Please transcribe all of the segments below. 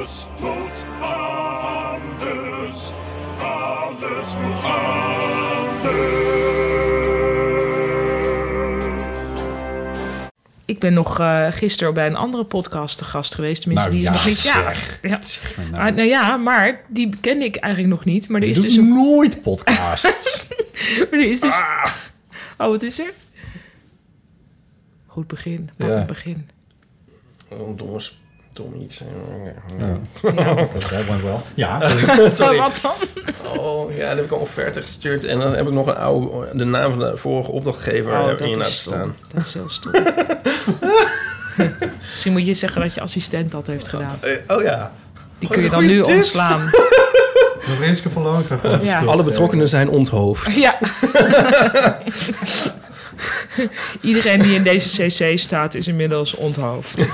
Alles moet anders. Alles moet anders. Ik ben nog eh, gisteren bij een andere podcast te gast geweest. Tenminste, Nou die is ja, nog niet. Ja, ja. Nou. Ah, nou ja, maar die kende ik eigenlijk nog niet. Maar er Je is dus een. nooit podcasts. Maar er is dus... Ah. Oh, wat is er? Goed begin. Pak Ja. het begin. Oh, dom, dom iets. Ja. Dat went wel. Ja. Oh, Sorry. wat dan? Oh, ja, dan heb ik een offerte gestuurd. En dan heb ik nog een oude, de naam van de vorige opdrachtgever Oh, in laten stom. staan. Dat is heel stom. Misschien moet je zeggen dat je assistent dat heeft gedaan. Eh, oh ja. Die kun je dan nu tips. ontslaan. Van Loon Ja. Alle betrokkenen zijn onthoofd. Ja. Iedereen die in deze cc staat is inmiddels onthoofd.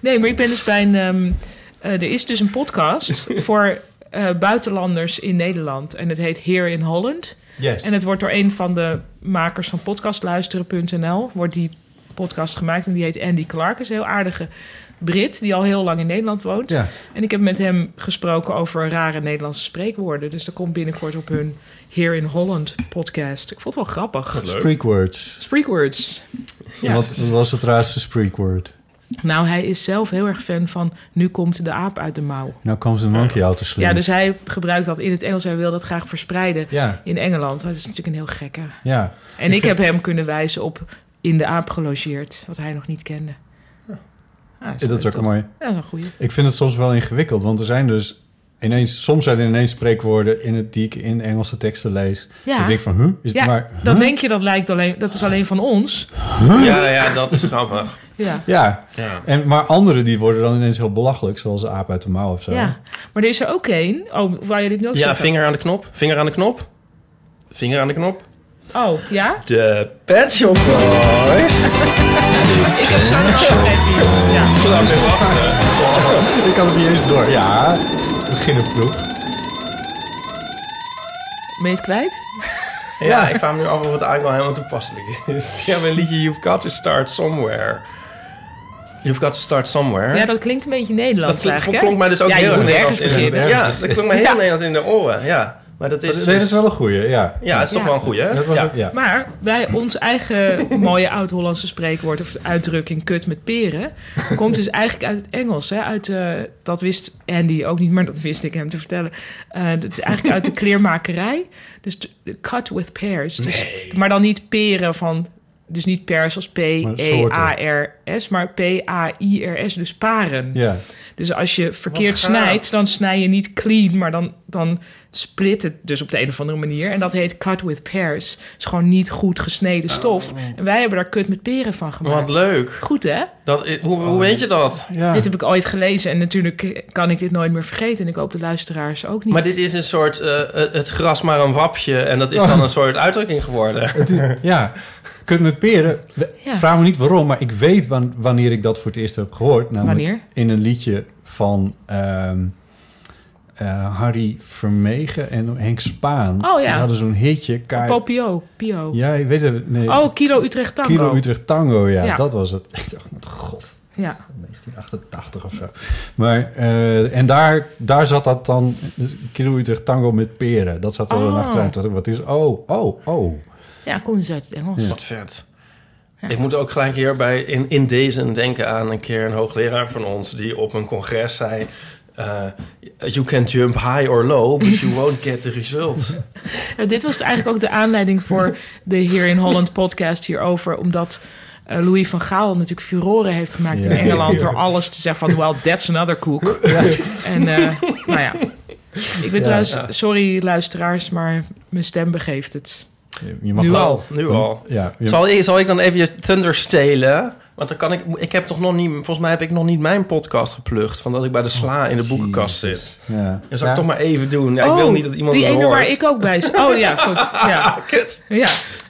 nee, maar ik ben dus bij een... ehm, eh, er is dus een podcast voor eh, buitenlanders in Nederland. En het heet Here in Holland. Yes. En het wordt door een van de makers van podcastluisteren.nl... wordt die podcast gemaakt en die heet Andy Clark. is een heel aardige Brit die al heel lang in Nederland woont. Ja. En ik heb met hem gesproken over rare Nederlandse spreekwoorden. Dus dat komt binnenkort op hun Here in Holland podcast. Ik vond het wel grappig. Spreekwords. Spreekwords. Ja. Wat, wat was het raarste spreekwoord? Nou, hij is zelf heel erg fan van... nu komt de aap uit de mouw. Nou kwam ze een monkey out te slim. Ja, dus hij gebruikt dat in het Engels. Hij wil dat graag verspreiden Ja. in Engeland. Dat is natuurlijk een heel gekke. Ja. En ik, Ik vind- heb hem kunnen wijzen op in de aap gelogeerd. Wat hij nog niet kende. Ah, Ja, dat is ook toch- mooi. Ja, dat is een goeie. Ik vind het soms wel ingewikkeld, want er zijn dus ineens, soms zijn er ineens spreekwoorden in het die ik in Engelse teksten lees. Ja. Ik denk van, huh? Is Ja, maar, dan huh? denk je dat lijkt alleen... Dat is alleen van ons. Ja, ja, dat is grappig. Ja. Ja. Ja. En, maar andere die worden dan ineens heel belachelijk, zoals de aap uit de mouw of zo. Ja, maar er is er ook één. Oh, wou je dit nu ook Ja, zeggen? vinger aan de knop. Vinger aan de knop. Vinger aan de knop. Oh, ja? De Pet Shop Boys. Ik heb zo nog even iets. Ja. Ik had het niet eens door. Ja, vroeg. Ben je het kwijt? Ja, ik vraag me nu af of het eigenlijk wel helemaal toepasselijk is. Die hebben een liedje You've Got to Start Somewhere. You've Got to Start Somewhere. Ja, dat klinkt een beetje Nederlands dat eigenlijk, klonk mij dus ook ja, heel je moet Nederlands ergens in de- beginnen. Ja, dat klonk mij heel Ja. Nederlands in de oren. Ja, maar dat is... Nee, dat is dus- wel een goeie, ja. Ja, het is toch Ja. wel een goeie, hè? Dat was ja. ook, ja. Maar bij ons eigen mooie oud-Hollandse spreekwoord of uitdrukking kut met peren komt dus eigenlijk uit het Engels. Hè? Uit, eh, dat wist Andy ook niet, maar dat wist ik hem te vertellen. Eh dat is eigenlijk uit de kleermakerij. Dus cut with pears. Dus, Maar dan niet peren van, dus niet pers als P-E-A-R-S, maar P-A-I-R-S, dus paren. Ja. Dus als je verkeerd snijdt, dan snij je niet clean, maar dan, dan split het dus op de een of andere manier. En dat heet cut with pears. is gewoon niet goed gesneden stof. En wij hebben daar kut met peren van gemaakt. Wat leuk. Goed hè? Dat, hoe, hoe weet je dat? ja. Dit heb ik ooit gelezen en natuurlijk kan ik dit nooit meer vergeten. En ik hoop de luisteraars ook niet. Maar dit is een soort, eh, eh, het gras maar een wapje. En dat is dan een soort uitdrukking geworden. Ja, kut met peren. Vraag me niet waarom, maar ik weet wan- wanneer ik dat voor het eerst heb gehoord. Namelijk Wanneer? in een liedje van ehm, eh, Harry Vermegen en Henk Spaan. Oh ja. Die hadden zo'n hitje. Ka- Popio, Pio. ja, je weet het. Nee, Oh, Kilo Utrecht Tango. Kilo Utrecht Tango, ja, Ja. dat was het. Ik dacht, wat god, Ja. 1988 of zo. Maar, eh, en daar, daar zat dat dan, dus Kilo Utrecht Tango met peren. Dat zat er dan Oh. achteraan. Dacht ik, Wat is, oh, oh, oh. ja, komt dus uit het Engels. Ja. Wat vet. Ik moet ook gelijk hierbij in, in deze denken aan een keer een hoogleraar van ons... die op een congres zei... eh, you can jump high or low, but you won't get the result. Ja, dit was eigenlijk ook de aanleiding voor de Hier in Holland podcast hierover. Omdat eh, Louis van Gaal natuurlijk furoren heeft gemaakt in Ja. Engeland... door alles te zeggen van, well, that's another cook. En eh, nou ja, ik ben trouwens... ja. Sorry luisteraars, maar mijn stem begeeft het. Je mag Nu wel- al. Nu dan- al. Ja, je- Zal ik, zal ik dan even je thunder stelen? Want dan kan ik... Ik heb toch nog niet... Volgens mij heb ik nog niet mijn podcast geplukt... van dat ik bij de sla in de boekenkast zit. Ja. Dat zal Ja. ik toch maar even doen. Ja, ik wil niet dat iemand Oh, die ene hoort. waar ik ook bij zit. Oh ja, goed. Ja, Kut. ja.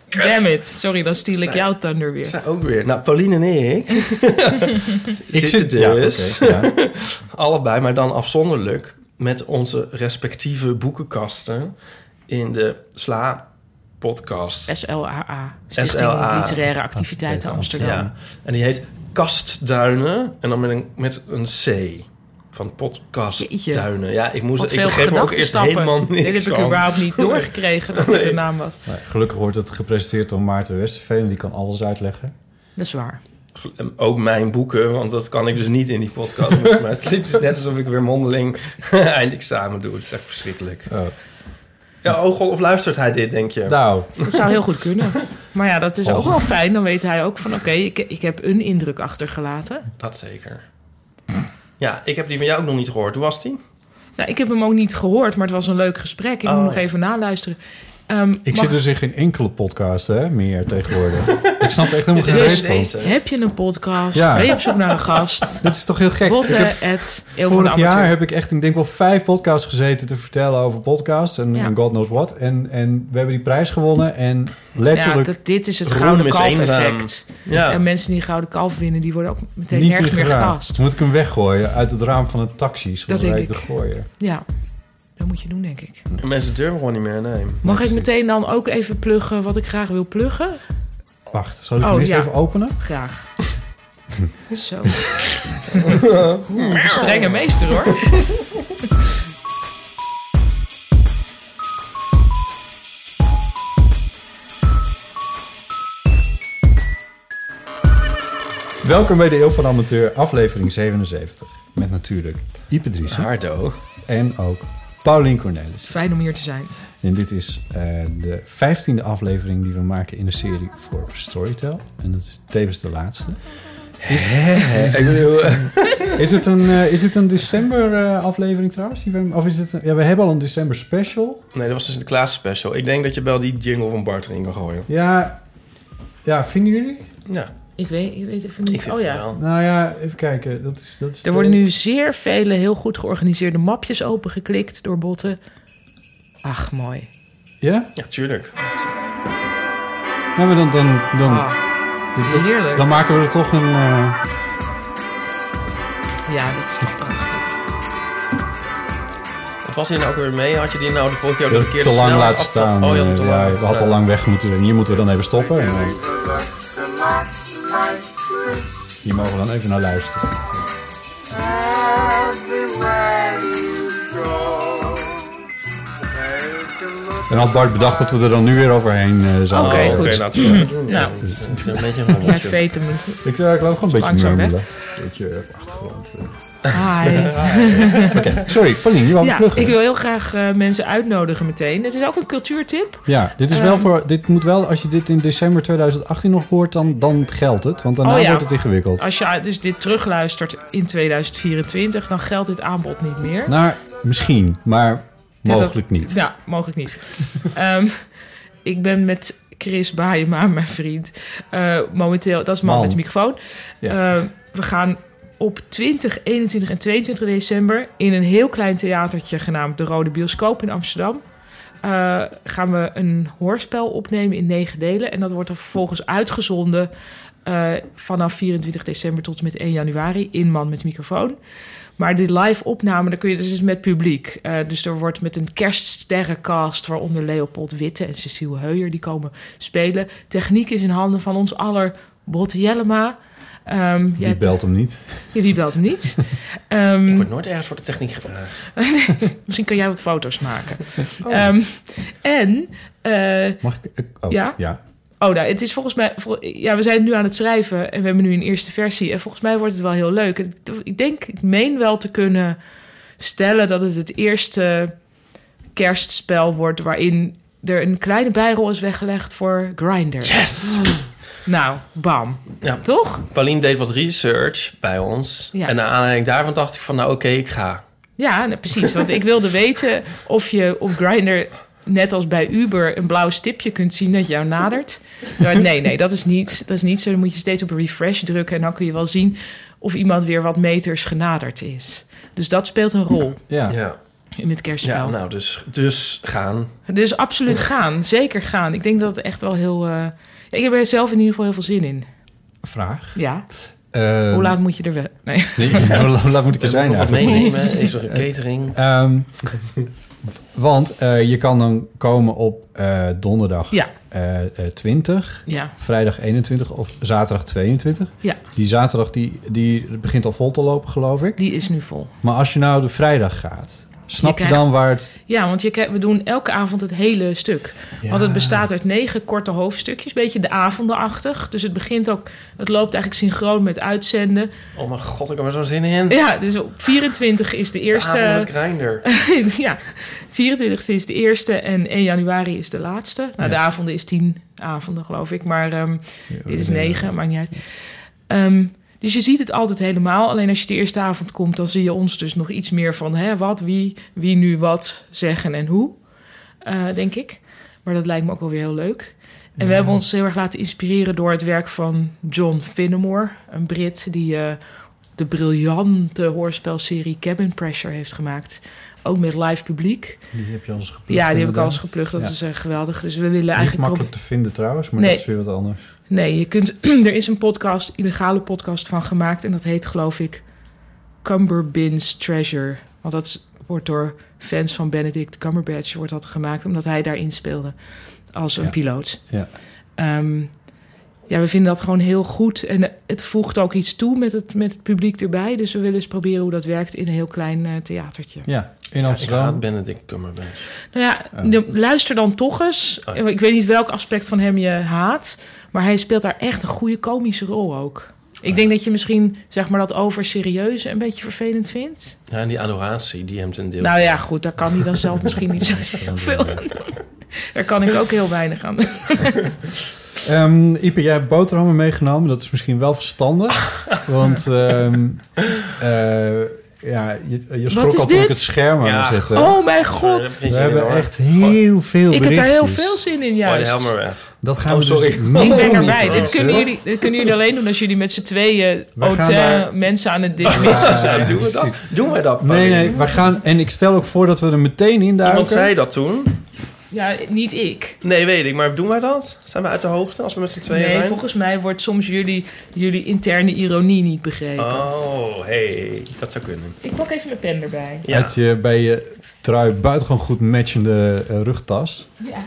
Damn it. Sorry, dan stiel ik jouw thunder weer. Zij ook weer. Nou, Pauline en ik... Ik zitten zit dus... Ja, allebei, maar dan afzonderlijk... met onze respectieve boekenkasten... in de Sla-podcast. SLAA. Stichting SLAA. Literaire Activiteiten Amsterdam. Ja. En die heet Kastduinen. En dan met een, met een C. Van podcastduinen. Ja, ik, moest, Wat ik veel begreep ook eerst gedachtenstappen. helemaal niks Dit heb ik überhaupt niet doorgekregen dat dit de naam was. Gelukkig wordt het gepresenteerd door Maarten Westerveen. Die kan alles uitleggen. Dat is waar. Ook mijn boeken, want dat kan ik dus niet in die podcast. maar het is net alsof ik weer mondeling eindexamen doe. Het is echt verschrikkelijk. Oh. Ja, oh god, of luistert hij dit, denk je? Nou, Dat zou heel goed kunnen. Maar ja, dat is ook Och. wel fijn. Dan weet hij ook van... oké, ik, ik heb een indruk achtergelaten. Dat zeker. Ja, ik heb die van jou ook nog niet gehoord. Hoe was die? Nou, ik heb hem ook niet gehoord, maar het was een leuk gesprek. Ik Oh, moet nog ja. even naluisteren. Ehm, ik mag- zit dus in geen enkele podcast hè, meer tegenwoordig. ik snap echt helemaal geen van. deze. Heb je een podcast? Ja. Ben je op zoek naar een gast? Dit is toch heel gek. Ik Botten heb- Vorig jaar heb ik echt, ik denk wel vijf podcasts gezeten te vertellen over podcasts en, Ja. en God knows what. En, en we hebben die prijs gewonnen en Ja, letterlijk dat, dit is het gouden kalf effect. Ja. En mensen die gouden kalf winnen, die worden ook meteen niet nergens meer gecast. Moet ik hem weggooien uit het raam van een taxi? Dat wij denk te ik. gooien. Ja, dat moet je doen, denk ik. Mensen durven gewoon niet meer, nee. Mag ik meteen dan ook even pluggen wat ik graag wil pluggen? Wacht, zal ik Oh, hem eerst ja. even openen? Graag. Zo. Oeh, strenge meester hoor. Welkom bij de Eeuw van Amateur, aflevering 77. Met natuurlijk Ipe Driessen Hardo. en ook Paulien Cornelis. Fijn om hier te zijn. En dit is eh, de vijftiende aflevering die we maken in de serie voor Storytel. En dat is tevens de laatste. Is, ik bedoel... is, het een, eh, is het een december eh, aflevering trouwens? Die we, of is het een- ja, we hebben al een december special. Nee, dat was dus de Klaas special. Ik denk dat je wel die jingle van Bart erin kan gooien. Ja, ja vinden jullie? Ja, Ik weet, ik weet even ik niet. vind Oh het ja. wel. Nou ja, even kijken. Dat is, dat is Er worden nu zeer vele heel goed georganiseerde mapjes opengeklikt door botten. Ach, mooi. Ja? Ja, tuurlijk. Ja, maar dan, dan, dan, Ah, dan, heerlijk. dan maken we er toch een... eh, Ja, dit is toch prachtig. Wat was hier nou ook weer mee? Had je die nou de vorige keer de te verkeerde lang snelheid laten af- staan. Oh, je had hem Eh, te ja, lang we laten hadden al lang weg moeten. En hier moeten we dan even stoppen. En dan, hier mogen we dan even naar luisteren. En had Bart bedacht dat we er dan nu weer overheen eh, zouden Oké, goed. Oké, laten we doen. Nou. Ja, het is een beetje een Ja, rommeltje. veten me. Ik zou eigenlijk gewoon een beetje Langzaam, hè? murmelen. Beetje eh. Hi. Oké, sorry. Pauline, je wou Ja, pluggen. ik wil heel graag eh, mensen uitnodigen meteen. Het is ook een cultuurtip. Ja, dit is wel Ehm. voor. Dit moet wel, als je dit in december 2018 nog hoort, dan, dan geldt het. Want daarna Oh ja. wordt het ingewikkeld. Als je dus dit terugluistert in 2024, dan geldt dit aanbod niet meer. Nou, misschien, maar dat- mogelijk niet. Ja, mogelijk niet. Ehm, ik ben met Chris Baaiema, mijn vriend, eh, momenteel, dat is man, Man. met de microfoon. Ja. Eh, we gaan op 20, 21 en 22 december in een heel klein theatertje genaamd De Rode Bioscoop in Amsterdam. eh, gaan we een hoorspel opnemen in negen delen. En dat wordt er vervolgens uitgezonden eh, vanaf 24 december tot en met 1 januari in Man met microfoon. Maar die live opname, dan kun je dus met publiek. Eh, dus er wordt met een kerststerrencast, waaronder Leopold Witte en Cecile Heuier, die komen spelen. Techniek is in handen van ons aller Botte Jellema. Ehm, Wie hebt- belt hem niet? Ja, wie belt hem niet? Ehm, Ik word nooit ergens voor de techniek gevraagd. misschien kan jij wat foto's maken. Ehm, en, eh, Mag ik? ik- Oh, Ja? ja. Oh, nou, het is volgens mij... vol- Ja, we zijn nu aan het schrijven en we hebben nu een eerste versie. En volgens mij wordt het wel heel leuk. Ik denk, ik meen wel te kunnen stellen dat het het eerste kerstspel wordt... waarin er een kleine bijrol is weggelegd voor Grindr. Yes! Nou, bam. Ja. Toch? Pauline deed wat research bij ons. Ja. En naar aanleiding daarvan dacht ik van, nou oké, ik ga. Ja, nou, precies. Want ik wilde weten of je op Grindr, net als bij Uber, een blauw stipje kunt zien dat jou nadert. Maar nee, nee, dat is, niet, dat is niet zo. Dan moet je steeds op refresh drukken en dan kun je wel zien of iemand weer wat meters genaderd is. Dus dat speelt een rol Ja. Ja, in het kerstspel. ja nou, dus, dus gaan. Dus absoluut gaan. Zeker gaan. Ik denk dat het echt wel heel... eh, ik heb er zelf in ieder geval heel veel zin in. Vraag. Ja. Eh, Hoe laat moet je er wel? Nee. Nee, hoe la- hoe laat moet ik er zijn Nog meenemen? Is er een catering? Ehm, want eh, je kan dan komen op eh, donderdag Ja, eh, eh, 20, ja, vrijdag 21 of zaterdag 22. ja. Die zaterdag die, die begint al vol te lopen, geloof ik. Die is nu vol. Maar als je nou de vrijdag gaat, snap je, krijgt- dan waar het... Ja, want je, krijgt- we doen elke avond het hele stuk. Want het bestaat uit negen korte hoofdstukjes, beetje de avondenachtig. Dus het begint ook, het loopt eigenlijk synchroon met uitzenden. Oh mijn god, ik heb er zo'n zin in. Ja, dus op 24 is de Eerste... grinder. ja, 24 is de eerste en 1 januari is de laatste. Nou, de avonden is 10 avonden, geloof ik. Maar ehm, dit is 9, maakt niet uit. Ehm, dus je ziet het altijd helemaal. Alleen als je de eerste avond komt, dan zie je ons dus nog iets meer van hè, wat, wie, wie nu wat zeggen en hoe, eh, denk ik. Maar dat lijkt me ook wel weer heel leuk. En we hebben ons heel erg laten inspireren door het werk van John Finnemore, een Brit die eh, de briljante hoorspelserie Cabin Pressure heeft gemaakt. Ook met live publiek. Die heb je al eens geplukt. Ja, die heb ik al eens geplukt. Dat Ja. is eh, geweldig. Dus we willen Niet eigenlijk makkelijk te vinden trouwens, maar Nee. dat is weer wat anders. Nee, je kunt, er is een podcast, illegale podcast van gemaakt. En dat heet geloof ik Cumberbin's Treasure. Want dat wordt door fans van Benedict Cumberbatch wordt dat gemaakt. Omdat hij daarin speelde als een Ja. piloot. Ja. Ehm, ja, we vinden dat gewoon heel goed. En het voegt ook iets toe met het, met het publiek erbij. Dus we willen eens proberen hoe dat werkt in een heel klein eh, theatertje. Ja, in Ja, ik Amsterdam. haat Benedict Cumberbatch. Nou ja, Oh. luister dan toch eens. Oh ja. Ik weet niet welk aspect van hem je haat. Maar hij speelt daar echt een goede komische rol ook. Ik denk dat je misschien zeg maar, dat over serieus een beetje vervelend vindt. Ja, en die adoratie die hem ten deel... Nou ja, goed, daar kan hij dan zelf misschien niet zo heel veel aan doen. Daar kan ik ook heel weinig aan doen. Ehm Ipe, jij hebt boterhammen meegenomen. Dat is misschien wel verstandig. want ehm, eh, ja, je, je schrok is al toen ik dit? het scherm aan Ja. Oh mijn god. We hebben hoor. echt heel veel Ik heb daar heel veel zin in de juist. helm maar weg. Dat gaan Oh, we sorry. dus Ik ben erbij. Dit kunnen, jullie, dit kunnen jullie alleen doen als jullie met z'n tweeën hotel daar- mensen aan het dismissen Ja, zijn. Doen we dat? Doen wij dat? Nee, nee, we gaan... En ik stel ook voor dat we er meteen in Iemand duiken. zei dat toen. Ja, niet ik. Nee, weet ik. Maar doen wij dat? Zijn we uit de hoogte als we met z'n tweeën Nee, zijn? volgens mij wordt soms jullie, jullie interne ironie niet begrepen. Oh, hey. Dat zou kunnen. Ik pak even mijn pen erbij. Ja. Had je bij je trui buitengewoon goed matchende eh, rugtas. Ja.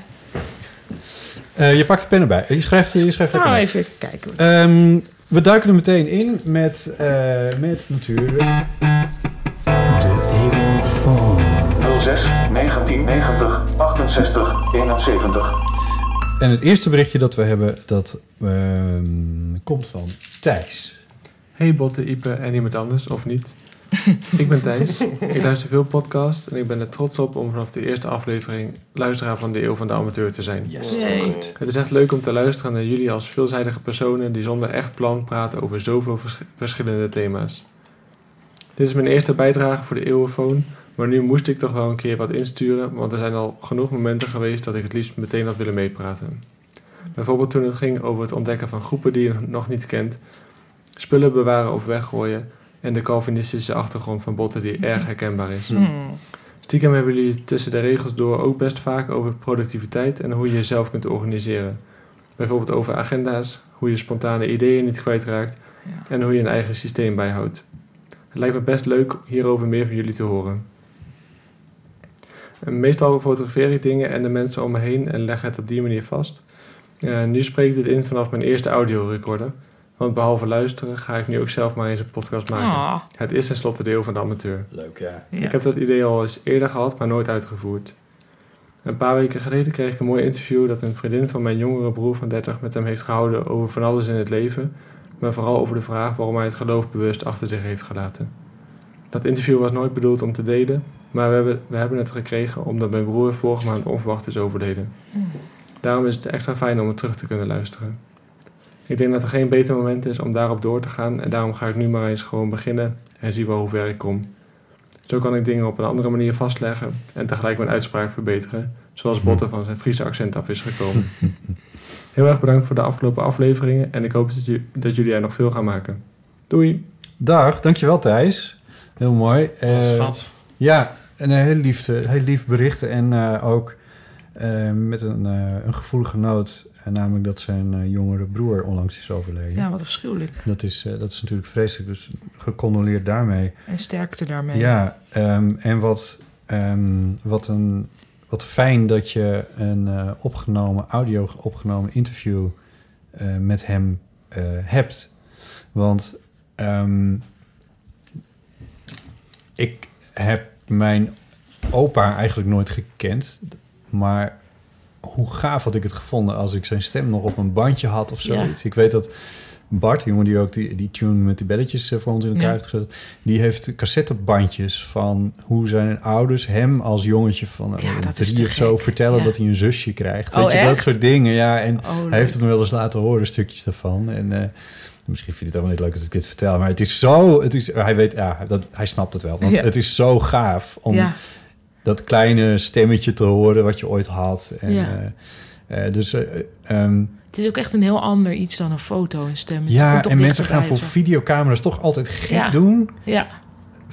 Eh, je pakt de pen erbij. Je schrijft, je schrijft Nou, mee. even kijken. Ehm, we duiken er meteen in met, eh, met natuurlijk... De Evofoon. 06 1990 68 71. En het eerste berichtje dat we hebben, dat ehm, komt van Thijs. Hey Botte, Ipe en iemand anders, of niet. ik ben Thijs, ik luister veel podcasts en ik ben er trots op om vanaf de eerste aflevering luisteraar van de Eeuw van de Amateur te zijn. Yay. Het is echt leuk om te luisteren naar jullie als veelzijdige personen die zonder echt plan praten over zoveel vers- verschillende thema's. Dit is mijn eerste bijdrage voor de Eeuwenfoon, maar nu moest ik toch wel een keer wat insturen, want er zijn al genoeg momenten geweest dat ik het liefst meteen had willen meepraten. Bijvoorbeeld toen het ging over het ontdekken van groepen die je nog niet kent, spullen bewaren of weggooien en de Calvinistische achtergrond van botten die erg herkenbaar is. Hmm. Stiekem hebben jullie tussen de regels door ook best vaak over productiviteit en hoe je jezelf kunt organiseren. Bijvoorbeeld over agenda's, hoe je spontane ideeën niet kwijtraakt Ja. en hoe je een eigen systeem bijhoudt. Het lijkt me best leuk hierover meer van jullie te horen. En meestal fotografeer ik dingen en de mensen om me heen en leg het op die manier vast. Eh, nu spreek ik dit in vanaf mijn eerste audiorecorder. Want behalve luisteren ga ik nu ook zelf maar eens een podcast maken. Ah, Het is tenslotte deel van de amateur. Leuk, ja. ja. Ik heb dat idee al eens eerder gehad, maar nooit uitgevoerd. Een paar weken geleden kreeg ik een mooi interview dat een vriendin van mijn jongere broer van 30 met hem heeft gehouden over van alles in het leven, maar vooral over de vraag waarom hij het geloof bewust achter zich heeft gelaten. Dat interview was nooit bedoeld om te delen, maar we hebben, we hebben het gekregen omdat mijn broer vorige maand onverwacht is overleden. Daarom is het extra fijn om het terug te kunnen luisteren. Ik denk dat er geen beter moment is om daarop door te gaan en daarom ga ik nu maar eens gewoon beginnen en zie wel hoe ver ik kom. Zo kan ik dingen op een andere manier vastleggen en tegelijk mijn uitspraak verbeteren, zoals Botten van zijn Friese accent af is gekomen. Heel erg bedankt voor de afgelopen afleveringen en ik hoop dat, dat jullie er nog veel gaan maken. Doei! Dag, dankjewel Thijs. Heel mooi. Eh, Schat. Ja, en een heel lief, eh, heel lief berichten. En eh, ook eh, met een, een gevoelige noot. namelijk dat zijn jongere broer onlangs is overleden. Ja, wat afschuwelijk. Dat, is, dat is natuurlijk vreselijk. Dus gecondoleerd daarmee. En sterkte daarmee. Ja, ehm, en wat, ehm, wat, een, wat fijn dat je een opgenomen, audio opgenomen interview met hem hebt. Want ehm, ik heb mijn opa eigenlijk nooit gekend. Maar hoe gaaf had ik het gevonden als ik zijn stem nog op een bandje had of zoiets. Ik weet dat Bart, die jongen die ook die, die tune met die belletjes eh, voor ons in elkaar Ja. heeft gezet... die heeft cassettebandjes van hoe zijn ouders hem als jongetje van eh, Ja, drie of zo vertellen Ja. dat hij een zusje krijgt. Oh, weet je, dat soort dingen. Ja, en Oh, hij heeft het me wel eens laten horen, stukjes daarvan. En eh, misschien vindt hij het ook niet leuk dat ik dit vertel, maar het is zo... Het is, hij weet, ja, dat, hij snapt het wel. Want het is zo gaaf om dat kleine stemmetje te horen wat je ooit had. En, Ja. dus... eh, ehm, Het is ook echt een heel ander iets dan een foto en stem. Het ja, en mensen gaan voor zo. videocamera's toch altijd gek Ja. doen. Ja,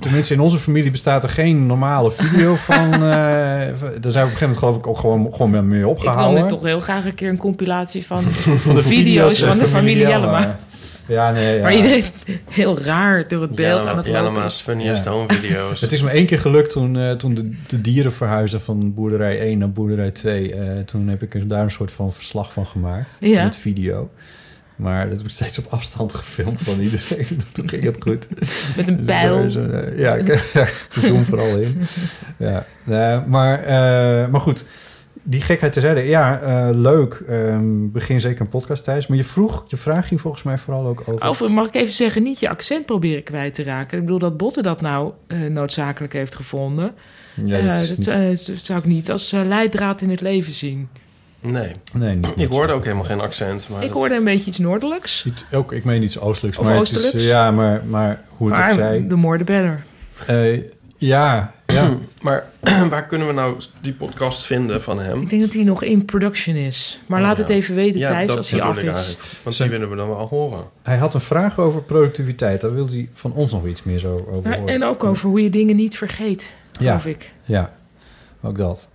Tenminste, in onze familie bestaat er geen normale video van. eh, daar zijn we op een gegeven moment geloof ik ook gewoon, gewoon mee ik opgehouden. wil toch heel graag een keer een compilatie van, van de video's van de familie Jellema. Ja, nee, ja. Waar iedereen heel raar door het beeld aan het lopen Jellema's is. funniest Ja. home video's. Het is me één keer gelukt toen, eh, toen de, de dieren verhuisden van boerderij 1 naar boerderij 2. Eh, toen heb ik daar een soort van verslag van gemaakt. Ja. Met video. Maar dat heb ik steeds op afstand gefilmd van iedereen. toen ging het goed. Met een Dus pijl. eh, ja, ik zoom vooral in. Ja, maar, eh, maar goed, die gekheid terzijde. Ja, eh, leuk. Ehm, begin zeker een podcast, Thijs. Maar je vroeg, je vraag ging volgens mij vooral ook over... Of mag ik even zeggen, niet je accent proberen kwijt te raken. Ik bedoel dat Botte dat nou eh, noodzakelijk heeft gevonden. ja, Eh, dat niet- dat zou ik niet als leidraad in het leven zien. Nee, nee, niet ik hoorde ook helemaal geen accent. Maar Ik dat- hoorde een beetje iets noordelijks. Ook, ik meen iets oostelijks. Of maar Het is, oostelijks. ja, maar, maar hoe het ook zij. the more the better. Eh, ja, ja. Maar waar kunnen we nou die podcast vinden van hem? Ik denk dat hij nog in production is. Maar Oh, laat ja. het even weten, Ja, Thijs, als hij af is. eigenlijk. Want die willen we dan wel horen. hij had een vraag over productiviteit. Daar wilde hij van ons nog iets meer zo over horen. en ook over hoe je dingen niet vergeet, Ja. geloof ik. Ja, ook dat.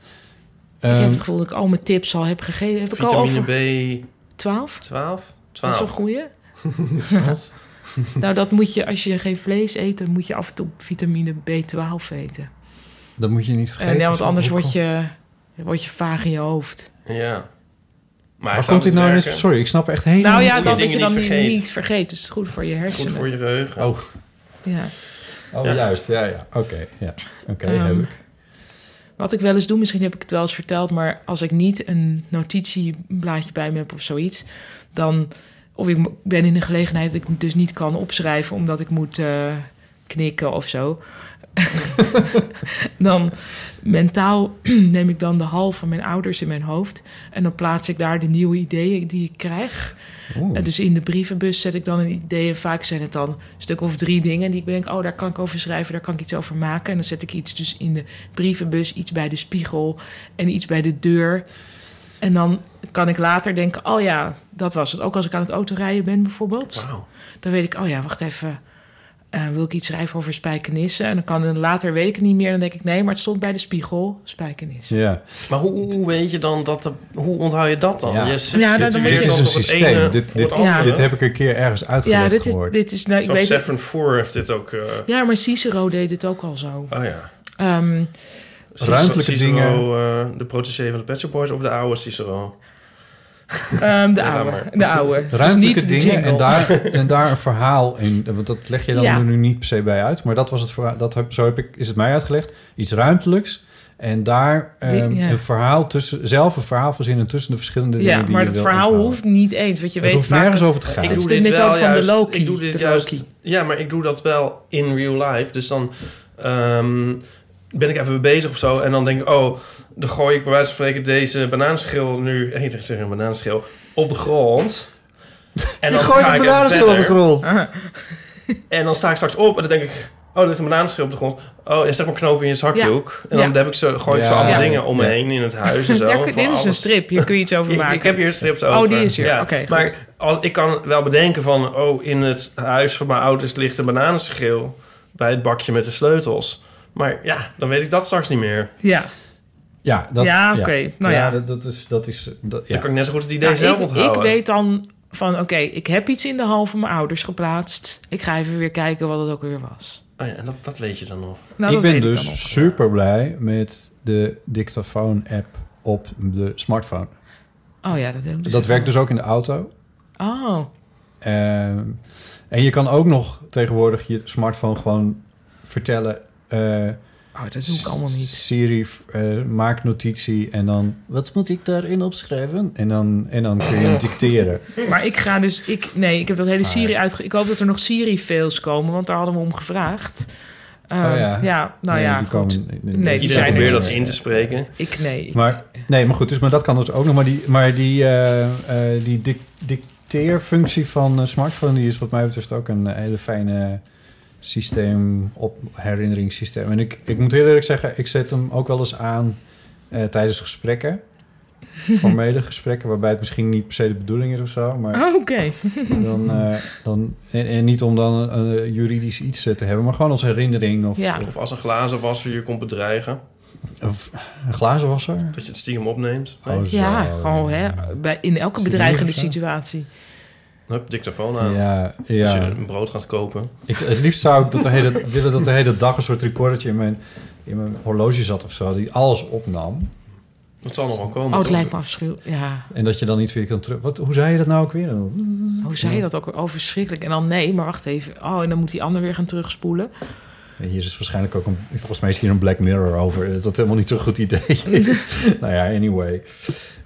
ik heb Ehm, het gevoel dat ik al mijn tips al heb gegeven. Heb ik al Vitamine over B12? 12? 12? Dat is een goeie. Nou, dat moet je, als je geen vlees eet, dan moet je af en toe vitamine B12 eten. Dat moet je niet vergeten. En ja, want anders word je, word je vaag in je hoofd. Ja. Maar komt dit nou eens? Sorry, ik snap echt helemaal Nou ja, dan dat je dan niet vergeet. niet vergeet. Dus het is goed voor je hersenen. Goed voor je geheugen. Oh, Ja. oh Ja. juist. Ja, ja. Oké, ja. Oké, Ehm, heb ik. Wat ik wel eens doe, misschien heb ik het wel eens verteld, maar als ik niet een notitieblaadje bij me heb of zoiets, dan. Of ik ben in een gelegenheid dat ik dus niet kan opschrijven omdat ik moet eh, knikken of zo. dan mentaal neem ik dan de hal van mijn ouders in mijn hoofd. En dan plaats ik daar de nieuwe ideeën die ik krijg. Oeh. En dus in de brievenbus zet ik dan een idee. En vaak zijn het dan een stuk of drie dingen die ik denk... oh, daar kan ik over schrijven, daar kan ik iets over maken. En dan zet ik iets dus in de brievenbus, iets bij de spiegel... en iets bij de deur. En dan kan ik later denken, oh ja, dat was het. Ook als ik aan het autorijden ben bijvoorbeeld. Dan weet ik, oh ja, wacht even... eh, wil ik iets schrijven over spijkenissen? En dan kan het later weet ik het niet meer. Dan denk ik, nee, maar het stond bij de spiegel, spijkenissen. Ja, Maar hoe, hoe weet je dan dat... De, hoe onthoud je dat dan? Ja. Je Ja, dan- dit is een systeem. ene dit, dit, dit heb ik een keer ergens uitgelegd Ja, dit is, gehoord. dit is nou, ik weet het- Seven Four heeft dit ook... eh, Ja, maar Cicero deed het ook al zo. oh ja. Ehm, Cicero- Ruimtelijke Cicero, dingen. eh, de protégé van de Pet Shop Boys of de oude Cicero? Ehm, de oude. De oude. Dus Ruimtelijke niet de dingen en daar, en daar een verhaal in. Want dat leg je dan Ja. nu niet per se bij uit. Maar dat was het verhaal. Dat heb, zo heb ik, is het mij uitgelegd. Iets ruimtelijks. En daar ehm, Ja. een verhaal tussen, zelf een verhaal verzinnen tussen de verschillende dingen Ja, die maar je het wil verhaal onthouden. hoeft niet eens. Want je Het weet hoeft nergens over te gaan. Ik Het doe is dit wel van de juist, Loki. Ik doe dit de juist, Loki. ja, maar ik doe dat wel in real life. Dus dan ehm, ben ik even mee bezig of zo. En dan denk ik, oh, dan gooi ik bij wijze van spreken deze bananenschil nu... Ik zeg een bananenschil op de grond. En Je dan gooit ga een bananenschil op de grond. En dan sta ik straks op en dan denk ik... Oh, er ligt een bananenschil op de grond. Oh, je zet maar knopen in je zakdoek. En dan Ja. heb ik zo, gooi ik zo Ja. allemaal Ja. dingen om me heen in het huis en zo. Daar dit is een strip. Hier kun je iets over maken. ik heb hier strips over. Oh, die is hier. Oké, maar als, ik kan wel bedenken van... Oh, in het huis van mijn ouders ligt een bananenschil... bij het bakje met de sleutels. Maar ja, dan weet ik dat straks niet meer. Ja. Ja, dat, Ja, oké. Nou ja. dat, dat is... Dat is dat, ja. Dan kan ik net zo goed het idee Nou, zelf ik, onthouden. ik weet dan van, oké, ik heb iets in de hal van mijn ouders geplaatst. Ik ga even weer kijken wat het ook weer was. Oh ja, en dat, dat weet je dan nog. Nou, ik ben dus super blij met de dictafoon-app op de smartphone. Oh ja, dat heb ik dus dat werkt dus ook in de auto. Oh, Ehm, en je kan ook nog tegenwoordig je smartphone gewoon vertellen... eh, oh, dat doe ik allemaal niet. Siri, eh, maak notitie en dan... Wat moet ik daarin opschrijven? En dan, en dan kun je hem dicteren. Maar ik ga dus, ik, nee, ik heb dat hele Ah, Siri uitge... Ik hoop dat er nog Siri-fails komen, want daar hadden we om gevraagd. Eh, Oh ja. ja, nou Nee, ja, die goed. komen- nee, nee, die zijn er probeert dat in te spreken. Ik, nee. ik- Maar, nee, maar goed, dus, maar dat kan dus ook nog. Maar die, maar die, eh, eh, die dic- dicteerfunctie van smartphone... die is wat mij betreft ook een hele fijne systeem, op herinneringssysteem. En ik, ik moet heel eerlijk zeggen, ik zet hem ook wel eens aan eh, tijdens gesprekken. Formele gesprekken, waarbij het misschien niet per se de bedoeling is of zo. Maar Oh, Oké. dan, eh, dan, en, en niet om dan een, een juridisch iets eh, te hebben, maar gewoon als herinnering. Of, Ja. of, als een glazenwasser je komt bedreigen. of een glazenwasser. Dat je het stiekem opneemt. Oh, zo. Ja, gewoon hè, bij, in elke bedreigende situatie. Hup, dictafoon aan. Ja, Als je ja. een brood gaat kopen. Ik, het liefst zou ik dat de hele, willen dat de hele dag een soort recordertje in mijn, in mijn horloge zat of zo, die alles opnam. Dat zal nog wel komen. Oh, het lijkt me afschuwelijk. Ja. En dat je dan niet weer kan terug. Wat, hoe zei je dat nou ook weer? Hoe zei je dat ook? Oh, verschrikkelijk. En dan nee, maar wacht even. Oh, en dan moet die ander weer gaan terugspoelen. En hier is waarschijnlijk ook een. Volgens mij is hier een Black Mirror over. Dat helemaal niet zo'n goed idee is. nou ja, anyway. Ik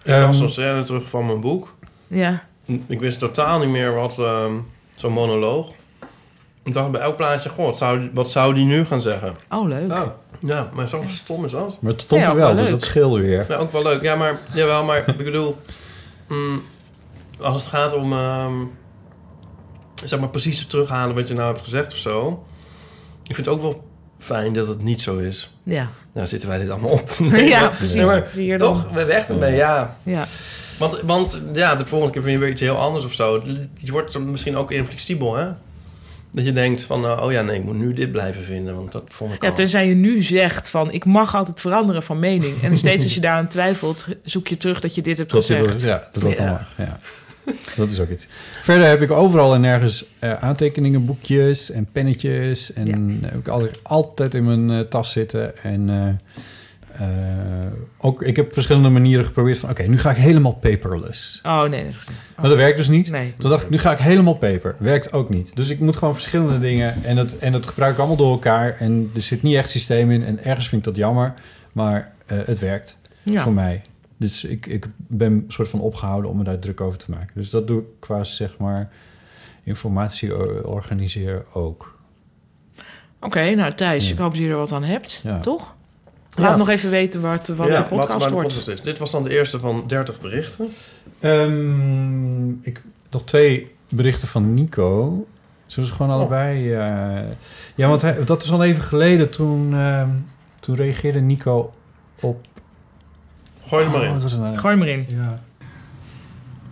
Ehm, las zo'n scène terug van mijn boek. Ja. Ik wist totaal niet meer wat ehm, zo'n monoloog. Ik dacht bij elk plaatje, goh, wat zou, die- wat zou die nu gaan zeggen? Oh, leuk. Ja, maar zo stom is dat. Maar het stond Ja, er wel, wel dus dat scheelde weer. Ja, ook wel leuk. Ja, maar, jawel, maar ik bedoel... mm, als het gaat om... ehm, zeg maar precies terughalen wat je nou hebt gezegd of zo. Ik vind het ook wel fijn dat het niet zo is. Ja. Nou zitten wij dit allemaal op te nemen. Ja, precies. Maar toch, we weg ermee, ja. Ja. Want, want ja, de volgende keer vind je weer iets heel anders of zo. Je wordt misschien ook inflexibel, hè? Dat je denkt van, uh, oh ja, nee, ik moet nu dit blijven vinden, want dat vond ik Ja, al. tenzij je nu zegt van ik mag altijd veranderen van mening. En steeds als je daaraan twijfelt, zoek je terug dat je dit hebt Dat gezegd. dat, ja, dat dat Ja. dan mag. Ja. Dat is ook iets. Verder heb ik overal en nergens eh, aantekeningen, boekjes en pennetjes. En heb ik altijd, altijd in mijn eh, tas zitten. En eh, ook, ik heb verschillende manieren geprobeerd van... oké, nu ga ik helemaal paperless. Oh nee. dat- Maar dat werkt dus niet. Nee. Toen dacht ik, nu ga ik helemaal paper. Werkt ook niet. Dus ik moet gewoon verschillende dingen... en dat, en dat gebruik ik allemaal door elkaar. En er zit niet echt systeem in. En ergens vind ik dat jammer. Maar eh, het werkt Ja. voor mij. Dus ik, ik ben een soort van opgehouden om me daar druk over te maken. Dus dat doe ik qua, zeg maar, informatie organiseren ook. Oké, nou Thijs, Ja. ik hoop dat je er wat aan hebt. Ja. Toch? Laat Ja. nog even weten wat, wat Ja, de podcast wordt. podcast is. Dit was dan de eerste van 30 berichten. Ehm, ik nog twee berichten van Nico. Zullen ze gewoon Oh. allebei... eh, ja, want hij, dat is al even geleden. Toen, ehm, toen reageerde Nico op... Gooi er maar Oh, in. nou? Gooi maar in. Ja.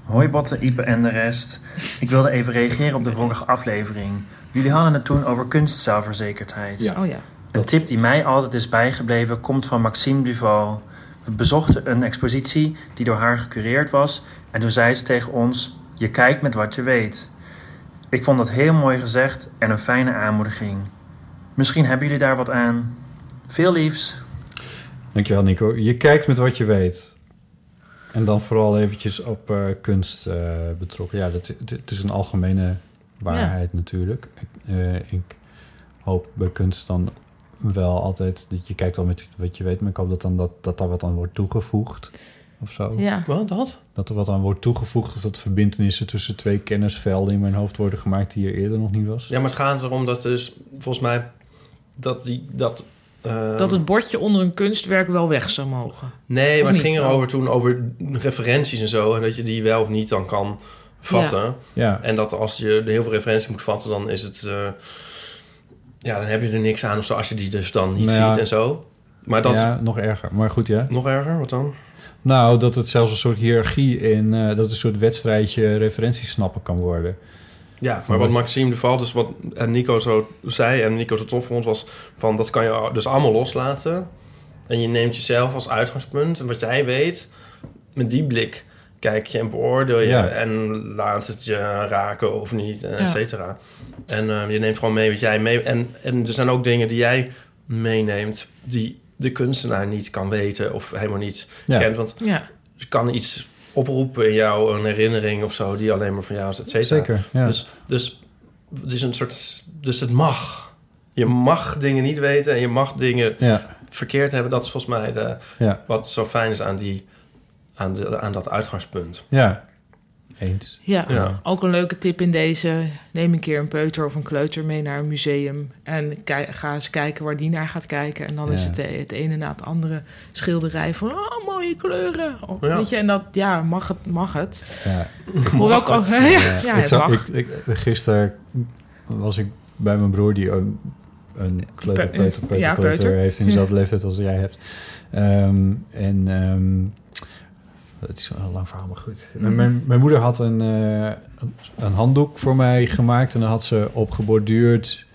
Hoi Botte, Ipe en de rest. Ik wilde even reageren op de vorige aflevering. Jullie hadden het toen over kunstzelfverzekerdheid. Ja. Oh ja. Een tip die mij altijd is bijgebleven komt van Maxime Duval. We bezochten een expositie die door haar gecureerd was en toen zei ze tegen ons: Je kijkt met wat je weet. Ik vond dat heel mooi gezegd en een fijne aanmoediging. Misschien hebben jullie daar wat aan. Veel liefs. Dankjewel, Nico. Je kijkt met wat je weet. En dan vooral eventjes op eh, kunst eh, betrokken. Ja, dat, het, het is een algemene waarheid natuurlijk. Ik, eh, ik hoop bij kunst dan wel altijd dat je kijkt wel met wat je weet, maar ik hoop dat dan dat, dat daar wat aan wordt toegevoegd of zo. Ja. Wat, dat? Dat er wat aan wordt toegevoegd of dat verbindenissen tussen twee kennisvelden in mijn hoofd worden gemaakt die er eerder nog niet was. Ja, maar het gaat erom dat dus volgens mij dat die dat. eh, Dat het bordje onder een kunstwerk wel weg zou mogen. Nee, Of maar het niet? ging Oh. erover toen over referenties en zo. En dat je die wel of niet dan kan vatten. Ja. En dat als je heel veel referenties moet vatten, dan is het... eh, ja, dan heb je er niks aan of zo als je die dus dan niet Nou ja. ziet en zo. Maar dat ja, nog erger. Maar goed, ja. nog erger, wat dan? Nou, dat het zelfs een soort hiërarchie in... eh, dat een soort wedstrijdje referenties snappen kan worden. Ja, maar wat Maxime de Val, dus wat en Nico zo zei en Nico zo tof vond, was van dat kan je dus allemaal loslaten. En je neemt jezelf als uitgangspunt en wat jij weet, met die blik kijk je en beoordeel je Ja. en laat het je raken of niet, en Ja. et cetera. En eh, je neemt gewoon mee wat jij mee... En, en er zijn ook dingen die jij meeneemt die de kunstenaar niet kan weten of helemaal niet Ja. kent. Want Ja. je kan iets oproepen in jou, een herinnering of zo, die alleen maar van jou is, et cetera. Zeker, ja. Dus, dus het is een soort... Dus het mag. Je mag dingen niet weten en je mag dingen Ja. verkeerd hebben. Dat is volgens mij de, Ja. wat zo fijn is aan, die, aan, de, aan dat uitgangspunt. Ja. Eens. Ja, Ja. ook een leuke tip in deze. Neem een keer een peuter of een kleuter mee naar een museum. En kijk, ga eens kijken waar die naar gaat kijken. En dan is het eh, het ene na het andere schilderij van... Oh, mooie kleuren. Oh, Ja. Weet je, en dat, ja, mag het, mag het. Ja. Hoewel ik ook... Ja, ja, ik zag, ik, ik, gisteren was ik bij mijn broer die een, een kleuter, Pe- peuter, peuter, ja, kleuter peuter. heeft in dezelfde leeftijd als jij hebt. Ehm, en ehm het is een lang verhaal, maar goed. Mijn, mijn moeder had een, eh, een, handdoek voor mij gemaakt en dan had ze op geborduurd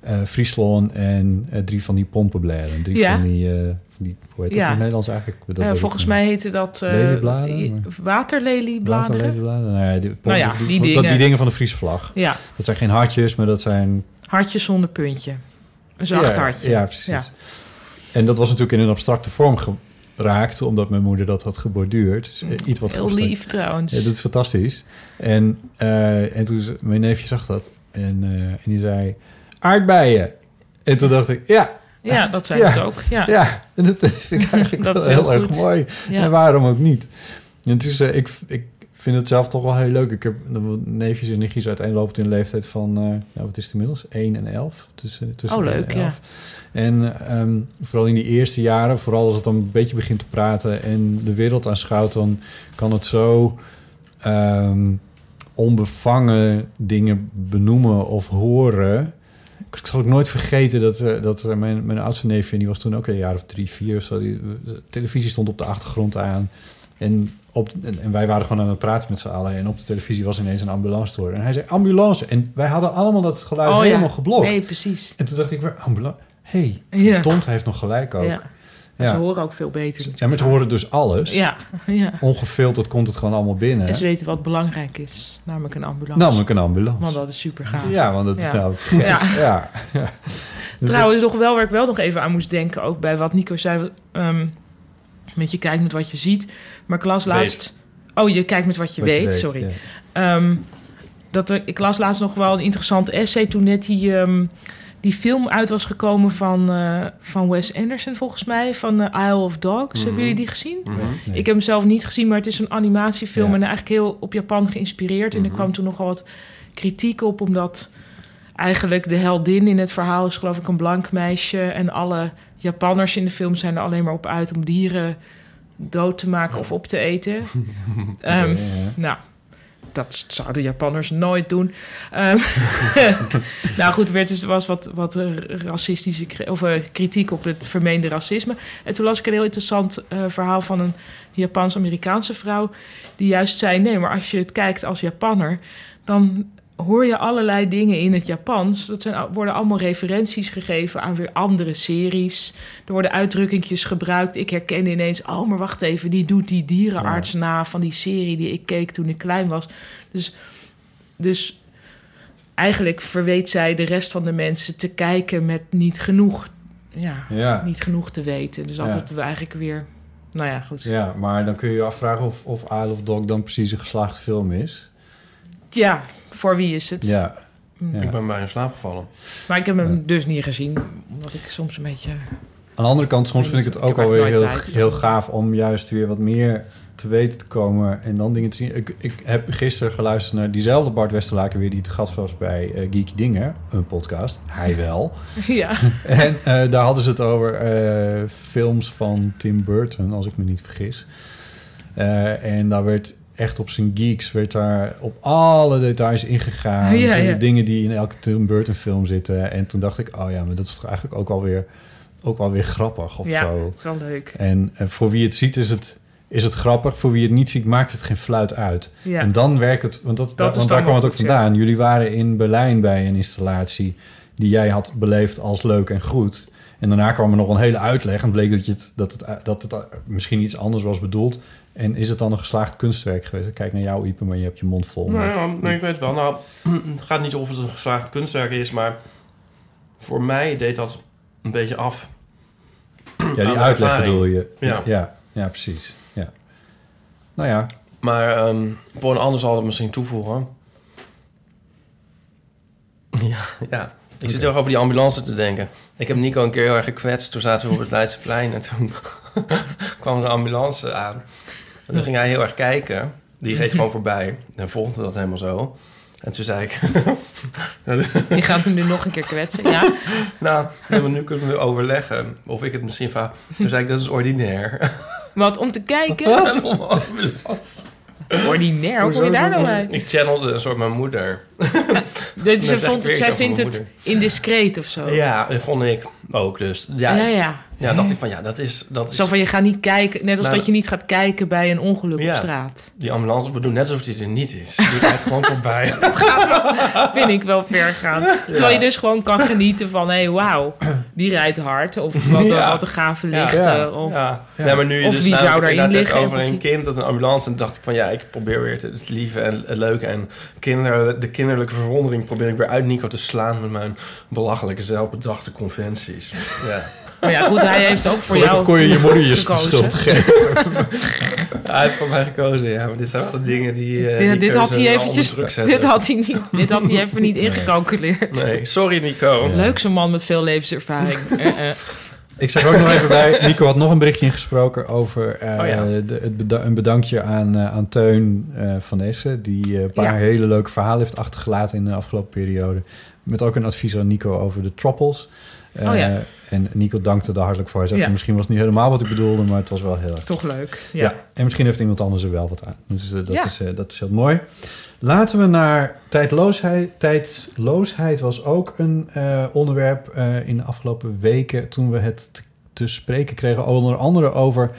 eh Friesland en eh, drie van die pompenbladen. Drie Ja. van die, eh, van die, hoe heet dat Ja. in het Nederlands eigenlijk? Dat Eh, volgens mij heette dat... eh, Leliebladen, maar- Waterleliebladeren. Waterleliebladen? Nou ja, die, Nou ja, die dat, dingen. die dingen van de Friese vlag. Ja, Dat zijn geen hartjes, maar dat zijn... hartje zonder puntje. Een zacht ja, hartje. Ja, precies. Ja. En dat was natuurlijk in een abstracte vorm geraakt... omdat mijn moeder dat had geborduurd. Dus, eh, iets wat Heel lief trouwens. Ja, dat is fantastisch. En, eh, en toen... Mijn neefje zag dat. En, eh, en die zei... Aardbeien. En toen dacht ik... Ja, Ja, dat zijn Ja. het ook. Ja. ja. En dat vind ik eigenlijk Dat heel heel, erg mooi. Ja. En waarom ook niet? En eh, ik, ik vind het zelf toch wel heel leuk. Ik heb neefjes en nichtjes uiteenlopend in de leeftijd van... nou, wat is het inmiddels? 1 en 11. Tussen, tussen Oh, leuk, 11. En ehm, vooral in die eerste jaren, vooral als het dan een beetje begint te praten... en de wereld aanschouwt, dan kan het zo... ehm, onbevangen dingen benoemen of horen. Ik zal ook nooit vergeten dat, eh, dat eh, mijn, mijn oudste neefje... die was toen ook een jaar of drie, vier of zo... Die, televisie stond op de achtergrond aan... En, op, en, wij waren gewoon aan het praten met z'n allen. En op de televisie was ineens een ambulance te horen. En hij zei ambulance. En wij hadden allemaal dat geluid Oh, ja. helemaal geblokt. Nee, precies. En toen dacht ik weer, ambulance. Hé, hey, Ja. hij heeft nog gelijk ook. Ja. Ja. Ze horen ook veel beter. Ja, maar ze horen dus alles. Ja, ja. Ongefilterd komt het gewoon allemaal binnen. En ze weten wat belangrijk is, namelijk een ambulance. Namelijk een ambulance. Want dat is super gaaf. Ja, want dat is Ja. nou... Ja. ja. ja. Dus Trouwens, nog wel waar ik wel nog even aan moest denken, ook bij wat Nico zei, ehm, met je kijkt met wat je ziet. Maar ik las Weet. laatst... Oh, je kijkt met wat je Wat je weet, sorry. ja. Ehm, dat er, ik las laatst nog wel een interessant essay toen net die, ehm, die film uit was gekomen van, eh, van Wes Anderson, volgens mij, van eh, Isle of Dogs. Mhm. Hebben jullie die gezien? Mhm. Nee. Ik heb hem zelf niet gezien, maar het is een animatiefilm Ja. en eigenlijk heel op Japan geïnspireerd. En er Mhm. kwam toen nogal wat kritiek op, omdat eigenlijk de heldin in het verhaal is geloof ik een blank meisje. En alle Japanners in de film zijn er alleen maar op uit om dieren dood te maken of op te eten. Ehm, nou, dat zouden Japanners nooit doen. Ehm, nou goed, er werd dus, was wat, wat racistische of, eh, kritiek op het vermeende racisme. En toen las ik een heel interessant eh, verhaal van een Japans-Amerikaanse vrouw... die juist zei, nee, maar als je het kijkt als Japanner... dan hoor je allerlei dingen in het Japans. Dat zijn, worden allemaal referenties gegeven aan weer andere series. Er worden uitdrukkingjes gebruikt. Ik herkende ineens, oh, maar wacht even... die doet die dierenarts na van die serie die ik keek toen ik klein was. Dus, dus eigenlijk verweet zij de rest van de mensen te kijken met niet genoeg... Ja, Ja. niet genoeg te weten. Dus Ja. altijd we eigenlijk weer... Nou ja, goed. Ja, maar dan kun je je afvragen of, of Isle of Dog dan precies een geslaagde film is. Ja, voor wie is het? Ja. Mm. Ik ben bij in slaap gevallen. Maar ik heb hem dus niet gezien, omdat ik soms een beetje... Aan de andere kant, soms vind ik het ook alweer heel, tijd. heel gaaf om juist weer wat meer te weten te komen en dan dingen te zien. Ik, ik heb gisteren geluisterd naar diezelfde Bart Westerlaken weer die te gast was bij eh, Geeky Dingen, een podcast. Hij wel. Ja. En eh, daar hadden ze het over eh, films van Tim Burton, als ik me niet vergis. Eh, en daar werd echt op zijn geeks werd daar op alle details ingegaan. Ja. De dingen die in elke Tim Burton film zitten. En toen dacht ik, oh ja, maar dat is toch eigenlijk ook alweer, ook wel weer grappig of ja, zo. het is wel leuk. En voor wie het ziet is het, is het grappig. Voor wie het niet ziet maakt het geen fluit uit. Ja. En dan werkt het, want, dat, dat, want daar kwam het ook vandaan. Jullie waren in Berlijn bij een installatie die jij had beleefd als leuk en goed. En daarna kwam er nog een hele uitleg en bleek dat, je het, dat, het, dat het misschien iets anders was bedoeld. En is het dan een geslaagd kunstwerk geweest? Ik kijk naar jou, Ipe, maar je hebt je mond vol. Nou ja, nee, ik weet wel. Nou, het gaat niet of het een geslaagd kunstwerk is, maar voor mij deed dat een beetje af. ja, die uitleg bedoel je. Ja. ja, ja precies. Ja. Nou ja, Maar ehm, voor een ander zal het misschien toevoegen. Ja, ja. Ik zit heel erg over die ambulance te denken. Ik heb Nico een keer heel erg gekwetst. Toen zaten we op het Leidseplein en toen kwam de ambulance aan. En toen ging hij heel erg kijken. Die reed gewoon voorbij. En volgde dat helemaal zo. En toen zei ik... Je gaat hem nu nog een keer kwetsen, ja? nou, ja, maar nu kunnen we overleggen of ik het misschien va. Toen zei ik, dat is ordinair. Wat, om te kijken? Wat? Ordinair, hoe kom je daar nou bij? Ik channelde een soort mijn moeder. Ze zeg ik vond, zij vindt het indiscreet of zo. Ja, dat vond ik ook dus. Ja, Ja, ja. Ja dacht ik van ja, dat is... Dat is Zo van, je gaat niet kijken, net als Nou, dat je niet gaat kijken bij een ongeluk Ja. op straat. Die ambulance, we doen net alsof die er niet is. Die rijdt gewoon voorbij. Vind ik wel ver gaan. Terwijl je dus gewoon kan genieten van, hé, hey, wauw, die rijdt hard. Of wat, Ja. een, wat een gave lichten. Ja. Of. Nee, maar nu je Of dus wie zou daarin inderdaad liggen, over een kind dat een ambulance... en dacht ik van ja, ik probeer weer het, lieve en het leuke... en kinder, de kinderlijke verwondering probeer ik weer uit Nico te slaan... met mijn belachelijke zelfbedachte conventies. Ja. Maar ja, goed, hij heeft ook voor gelukkig jou kon je je moeder je gekozen. schuld geven. Hij heeft voor mij gekozen, ja. Maar dit zijn wel de dingen die, eh, Dit, die dit had hij eventjes, dit had hij niet, dit had hij even niet ingecalculeerd. Nee, sorry Nico. Leuk zo'n man met veel levenservaring. Eh, eh. Ik zeg ook nog even bij, Nico had nog een berichtje ingesproken over eh, Oh ja. de, het beda- een bedankje aan, aan Teun eh, van Essen, die eh, een paar Ja. hele leuke verhalen heeft achtergelaten in de afgelopen periode. Met ook een advies aan Nico over de troppels. Eh, Oh ja. En Nico dankte daar hartelijk voor. Hij zei, Ja. van, misschien was het niet helemaal wat ik bedoelde, maar het was wel heel erg. Toch leuk. Ja. Ja. en misschien heeft iemand anders er wel wat aan. Dus eh, dat, Ja. is, eh, dat is heel mooi. Laten we naar tijdloosheid. Tijdloosheid was ook een eh, onderwerp eh, in de afgelopen weken... toen we het te, spreken kregen. Onder andere over,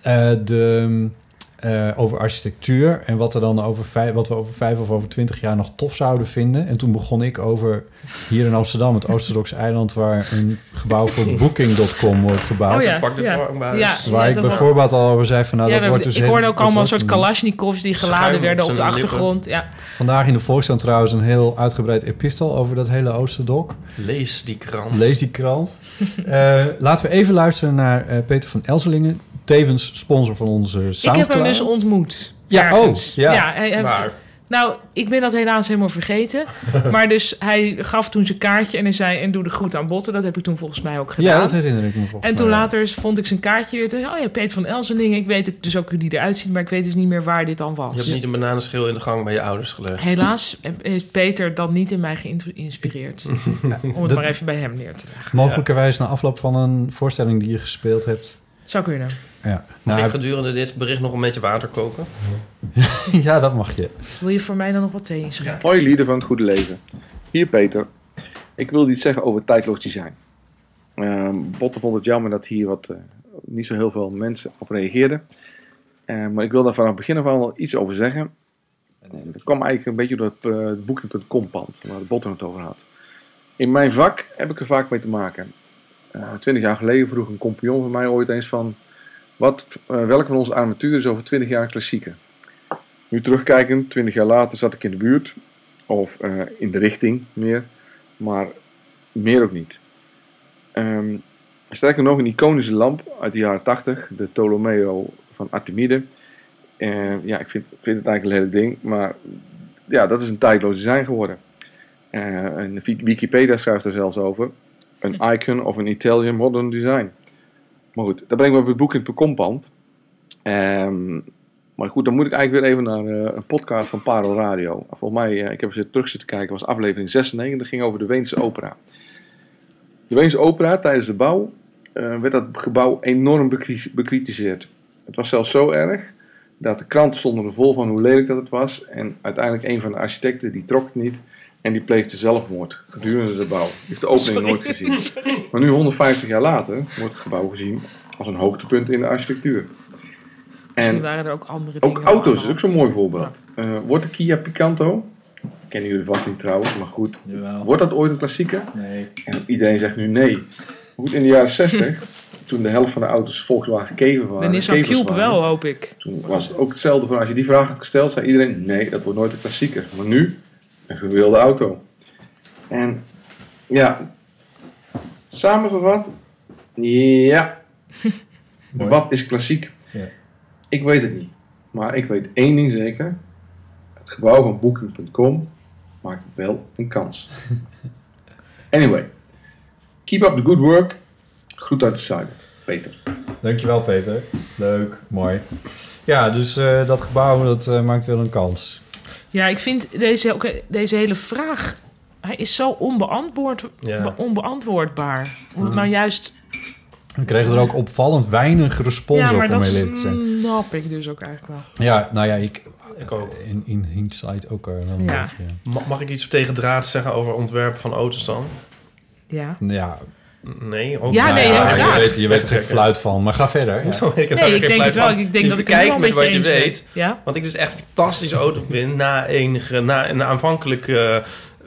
eh, de, eh, over architectuur... en wat, er dan over vijf, wat we over vijf of over twintig jaar nog tof zouden vinden. En toen begon ik over hier in Amsterdam... het Oosterdoks eiland... waar een gebouw voor Booking.com wordt gebouwd. Oh ja, Pak de ja. dwangbuis. Ja. Waar ik bijvoorbeeld al over zei van... nou, Ja, dat wordt dus ik hoorde ook allemaal een soort kalasjnikovs die geladen werden op de lippen. achtergrond. Ja. Vandaag in de Volkskrant trouwens een heel uitgebreid epistel over dat hele Oosterdok. Lees die krant. Lees die krant. Eh, laten we even luisteren naar eh, Peter van Elselingen, tevens sponsor van onze Ik Soundcloud. heb hem dus ontmoet. Ja, ergens. oh, ja. hij heeft- Waar? Nou, ik ben dat helaas helemaal vergeten. maar dus hij gaf toen zijn kaartje en hij zei... en doe de groet aan Botten. Dat heb ik toen volgens mij ook gedaan. Ja, dat herinner ik me volgens En toen mij. later vond ik zijn kaartje weer. Toen, oh ja, Peter van Elselingen. Ik weet dus ook hoe die eruit ziet... maar ik weet dus niet meer waar dit dan Je was. hebt niet een bananenschil in de gang bij je ouders gelegd. Helaas heeft Peter dat niet in mij geïnspireerd. Om het Dat- maar even bij hem neer te leggen. Mogelijkerwijs na afloop van een voorstelling die je gespeeld hebt. Zou kunnen. Ja, Mag nou, ik gedurende dit bericht nog een beetje water koken? ja dat mag je. Wil je voor mij dan nog wat thee inschenken? Hoi lieden van het goede leven. Hier Peter. Ik wilde iets zeggen over tijdloos design. Ehm Botte vond het jammer dat hier wat, eh, niet zo heel veel mensen op reageerden. Eh, maar ik wil daar vanaf het begin af aan wel iets over zeggen. Eh, dat kwam eigenlijk een beetje door het, uh, het Booking.com pand, waar de Botte het over had. In mijn vak heb ik er vaak mee te maken. Eh, Twintig jaar geleden vroeg een compagnon van mij ooit eens van... Wat, eh, welke van onze armatuur is over 20 jaar een klassieker? Nu terugkijkend, 20 jaar later zat ik in de buurt. Of eh, in de richting meer. Maar meer ook niet. Ehm, sterker nog, een iconische lamp uit de jaren 80. De Ptolomeo van Artemide. Ja, ik vind, vind het eigenlijk een hele ding. Maar ja, dat is een tijdloos design geworden. Eh, en Wik- Wikipedia schrijft er zelfs over. Een icon of an Italian modern design. Maar goed, dat brengt me op het boek in het kompand. Ehm maar goed, dan moet ik eigenlijk weer even naar eh, een podcast van Paro Radio. Volgens mij, eh, ik heb eens terug zitten kijken, was aflevering 96. Dat ging over de Weense opera. De Weense opera, tijdens de bouw, eh, werd dat gebouw enorm bekri- bekritiseerd. Het was zelfs zo erg dat de kranten stonden er vol van hoe lelijk dat het was. En uiteindelijk een van de architecten, die trok het niet. En die pleegde zelfmoord gedurende de bouw. Die heeft de opening Sorry. nooit gezien. Maar nu, 150 jaar later, wordt het gebouw gezien als een hoogtepunt in de architectuur. Misschien En waren er ook andere ook dingen. auto's is ook zo'n mooi voorbeeld. Eh, wordt de Kia Picanto, kennen jullie vast niet trouwens, maar goed. Wordt dat ooit een klassieker? Nee. En iedereen zegt nu nee. Goed, in de jaren 60, toen de helft van de auto's Volkswagen Kever waren. De Nissan Kevers Cube waren, wel, hoop ik. Toen was het ook hetzelfde van als je die vraag had gesteld, zei iedereen nee, dat wordt nooit een klassieker. Maar nu, een gewilde auto. En ja, samengevat, ja, wat is klassiek? Ja. Ik weet het niet. Maar ik weet één ding zeker. Het gebouw van Booking.com maakt wel een kans. Anyway, keep up the good work. Groet uit het zuiden. Peter. Dankjewel Peter. Leuk, mooi. Ja, dus eh, dat gebouw dat, eh, maakt wel een kans. Ja, ik vind deze, ook, deze hele vraag... Hij is zo onbeantwoord, Ja. onbeantwoordbaar. Omdat Mm. nou juist... We kregen er ook opvallend weinig respons ja, op, maar om dat heel eerlijk te zijn. snap ik dus ook eigenlijk wel. Ja, nou ja, ik, In, in hindsight ook eh, wel een Ja. beetje. Mag ik iets tegen draad zeggen over ontwerpen van auto's dan? Ja. Ja. Nee, ook Ja, niet. nee, heel je graag. weet, je weet er geen fluit van, maar ga verder. Hoezo? Ik heb Nee, ik denk het wel. van. Ik denk Je dat ik wel een met wat je weet. Ja. Want ik dus echt een fantastische auto vind. Na enige, na een aanvankelijk eh,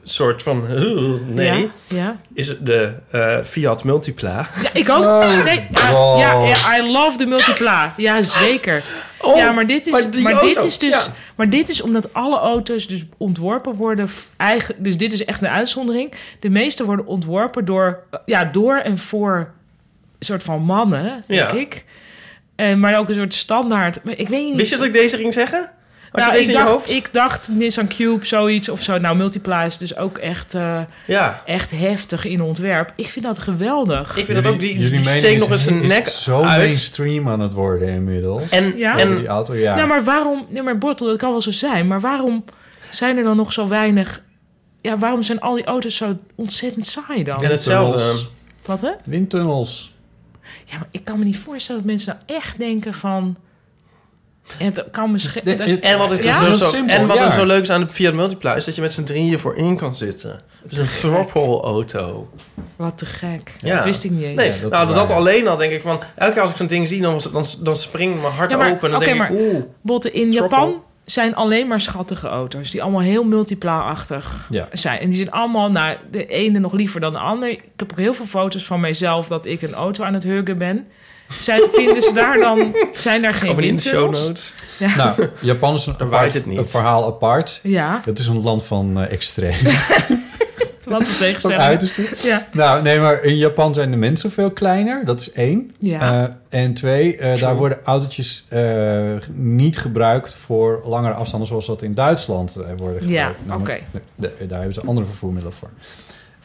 soort van... eh, nee. Ja, ja. Is het de eh, Fiat Multipla. Ja, ik ook. Oh, nee, ja, ja, I love de multipla. Ja, zeker. Oh, ja, maar dit is, maar dit is dus, ja. maar dit is omdat alle auto's dus ontworpen worden, eigen, dus dit is echt een uitzondering. De meeste worden ontworpen door, eh, ja, door en voor soort van mannen, denk Ja. ik. Eh, maar ook een soort standaard. Maar ik weet niet. Wist je dat ik deze ging zeggen? Nou, je deze ik in je dacht, hoofd? ik dacht Nissan Cube, zoiets of zo. Nou, Multipla is dus ook echt, eh, Ja. echt heftig in ontwerp. Ik vind dat geweldig. Ik vind dat ook, die, die steekt nog eens is nek zo uit. mainstream aan het worden inmiddels. En- Ja. Over die auto, ja. Nou, maar waarom... Nee, maar Bortel, dat kan wel zo zijn. Maar waarom zijn er dan nog zo weinig... Ja, waarom zijn al die auto's zo ontzettend saai dan? En hetzelfde. Wat, hè? Windtunnels. Ja, maar ik kan me niet voorstellen dat mensen nou echt denken van... Ja, het kan misschien... De- dat- het- En wat, ik Ja? dus Zo zo, simpel, en wat er zo leuk is aan de Fiat Multipla... is dat je met z'n drieën voorin kan zitten. Dus een throphole-auto. Wat te gek. Ja. Dat wist ik niet eens. Nee, dat nou, dat, alleen al denk ik van... Elke keer als ik zo'n ding zie, dan, dan, dan springt mijn hart Ja, maar- open. En dan oké, denk maar- ik, oeh. Botte, in. Japan zijn alleen maar schattige auto's. Die allemaal heel multipla-achtig Ja. zijn. En die zijn allemaal, nou, de ene nog liever dan de ander. Ik heb ook heel veel foto's van mijzelf dat ik een auto aan het huggen ben. Zijn, vinden ze daar dan, zijn daar geen windtunnels? notes. Ja. Nou, Japan is een, apart, het niet. een verhaal apart. Ja. Het is een land van eh extreem. Wat een Van tegenstelling. uiterste. Ja. Nou, nee, maar in Japan zijn de mensen veel kleiner. Dat is één. Ja. Eh, en twee, eh, daar worden autootjes eh, niet gebruikt voor langere afstanden zoals dat in Duitsland eh, worden gebruikt. Ja, oké. daar hebben ze andere vervoermiddelen voor.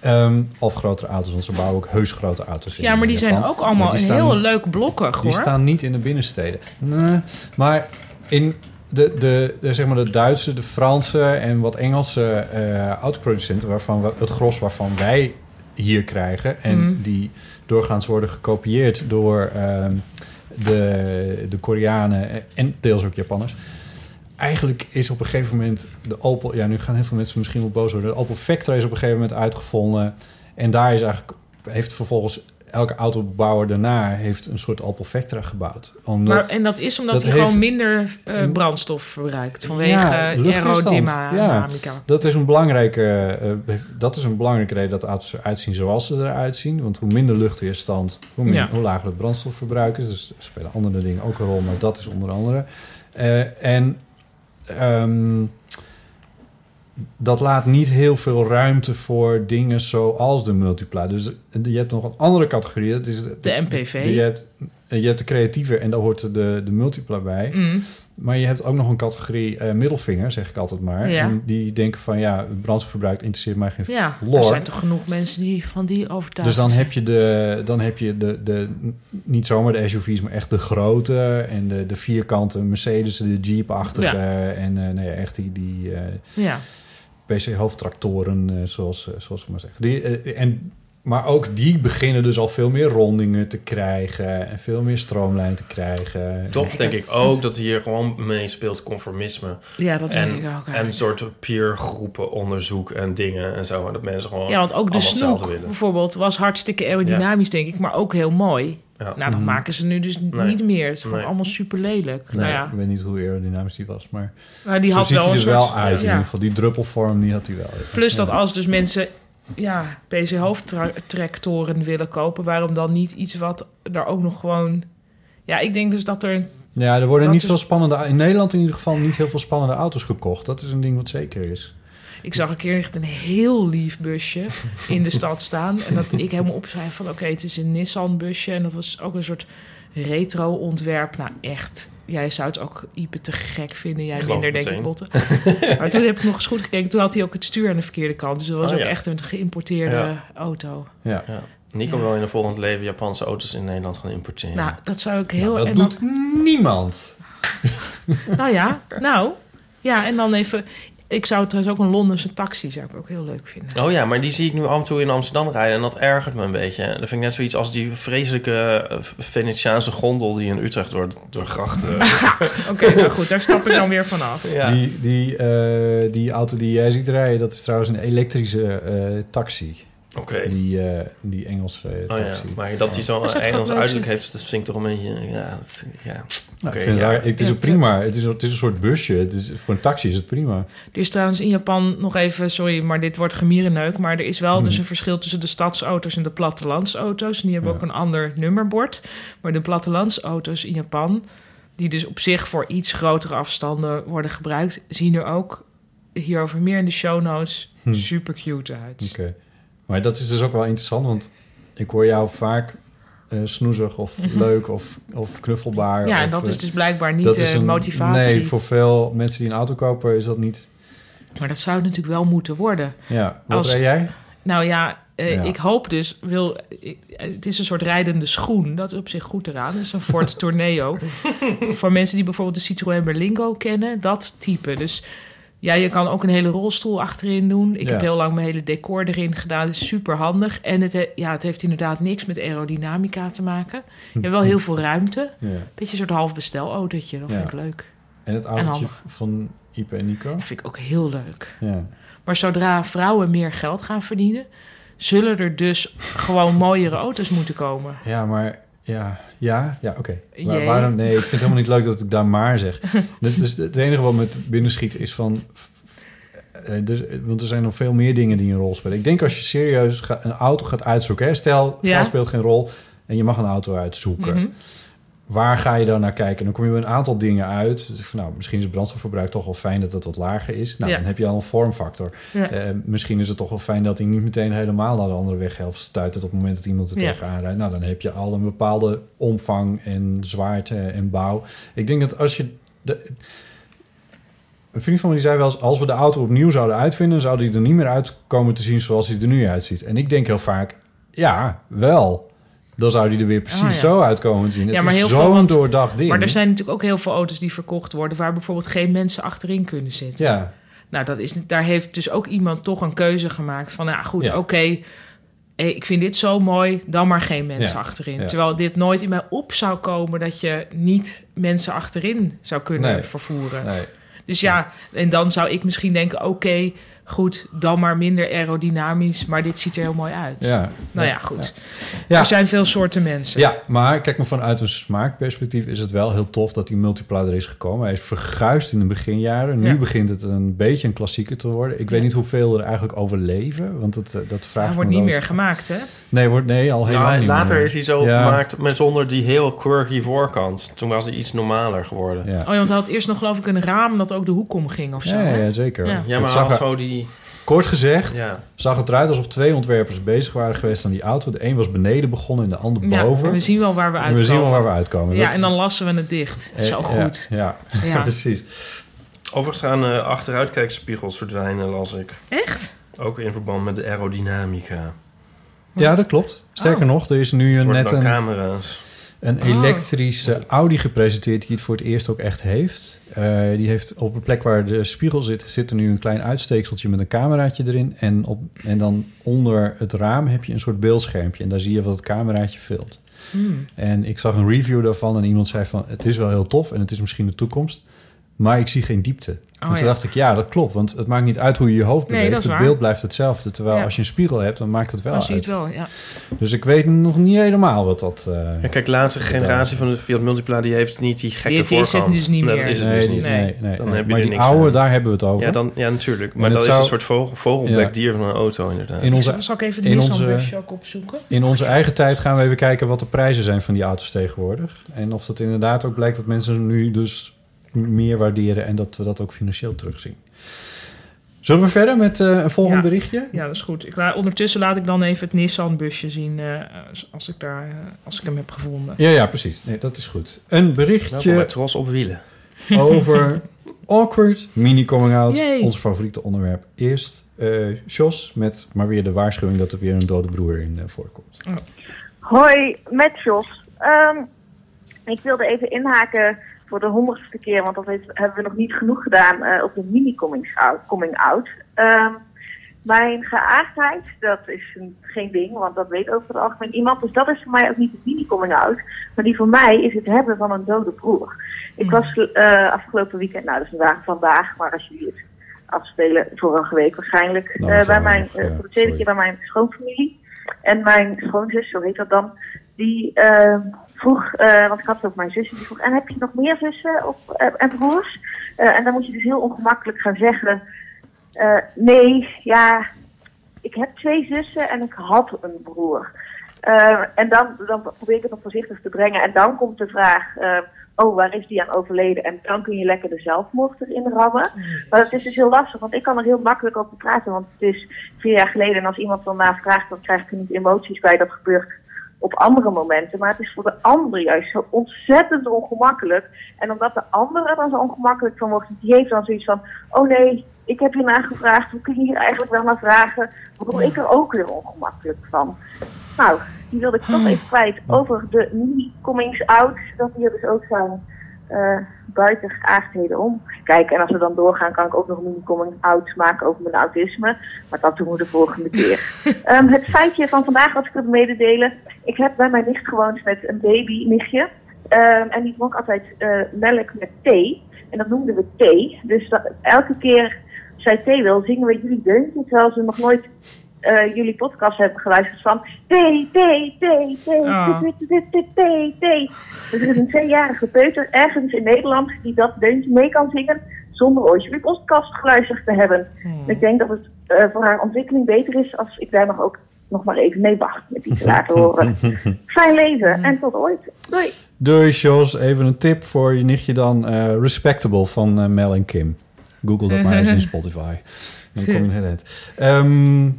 Ehm, of grotere auto's, want ze bouwen ook heus grote auto's in Ja, maar die Japan. zijn ook allemaal die in staan- heel leuk blokkig, Die hoor. staan niet in de binnensteden. Nee, maar in de, de, de, zeg maar de Duitse, de Franse en wat Engelse eh, autoproducenten... Waarvan we, het gros waarvan wij hier krijgen... en Mm. die doorgaans worden gekopieerd door ehm, de, de Koreanen en deels ook Japanners... Eigenlijk is op een gegeven moment de Opel... Ja, nu gaan heel veel mensen misschien wel boos worden. De Opel Vectra is op een gegeven moment uitgevonden. En daar is eigenlijk... Heeft vervolgens elke autobouwer daarna... heeft een soort Opel Vectra gebouwd. Omdat, Maar, en dat is omdat dat hij heeft- gewoon minder eh, brandstof verbruikt. Vanwege Ja, ja, aerodynamica. dat is een belangrijke, heeft- dat is een belangrijke reden dat de auto's eruit zien zoals ze eruit zien. Want hoe minder luchtweerstand, hoe, Ja. hoe lager het brandstofverbruik is. Dus er spelen andere dingen ook een rol, maar dat is onder andere. Eh, en ehm, dat laat niet heel veel ruimte voor dingen zoals de multipla. Dus je hebt nog een andere categorie. Dat is De MPV. Je hebt, je hebt de creatieve en daar hoort de, de multipla bij. Mm. Maar je hebt ook nog een categorie eh, middelvinger, zeg ik altijd maar. Ja. En die denken van, ja, brandstofverbruik interesseert mij geen Ja, er zijn toch genoeg mensen die van die overtuigd Dus dan zijn. heb je, de, dan heb je de, de, niet zomaar de SUV's, maar echt de grote en de, de vierkante Mercedes, de Jeep-achtige. Ja. En nou ja, echt die, die eh, Ja. PC-hoofdtractoren, zoals, zoals we maar zeggen. Die, en, maar ook die beginnen dus al veel meer rondingen te krijgen en veel meer stroomlijn te krijgen. Toch denk ik ook dat hier gewoon meespeelt conformisme. Ja, dat en, denk ik ook En een soort peergroepen onderzoek en dingen en zo. En dat mensen gewoon Ja, want ook de snoek bijvoorbeeld was hartstikke aerodynamisch, denk ik, maar ook heel mooi. Ja. Nou, dat Mhm. maken ze nu dus Nee. niet meer. Het is gewoon Nee. allemaal super lelijk. Nee, nou ja, Ik weet niet hoe aerodynamisch die was, maar Nou, die zo had ziet wel hij er wel soort- uit in ieder geval. Die druppelvorm, die had hij wel. plus dat Ja. als dus mensen ja, PC-hoofdtractoren willen kopen, waarom dan niet iets wat daar ook nog gewoon... Ja, ik denk dus dat er... Ja, er worden niet veel spannende... In Nederland in ieder geval niet heel veel spannende auto's gekocht. Dat is een ding wat zeker is. Ik zag een keer echt een heel lief busje in de stad staan. En dat ik helemaal opschrijf van... oké, het is een Nissan-busje. En dat was ook een soort retro-ontwerp. Nou, echt. Jij zou het ook Ipe te gek vinden. Jij geloof minder, denk ik. Botten. maar toen heb ik nog eens goed gekeken. Toen had hij ook het stuur aan de verkeerde kant. Dus dat was Oh, ook ja. echt een geïmporteerde Ja. auto. Ja. Nico Ja. wil in een volgend leven Japanse auto's in Nederland gaan importeren. Nou, dat zou ik heel... dat en doet dan- niemand. Nou ja, nou. Ja, en dan even... Ik zou trouwens ook een Londense taxi zou ik ook heel leuk vinden. Oh ja, maar die zie ik nu af en toe in Amsterdam rijden en dat ergert me een beetje. Dat vind ik net zoiets als die vreselijke eh, Venetiaanse gondel die in Utrecht door, door grachten... Oké, nou goed, daar stap ik dan weer vanaf. Ja. Die, die, eh, die auto die jij ziet rijden, dat is trouwens een elektrische eh, taxi. Oké. Die, eh, die Engelse Oh ja, taxi. maar dat hij zo'n Engels uiterlijk heeft, dat vind ik toch een beetje... Ja, dat, ja. Nou, Oké, ik vind ja. het, raar. het is Ja, ook prima. Het is, het is een soort busje. Het is, voor een taxi is het prima. Er is trouwens in Japan nog even, sorry, maar dit wordt gemierenneuk. Maar er is wel dus Mhm. een verschil tussen de stadsauto's en de plattelandsauto's. En die hebben Ja. ook een ander nummerbord. Maar de plattelandsauto's in Japan, die dus op zich voor iets grotere afstanden worden gebruikt, zien er ook hierover meer in de show notes Hm. super cute uit. Oké. Maar dat is dus ook wel interessant, want ik hoor jou vaak eh, snoezig of Mhm. leuk of, of knuffelbaar. Ja, en dat is eh, dus blijkbaar niet dat de een- motivatie. Nee, voor veel mensen die een auto kopen is dat niet... Maar dat zou natuurlijk wel moeten worden. Ja, wat Als- rijd jij? Nou ja, eh, Ja. ik hoop dus, wil, ik- het is een soort rijdende schoen. Dat is op zich goed eraan. Het is een Ford Tourneo. Voor mensen die bijvoorbeeld de Citroën Berlingo kennen, dat type. Dus ja, je kan ook een hele rolstoel achterin doen. Ik Ja. heb heel lang mijn hele decor erin gedaan. Dat is super handig. En het, he- ja, het heeft inderdaad niks met aerodynamica te maken. Je hebt wel heel veel ruimte. Ja. Beetje een soort half bestelautootje. Dat Ja. vind ik leuk. En het autootje van Ipe en Nico? Dat vind ik ook heel leuk. Ja. Maar zodra vrouwen meer geld gaan verdienen, zullen er dus gewoon mooiere auto's moeten komen. Ja, maar ja, ja, ja, oké. Waar- waarom? Nee, ik vind het helemaal niet leuk dat ik daar maar zeg. dus, dus het enige wat met binnenschiet is van... eh, er- want er zijn nog veel meer dingen die een rol spelen. Ik denk als je serieus ga- een auto gaat uitzoeken... Hè, stel, Ja. geld speelt geen rol en je mag een auto uitzoeken. Mhm. Waar ga je dan naar kijken? En dan kom je bij een aantal dingen uit. Dus van, nou, misschien is het brandstofverbruik toch wel fijn dat het wat lager is. Nou, Ja. dan heb je al een vormfactor. Ja. Eh, misschien is het toch wel fijn dat hij niet meteen helemaal naar de andere weghelft stuitert op het moment dat iemand er Ja. tegenaan rijdt. Nou, dan heb je al een bepaalde omvang en zwaarte en bouw. Ik denk dat als je... De, een vriend van me die zei wel eens... als we de auto opnieuw zouden uitvinden... zou die er niet meer uitkomen te zien zoals hij er nu uitziet. En ik denk heel vaak, ja, wel. Dan zou die er weer precies Ah, ja. zo uitkomen te zien. Ja, het maar is heel zo'n doordacht ding. Maar er zijn natuurlijk ook heel veel auto's die verkocht worden... waar bijvoorbeeld geen mensen achterin kunnen zitten. Ja, Nou, dat is, daar heeft dus ook iemand toch een keuze gemaakt van... nou goed, Ja. oké, eh, ik vind dit zo mooi, dan maar geen mensen Ja. achterin. Terwijl dit nooit in mij op zou komen... dat je niet mensen achterin zou kunnen Nee. vervoeren. nee. Dus ja, en dan zou ik misschien denken... oké, goed, dan maar minder aerodynamisch... maar dit ziet er heel mooi uit. Ja. Nou ja, Ja. goed. Ja. Er zijn veel soorten mensen. Ja, maar kijk maar vanuit een smaakperspectief is het wel heel tof dat die multiplayer er is gekomen. Hij is verguisd in de beginjaren. Nu Ja. begint het een beetje een klassieker te worden. Ik weet niet hoeveel er eigenlijk overleven, want dat, eh, dat vraagt Hij me wordt niet meer gemaakt, hè? Nee, wordt, nee al helemaal Nou, niet later meer. is hij zo Ja. gemaakt met zonder die heel quirky voorkant. Toen was hij iets normaler geworden. Ja, Oh, ja, want hij had eerst nog geloof ik een raam dat ook de hoek om ging of zo. ja, zeker. Ja. Ja, Het maar zag hij had er- zo die... Kort gezegd, Ja. zag het eruit alsof twee ontwerpers bezig waren geweest aan die auto. De een was beneden begonnen en de ander Ja, boven. en we zien wel waar we En uitkomen. we zien wel waar we uitkomen. Ja, Dat- en dan lassen we het dicht. Eh, Zo goed. Ja, Ja. precies. Overigens gaan eh, achteruitkijkspiegels verdwijnen, las ik. Echt? Ook in verband met de aerodynamica. Ja, dat klopt. Sterker Oh. nog, er is nu een, worden net een, camera's. Een Oh. elektrische Audi gepresenteerd die het voor het eerst ook echt heeft. Eh, die heeft op de plek waar de spiegel zit, zit er nu een klein uitsteekseltje met een cameraatje erin. En, op, en dan onder het raam heb je een soort beeldschermpje. En daar zie je wat het cameraatje filmt. Hmm. En ik zag een review daarvan en iemand zei van... het is wel heel tof en het is misschien de toekomst... maar ik zie geen diepte. en toen ja. dacht ik, ja, dat klopt. Want het maakt niet uit hoe je je hoofd beweegt. dat is het waar. beeld blijft hetzelfde. Terwijl Ja. als je een spiegel hebt, dan maakt het wel Dan zie je uit. het wel, ja. Dus ik weet nog niet helemaal wat dat... eh, Ja, kijk, de laatste generatie van de Fiat Multipla... die heeft niet die gekke Dit is het voorkant. dus niet Dat meer. is het nee, dus die- niet. nee, nee, Dan nee. heb je maar er die oude, aan. daar hebben we het over. Ja, dan, ja natuurlijk. Maar dat is zou- een soort vogel, vogelbek Ja. dier van een auto, inderdaad. In onze, Zal ik even in Nissan-busje onze, ook opzoeken? in onze eigen tijd gaan we even kijken wat de prijzen zijn van die auto's tegenwoordig. En of dat inderdaad ook blijkt dat mensen nu dus meer waarderen en dat we dat ook financieel terugzien. Zullen we verder met eh, een volgend Ja. berichtje? Ja, dat is goed. Ik la- ondertussen laat ik dan even het Nissan-busje zien eh, als, ik daar, eh, als ik hem heb gevonden. Ja, ja, precies. Nee, dat is goed. Een berichtje Tros op wielen. over awkward mini-coming out. Yay. Ons favoriete onderwerp. Eerst eh Jos met maar weer de waarschuwing dat er weer een dode broer in eh, voorkomt. Hoi, met Jos. Ehm, ik wilde even inhaken voor de honderdste keer, want dat heeft- hebben we nog niet genoeg gedaan eh, op de mini-coming out. Coming out. Ehm, mijn geaardheid, dat is een, geen ding, want dat weet over het algemeen iemand. Dus dat is voor mij ook niet de mini-coming out. Maar die voor mij is het hebben van een dode broer. Ik was eh, afgelopen weekend, nou dat is vandaag, vandaag, maar als jullie het afspelen, vorige week waarschijnlijk, Nou, eh, bij mijn, nog, ja, voor de tweede sorry. keer bij mijn schoonfamilie. En mijn schoonzus, zo heet dat dan, die eh, vroeg, eh, want ik had het over mijn zussen, die vroeg, en heb je nog meer zussen of, eh, en broers? Eh, en dan moet je dus heel ongemakkelijk gaan zeggen, nee, ja, ik heb twee zussen en ik had een broer. En dan, dan probeer ik het nog voorzichtig te brengen. En dan komt de vraag, oh, waar is die aan overleden? En dan kun je lekker de zelfmoord erin rammen. Maar dat is dus heel lastig, want ik kan er heel makkelijk over praten. Want het is vier jaar geleden en als iemand dan vraagt, dan krijg ik er niet emoties bij. Dat gebeurt op andere momenten. Maar het is voor de ander juist zo ontzettend ongemakkelijk. En omdat de ander er dan zo ongemakkelijk van wordt, die heeft dan zoiets van, oh nee, ik heb je nagevraagd, hoe kun je hier eigenlijk wel naar vragen? Word ik er ook weer ongemakkelijk van? Nou, die wilde ik toch even kwijt over de mini-comings out. Dat die er dus ook zijn eh, buiten geaardheden om. Kijk, en als we dan doorgaan, kan ik ook nog een mini-coming out maken over mijn autisme. Maar dat doen we de volgende keer. Ehm, het feitje van vandaag wat ik wil mededelen. Ik heb bij mijn nicht gewoond met een baby-nichtje. Ehm, en die dronk altijd eh, melk met thee. En dat noemden we thee. Dus dat, elke keer zij thee wil, zingen we jullie deuntje. Terwijl ze nog nooit eh, jullie podcast hebben geluisterd van thee, thee, thee, thee, thee. Dus er is een tweejarige peuter ergens in Nederland die dat deuntje mee kan zingen zonder ooit jullie podcast geluisterd te hebben. Hmm. Ik denk dat het eh, voor haar ontwikkeling beter is als ik daar nog ook nog maar even mee wacht met die te laten horen. Fijn leven en tot ooit. Doei! Doei Jos, even een tip voor je nichtje dan. eh, Respectable van Mel en Kim. Google dat maar eens in Spotify. Dan kom je eind. Ehm,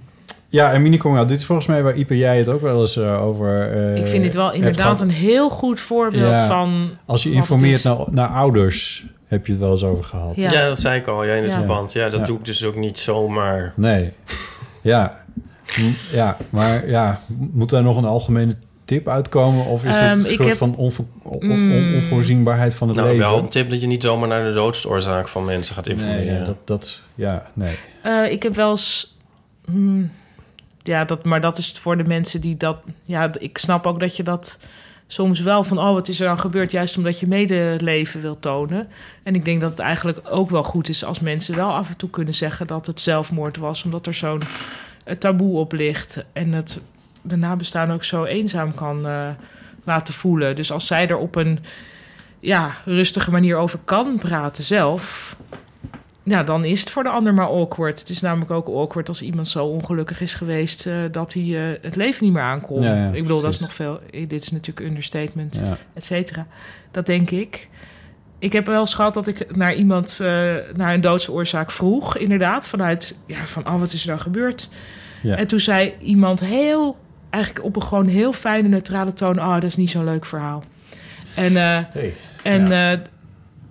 ja, en mini coming out. Dit is volgens mij waar Ipe jij het ook wel eens eh, over eh, ik vind dit wel inderdaad een heel goed voorbeeld Ja, van... Als je informeert naar, naar ouders, heb je het wel eens over gehad. Ja. Ja, dat zei ik al ja, in het Ja. verband. Ja, dat Ja. doe ik dus ook niet zomaar. Nee. Ja. Ja, maar ja, moet daar nog een algemene tip uitkomen? Of is Ehm, het een ik soort heb- van onvo- on- on- Mm. onvoorzienbaarheid van het Nou, leven? wel een tip dat je niet zomaar naar de doodsoorzaak van mensen gaat informeren. Nee, ja, dat, dat, ja, nee. Eh, ik heb wel eens. hmm, ja, dat, maar dat is voor de mensen die dat. Ja, ik snap ook dat je dat soms wel van. Oh, wat is er dan gebeurd? Juist omdat je medeleven wil tonen. En ik denk dat het eigenlijk ook wel goed is als mensen wel af en toe kunnen zeggen dat het zelfmoord was, omdat er zo'n eh, taboe op ligt. En het de nabestaan ook zo eenzaam kan eh, laten voelen. Dus als zij er op een ja, rustige manier over kan praten zelf. Ja, dan is het voor de ander maar awkward. Het is namelijk ook awkward als iemand zo ongelukkig is geweest eh, dat hij eh, het leven niet meer aankon. Ja, ja, ik bedoel, dat is nog veel. eh, Dit is natuurlijk understatement, Ja. et cetera. Dat denk ik. ik heb wel eens gehad dat ik naar iemand, naar een doodsoorzaak vroeg. Inderdaad, vanuit, ja, van, oh, wat is er dan gebeurd? En toen zei iemand heel, eigenlijk op een gewoon heel fijne, neutrale toon... oh, dat is niet zo'n leuk verhaal. En, Hey, en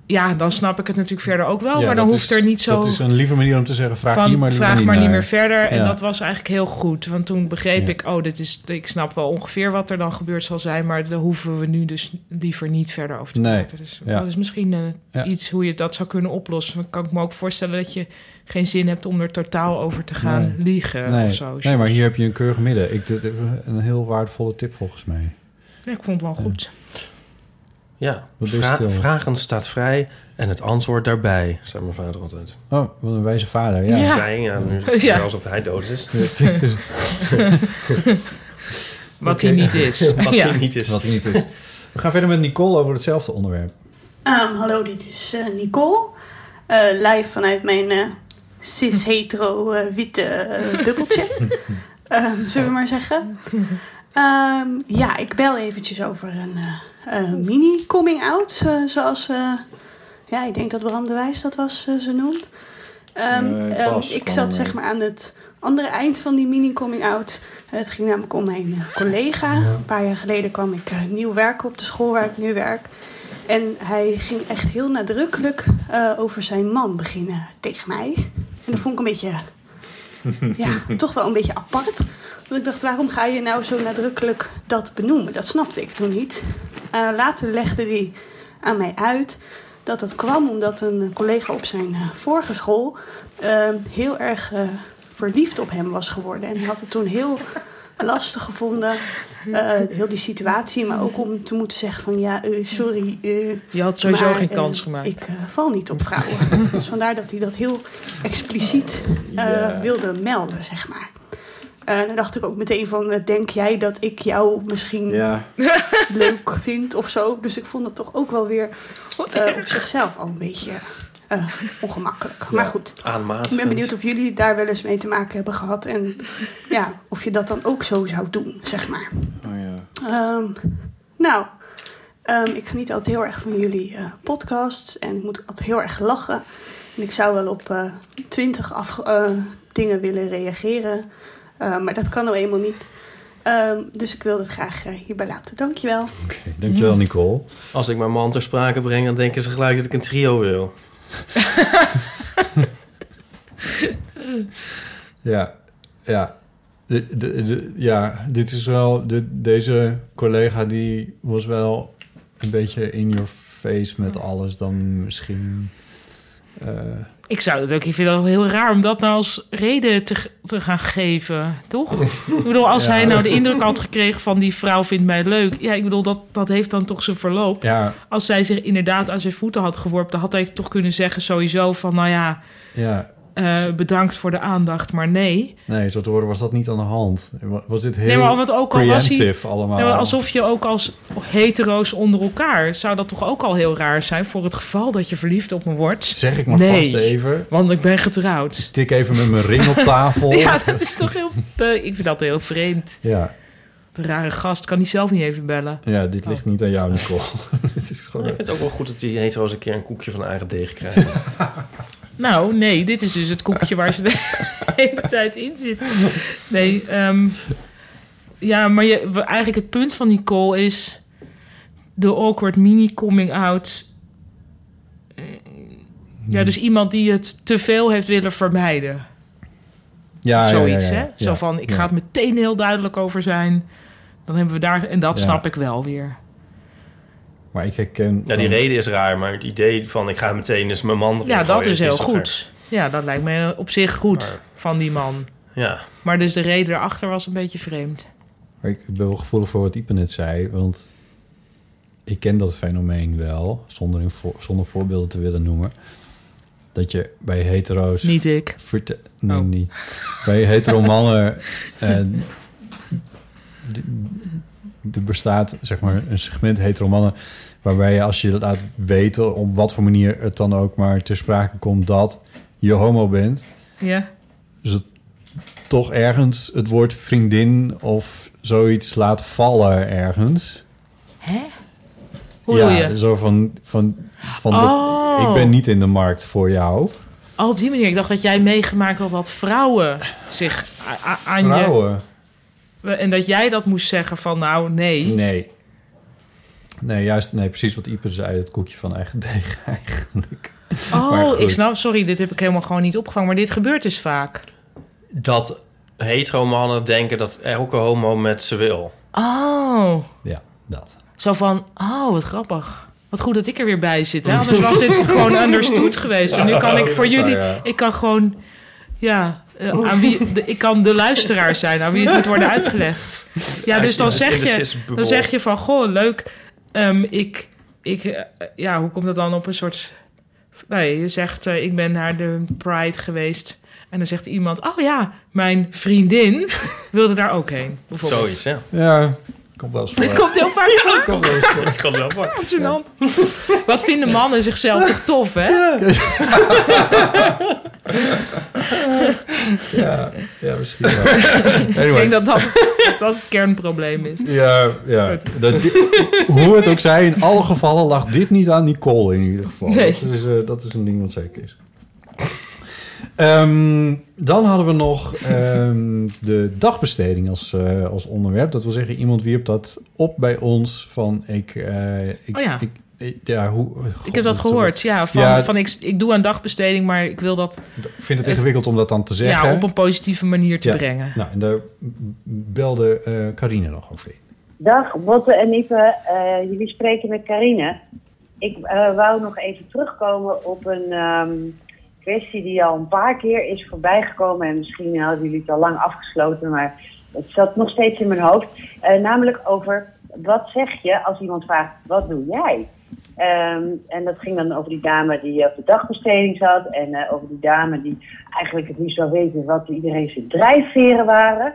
ja. dan snap ik het natuurlijk verder ook wel. Ja, maar dan hoeft is- er niet zo... Dat is een lieve manier om te zeggen, vraag van, hier maar vraag niet maar niet meer verder. En Ja. dat was eigenlijk heel goed. Want toen begreep Ja. ik, oh, dit is, ik snap wel ongeveer wat er dan gebeurd zal zijn. Maar daar hoeven we nu dus liever niet verder over te Nee. praten. Dus dat is misschien eh, iets hoe je dat zou kunnen oplossen. Dan kan ik me ook voorstellen dat je geen zin hebt om er totaal over te gaan Nee. liegen nee. of zo. Nee, maar hier heb je een keurig midden. Ik, een heel waardevolle tip volgens mij. Ja, ik vond het wel goed. Ja, vra- het, joh? vragen staat vrij en het antwoord daarbij, zei mijn vader altijd. Oh, wat een wijze vader. Ja. Ja. Ja, nu is het Ja. weer alsof hij dood is. Wat hij niet is. Wat Ja. hij niet is. Wat hij niet is. We gaan verder met Nicole over hetzelfde onderwerp. Ehm, hallo, dit is eh, Nicole. Eh, live vanuit mijn eh, cis-hetero-witte eh, bubbeltje. Ehm, zullen we maar zeggen. Ehm, ja, ik bel eventjes over een eh, mini-coming-out. eh, zoals, eh, ja, ik denk dat Bram de Wijs dat was, ze noemt. Ehm, Nee, ehm, ik zat zeg maar aan het andere eind van die mini-coming-out. Het ging namelijk om mijn collega. Een paar jaar geleden kwam ik nieuw werken op de school waar ik nu werk. En hij ging echt heel nadrukkelijk over zijn man beginnen tegen mij. En dat vond ik een beetje, ja, toch wel een beetje apart. Want ik dacht, waarom ga je nou zo nadrukkelijk dat benoemen? Dat snapte ik toen niet. Eh, later legde hij aan mij uit dat dat kwam omdat een collega op zijn eh, vorige school eh, heel erg eh, verliefd op hem was geworden. En hij had het toen heel lastig gevonden, eh, heel die situatie. Maar ook om te moeten zeggen van ja, sorry. eh, Je had sowieso maar, geen kans gemaakt. Ik val niet op vrouwen. dus vandaar dat hij dat heel expliciet eh, wilde melden, zeg maar. Eh, dan dacht ik ook meteen van, eh, denk jij dat ik jou misschien Ja. leuk vind of zo? Dus ik vond het toch ook wel weer eh, op zichzelf al een beetje ongemakkelijk. Maar goed, Aanmatigend. ik ben benieuwd of jullie daar wel eens mee te maken hebben gehad. En ja, of je dat dan ook zo zou doen, zeg maar. Oh ja. Ehm, nou, ehm, ik geniet altijd heel erg van jullie eh, podcasts. En ik moet altijd heel erg lachen. En ik zou wel op twintig dingen willen reageren. Eh, maar dat kan nou eenmaal niet. Ehm, dus ik wil het graag eh, hierbij laten. Dankjewel. Oké, dankjewel Nicole. Als ik mijn man ter sprake breng, dan denken ze gelijk dat ik een trio wil. Ja, ja. De, de, de- ja, dit is wel... De, deze collega die was wel een beetje in your face met alles dan misschien... eh, Ik zou het ook, ik vind het heel raar om dat nou als reden te, te gaan geven, toch? ik bedoel, als Ja. hij nou de indruk had gekregen van die vrouw vindt mij leuk. Ja, ik bedoel, dat, dat heeft dan toch zijn verloop. ja, Als zij zich inderdaad aan zijn voeten had geworpen, dan had hij toch kunnen zeggen sowieso van, nou ja, ja. Eh, bedankt voor de aandacht, maar nee. Nee, zo te horen was dat niet aan de hand. Was dit heel Nee, maar wat ook al was hij- preemptive allemaal. Alsof je ook als hetero's onder elkaar, zou dat toch ook al heel raar zijn voor het geval dat je verliefd op me wordt? Zeg ik maar nee, vast even. Want ik ben getrouwd. Tik even met mijn ring op tafel. Ja, dat is toch heel. ik vind dat heel vreemd. Ja, De rare gast kan hij zelf niet even bellen. ja dit ligt niet aan jou, Nicole. dit is gewoon... ik vind het ook wel goed dat die hetero's een keer een koekje van eigen deeg krijgen. Nou, nee, dit is dus het koekje waar ze de hele tijd in zitten. Nee, ehm, ja, maar je, eigenlijk het punt van Nicole is de awkward mini coming out. Ja, dus iemand die het te veel heeft willen vermijden. ja, of zoiets, ja, ja. hè? Zo van, ik ga het meteen heel duidelijk over zijn. Dan hebben we daar... En dat snap ik wel weer. Maar ik herken... Ja, die reden is raar, maar het idee van ik ga meteen eens mijn man erin Ja, dat is heel goed. Ja, dat lijkt me op zich goed Maar- van die man. Ja, Maar dus de reden erachter was een beetje vreemd. Maar ik ben wel gevoelig voor wat Ipe net zei, want ik ken dat fenomeen wel, zonder, in voor- zonder voorbeelden te willen noemen. Dat je bij hetero's... Niet ik. verte- nee, Oh. niet. Bij hetero mannen... eh, er bestaat zeg maar een segment hetero mannen... waarbij je als je laat weten op wat voor manier het dan ook maar ter sprake komt... dat je homo bent, Ja. dus het toch ergens het woord vriendin of zoiets laat vallen ergens. Hoe bedoel ja, je? zo van, van Van dat- Oh. ik ben niet in de markt voor jou. Oh, op die manier. Ik dacht dat jij meegemaakt had dat vrouwen zich aan Vrouwen? je... En dat jij dat moest zeggen van nou, nee. Nee. Nee, juist, nee, precies wat Ipe zei, het koekje van eigen deeg eigenlijk. Oh, ik snap. Sorry, dit heb ik helemaal gewoon niet opgevangen. Maar dit gebeurt dus vaak. Dat hetero mannen denken dat elke homo met ze wil. Oh. Ja, dat. Zo van, oh, wat grappig. Wat goed dat ik er weer bij zit. Hè? Anders was dit gewoon understood geweest. En nu kan ik voor jullie... Ik kan gewoon... Ja, eh, aan wie, de, ik kan de luisteraar zijn aan wie het moet worden uitgelegd. Ja, dus dan zeg je, dan zeg je van... Goh, leuk. ehm, ik, ik, eh, ja, hoe komt dat dan op een soort... Nee, je zegt, eh, ik ben naar de Pride geweest. En dan zegt iemand... Oh ja, mijn vriendin wilde daar ook heen. Bijvoorbeeld. Zoiets, ja. Ja, komt wel eens voor. Dit komt heel vaak voor. komt wel eens voor. Dat kan wel voor. Wat gênant. Wat vinden mannen zichzelf toch tof, hè? Ja, ja misschien wel. Ik Anyway. denk dat dat, dat het kernprobleem is. Ja, ja. Dat, hoe het ook zij, in alle gevallen lag dit niet aan Nicole in ieder geval. Nee. Dat, is, eh, dat is een ding wat zeker is. Ehm, dan hadden we nog ehm, de dagbesteding als, eh, als onderwerp. Dat wil zeggen, iemand wierp dat op bij ons van ik... eh, ik, Oh ja. ik, ja, hoe, Ik heb dat gehoord, ja. Van, Ja, van ik, ik doe aan dagbesteding, maar ik wil dat... Ik vind het ingewikkeld om dat dan te zeggen. Ja, op een positieve manier te Ja. brengen. Nou, en daar belde eh Carine nog over in. Dag, Botte en Ipe. Eh, jullie spreken met Carine. Ik eh, wou nog even terugkomen op een ehm, kwestie die al een paar keer is voorbijgekomen. En misschien hadden jullie het al lang afgesloten, maar het zat nog steeds in mijn hoofd. Eh, namelijk over wat zeg je als iemand vraagt: wat doe jij? Ehm, en dat ging dan over die dame die op de dagbesteding zat. En eh, over die dame die eigenlijk het niet zou weten wat iedereen zijn drijfveren waren.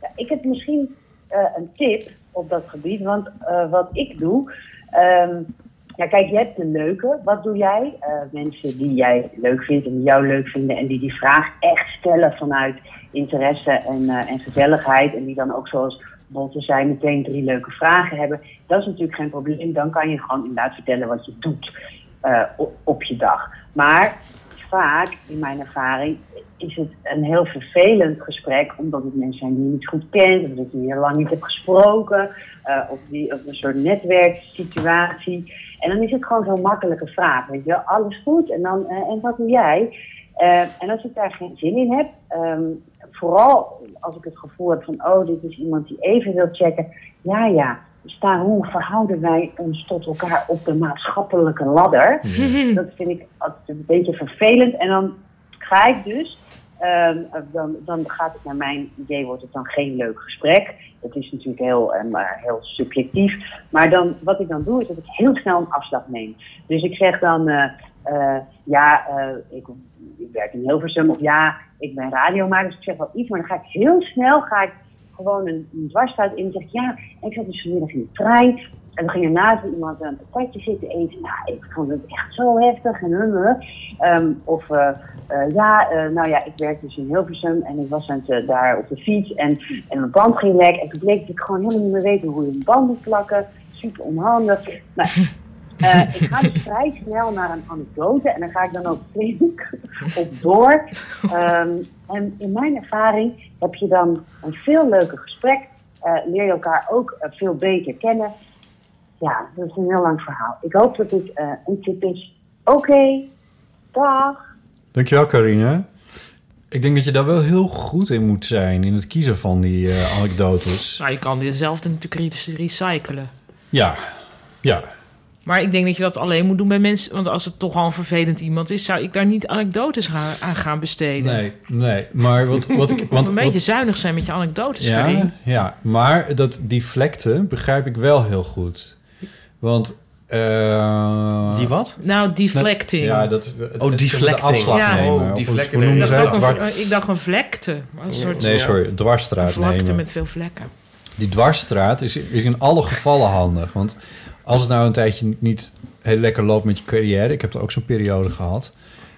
Ja, ik heb misschien eh, een tip op dat gebied. Want wat ik doe. ehm, ja, kijk, je hebt de leuke. Wat doe jij? Eh, mensen die jij leuk vindt en die jou leuk vinden. En die die vraag echt stellen vanuit interesse en, eh, en gezelligheid. En die dan ook zoals Botte zei meteen drie leuke vragen hebben. Dat is natuurlijk geen probleem. Dan kan je gewoon inderdaad vertellen wat je doet eh, op, je dag. Maar vaak, in mijn ervaring, is het een heel vervelend gesprek, omdat het mensen zijn die je niet goed kent, of dat je heel lang niet hebt gesproken, of, die, of een soort netwerksituatie. En dan is het gewoon zo'n makkelijke vraag, weet je alles goed, en, dan, eh, en wat doe jij? Eh, en als ik daar geen zin in heb, ehm, vooral als ik het gevoel heb van, oh, dit is iemand die even wil checken, ja, ja, staan, hoe verhouden wij ons tot elkaar op de maatschappelijke ladder? Dat vind ik altijd een beetje vervelend. En dan ga ik dus, ehm, dan, dan gaat het naar mijn idee, wordt het dan geen leuk gesprek. Dat is natuurlijk heel, maar heel subjectief. Maar dan, wat ik dan doe, is dat ik heel snel een afslag neem. Dus ik zeg dan, eh, eh, ja, ik, ik werk in Hilversum, of ja, ik ben radiomaker, dus ik zeg wel iets. Maar dan ga ik heel snel, ga ik gewoon een, een dwarsstraat in en zeg ja, ik zat dus vanmiddag in de trein. En we gingen naast iemand een patatje zitten eten. Nou, ik vond het echt zo heftig. En. Ehm, of eh, eh, ja, eh, nou ja, ik werk dus in Hilversum en ik was aan het, daar op de fiets en, en mijn band ging lek. En toen bleek dat ik gewoon helemaal niet meer weet hoe je een band moet plakken. Super onhandig. Nou, ik ga dus vrij snel naar een anekdote en daar ga ik dan ook flink op door. Ehm, en in mijn ervaring heb je dan een veel leuker gesprek. leer je elkaar ook veel beter kennen. Ja, dat is een heel lang verhaal. Ik hoop dat dit eh, een tip is. Oké, dag. Dankjewel, Carine. Ik denk dat je daar wel heel goed in moet zijn... in het kiezen van die eh, anekdotes. Nou, je kan dezelfde natuurlijk re- recyclen. Ja, ja. Maar ik denk dat je dat alleen moet doen bij mensen... Want als het toch al een vervelend iemand is... zou ik daar niet anekdotes gaan, aan gaan besteden. Nee, nee. Maar wat, wat ik... Want, een beetje wat- zuinig zijn met je anekdotes, ja, Karin. ja, maar dat deflecten begrijp ik wel heel goed. Want... eh, Die wat? Nou, deflecting. Ja, dat, Oh, deflecting. De afslag Ja. nemen. Oh, hoe noemen Ik ze dacht, een, Dwar- ik dacht een vlekte. Een soort Nee, sorry, dwarsstraat een vlakte nemen. met veel vlekken. Die dwarsstraat is, is in alle gevallen handig. Want als het nou een tijdje niet heel lekker loopt met je carrière... ik heb er ook zo'n periode gehad...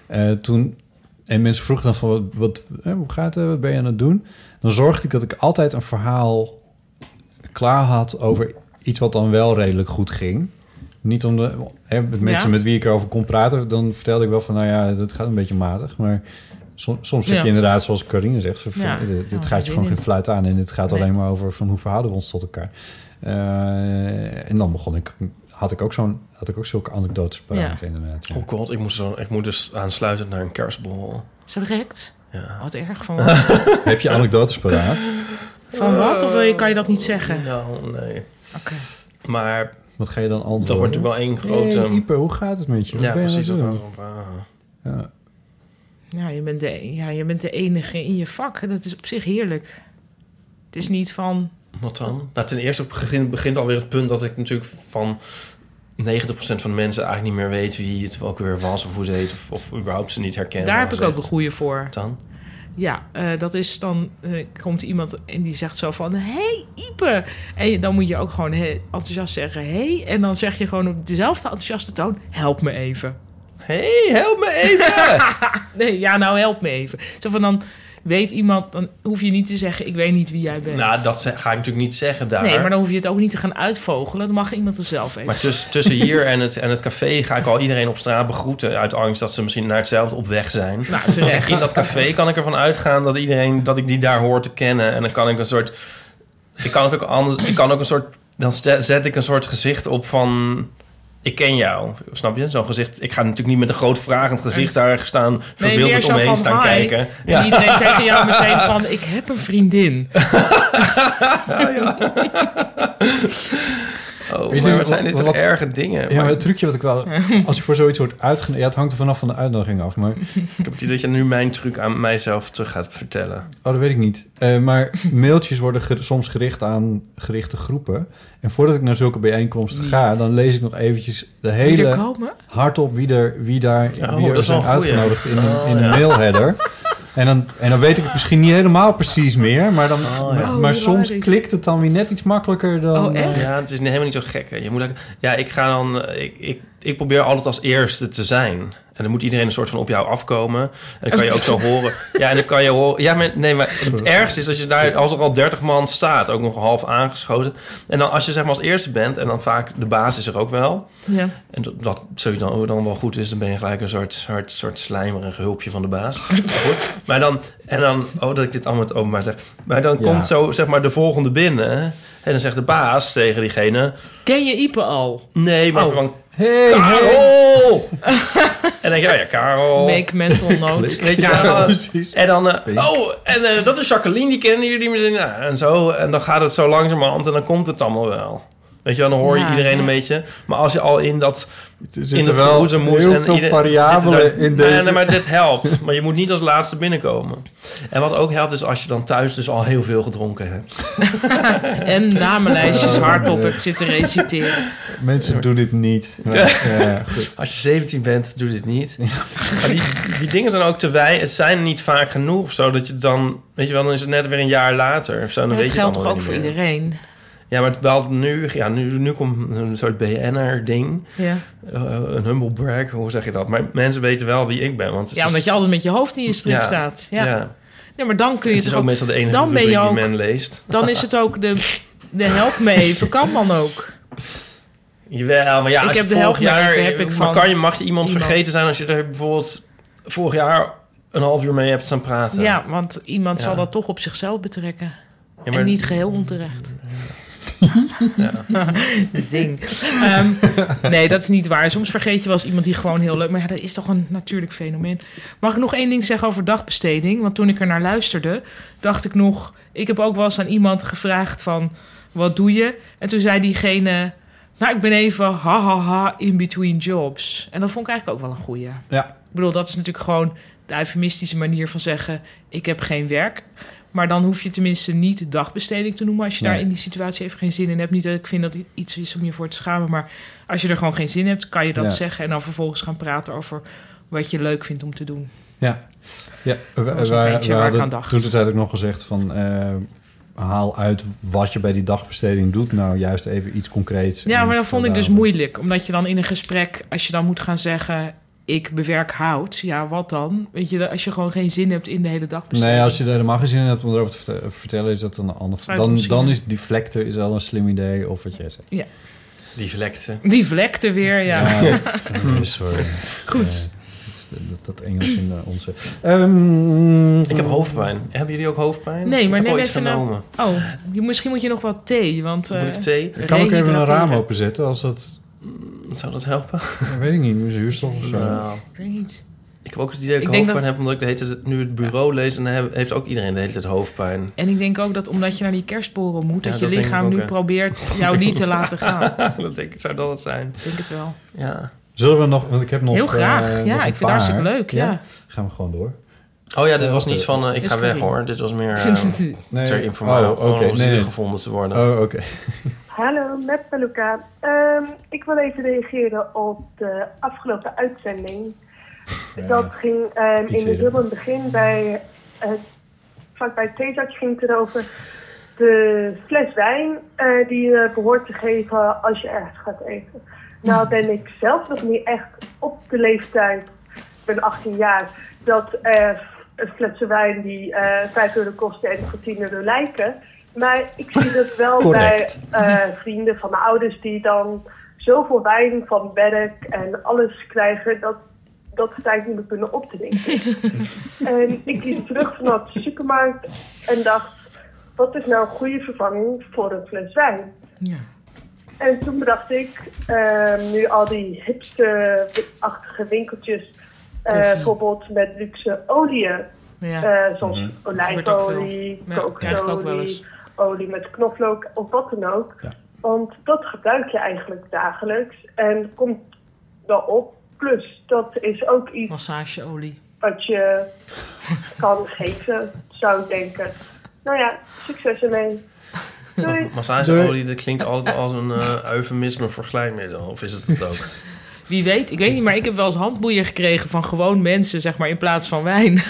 eh, toen, en mensen vroegen dan van, wat, wat, eh, hoe gaat het, wat ben je aan het doen? Dan zorgde ik dat ik altijd een verhaal klaar had... over iets wat dan wel redelijk goed ging. Niet om de hè, met mensen Ja. met wie ik erover kon praten, dan vertelde ik wel van, nou ja, het gaat een beetje matig. Maar som- soms heb je inderdaad, zoals Carine zegt, dit, dit Ja, gaat je gewoon geen fluit aan en dit gaat Nee. alleen maar over van hoe verhouden we ons tot elkaar. Eh, en dan begon ik, had ik ook zo'n, had ik ook zulke anekdotes paraat Ja. inderdaad. Ja. Oh god, ik moest, zo, ik moet dus aansluiten naar een kerstbol. Zo direct? Ja. Wat erg van heb je anekdotes paraat? Van wat? Of wil je, kan je dat niet zeggen? Nou, nee. Oké. Maar Wat ga je dan antwoorden? dat wordt natuurlijk wel één grote... Hey, hoe gaat het met je? Wat ja, ben je aan precies. Dat waar. Ja. Ja je, bent de, ja, je bent de enige in je vak. Dat is op zich heerlijk. Het is niet van... Wat dan? Nou, ten eerste begint, begint alweer het punt dat ik natuurlijk van 90% van de mensen eigenlijk niet meer weet wie het ook weer was of hoe ze heet of, of überhaupt ze niet herkennen. Daar heb ik ook een goede voor. Dan? Ja, eh, dat is dan... eh, komt iemand en die zegt zo van... hey, Ipe! En dan moet je ook gewoon enthousiast zeggen... hey, en dan zeg je gewoon op dezelfde enthousiaste toon... help me even. hey, help me even! nee, ja, nou help me even. Zo van dan weet iemand... dan hoef je niet te zeggen... ik weet niet wie jij bent. Nou, dat ga ik natuurlijk niet zeggen daar. Nee, maar dan hoef je het ook niet te gaan uitvogelen. Dan mag iemand er zelf even. Maar tussen, tussen hier en het, en het café ga ik al iedereen op straat begroeten... uit angst dat ze misschien naar hetzelfde op weg zijn. Nou, terecht. In dat café kan ik ervan uitgaan dat iedereen... dat ik die daar hoor te kennen. En dan kan ik een soort... Ik kan het ook anders... Ik kan ook een soort... Dan zet ik een soort gezicht op van... Ik ken jou, snap je? Zo'n gezicht. Ik ga natuurlijk niet met een groot vragend gezicht daar staan... Nee, verbeeldend zo omheen staan hi. kijken. En iedereen tegen jou meteen van... ik heb een vriendin. Oh, Weet je, maar wat zijn dit wat- toch wat- erge dingen? Ja, maar het trucje wat ik wel... Als ik voor zoiets word uitgenodigd... Ja, het hangt er vanaf van de uitnodiging af, maar... Ik heb het idee dat je nu mijn truc aan mijzelf terug gaat vertellen. Oh, dat weet ik niet. Eh, maar mailtjes worden ge- soms gericht aan gerichte groepen. En voordat ik naar zulke bijeenkomsten ga... dan lees ik nog eventjes de Wie er hele... komen? hardop wie er, wie daar Oh, wie er zijn uitgenodigd in, de- Oh, in de ja. mailheader. En dan, en dan weet ik het misschien niet helemaal precies meer. Maar, dan, Oh, ja. maar, Oh, maar soms klikt het dan weer net iets makkelijker dan... Oh, echt? eh, Ja, het is helemaal niet zo gek. hè. Je moet ja, ik ga dan. Ik, ik, ik probeer altijd als eerste te zijn. En dan moet iedereen een soort van op jou afkomen. En dan kan je ook zo horen. Ja, en dan kan je horen. Ja, maar, nee, maar het ergste is als je daar, als er al 30 man staat, ook nog half aangeschoten. En dan als je zeg maar als eerste bent, en dan vaak de baas is er ook wel. Ja. En dat, dat sowieso dan, dan wel goed is, dan ben je gelijk een soort, soort, soort slijmerig hulpje van de baas. Goed. Maar dan, en dan, oh dat ik dit allemaal het openbaar zeg. Maar dan Ja. komt zo, zeg maar, de volgende binnen. En dan zegt de baas tegen diegene: Ken je Ipe al? Nee, maar Oh. van Hey, Karel! en dan denk je, oh ja, Karel. Make mental note. Weet je, Ja, precies. En dan, eh, oh, en eh, dat is Jacqueline, die kennen jullie meteen. Ja, en zo, en dan gaat het zo langzamerhand en dan komt het allemaal wel. Weet je wel, dan hoor je Ja, iedereen ja. een beetje. Maar als je al in dat... Er in zitten het wel heel en veel ieder- variabelen in deze. nee, maar dit helpt. Maar je moet niet als laatste binnenkomen. En wat ook helpt is als je dan thuis dus al heel veel gedronken hebt. En namenlijstjes hardop heb zitten reciteren. Mensen doen dit niet. Maar, ja, goed. Als je 17 bent, doe dit niet. Maar die, die dingen zijn ook te wij. Het zijn niet vaak genoeg of zo dat je dan, weet je wel, dan is het net weer een jaar later of zo. Dan weet het geldt toch ook voor iedereen? Ja, maar het wel nu, ja, nu, nu komt een soort BN'er-ding. Ja. Eh, een humble brag, hoe zeg je dat? Maar mensen weten wel wie ik ben. Want Ja, is- omdat je altijd met je hoofd in je strip Ja, staat. Ja. ja. Nee, maar dan kun je Het is ook meestal de enige dan ben je ook, die men leest. Dan is het ook de, de help me even. Kan dan ook. Jawel, maar ja, Ik als je heb de vorig jaar... heb ik van kan je, mag je iemand, iemand. vergeten zijn als je er bijvoorbeeld vorig jaar een half uur mee hebt staan praten? Ja, want iemand Ja. zal dat toch op zichzelf betrekken. Ja, maar- En niet geheel onterecht. Zing. Ehm, nee, dat is niet waar. Soms vergeet je wel eens iemand die gewoon heel leuk... Maar ja, dat is toch een natuurlijk fenomeen. Mag ik nog één ding zeggen over dagbesteding? Want toen ik er naar luisterde, dacht ik nog... Ik heb ook wel eens aan iemand gevraagd van... Wat doe je? En toen zei diegene... Nou, ik ben even ha ha ha in between jobs. En dat vond ik eigenlijk ook wel een goeie. Ja. Ik bedoel, dat is natuurlijk gewoon de eufemistische manier van zeggen... ik heb geen werk. Maar dan hoef je tenminste niet dagbesteding te noemen... als je Nee. daar in die situatie even geen zin in hebt. Niet dat ik vind dat het iets is om je voor te schamen... maar als je er gewoon geen zin in hebt, kan je dat Ja. zeggen... en dan vervolgens gaan praten over wat je leuk vindt om te doen. Ja, ja we, we, hadden aan dacht. toen tijd ook nog gezegd van... eh, haal uit wat je bij die dagbesteding doet. Nou, juist even iets concreets. Ja, maar dat vond ik dus moeilijk. Omdat je dan in een gesprek, als je dan moet gaan zeggen... ik bewerk hout, ja, wat dan? Weet je, als je gewoon geen zin hebt in de hele dagbesteding. Nee, als je er helemaal geen zin in hebt om erover te verte- vertellen... is dat een ander... Dan, dan is deflecten is al een slim idee of wat jij zegt. Ja. Die vlekte. Die vlekte weer, ja. Sorry. Goed. Eh, dat, dat Engels in eh, onze... Ehm, Ik heb hoofdpijn. Hebben jullie ook hoofdpijn? Nee, maar ik heb neem ooit even genomen. een... Oh, je, misschien moet je nog wat thee, want... Moet eh, ik thee? Kan ik even een raam openzetten als dat... Zou dat helpen? Ja, weet ik niet, zuurstof of zo. Nou, Ik weet niet. ik heb ook het idee dat ik, hoofdpijn dat- heb... omdat ik de hele tijd nu het bureau lees... en dan heeft ook iedereen de hele tijd hoofdpijn. En ik denk ook dat omdat je naar die kerstboren moet... Ja, dat je dat lichaam nu probeert jou niet te laten gaan. dat denk ik, zou dat het zijn? Ik denk het wel. Ja. Zullen we nog... Want ik heb nog... Heel graag. eh, Ja, nog ik vind het hartstikke leuk, ja. Gaan we gewoon door. Oh ja, dit Eh, was niet van eh, ik Is ga weg hoor. Dit was meer eh, Nee. ter informatie. Oh, oké. om Nee. gevonden te worden. Oh, oké. Hallo, met Peluca. Ehm, ik wil even reageren op de afgelopen uitzending. Dat ging ehm, in het begin bij, uh, vlakbij het theezakje ging het erover. De fles wijn eh, die je behoort te geven als je ergens gaat eten. Nou ben ik zelf nog niet echt op de leeftijd, ik ben 18 jaar, dat eh een flesje wijn die eh 5 euro kost en voor 10 euro lijken. Maar ik zie dat wel bij eh, vrienden van mijn ouders die dan zoveel wijn van werk en alles krijgen dat, dat ze het eigenlijk niet meer kunnen op te drinken. en ik liep terug vanuit de supermarkt en dacht, wat is nou een goede vervanging voor een fles wijn? Ja. En toen bedacht ik, ehm, nu al die hipster-achtige winkeltjes, eh, bijvoorbeeld met luxe oliën, Ja. eh, zoals Mhm. Olijfolie. Ja, kokosolie. Olie met knoflook of wat dan ook. Want dat gebruik je eigenlijk dagelijks en komt wel op. Plus, dat is ook iets Massageolie. wat je kan geven, zou ik denken. Nou ja, succes ermee. Doei. Massageolie, dat klinkt altijd als een eh eufemisme voor glijmiddel. Of is het het ook? Wie weet, ik weet niet, maar ik heb wel eens handboeien gekregen van gewoon mensen, zeg maar, in plaats van wijn.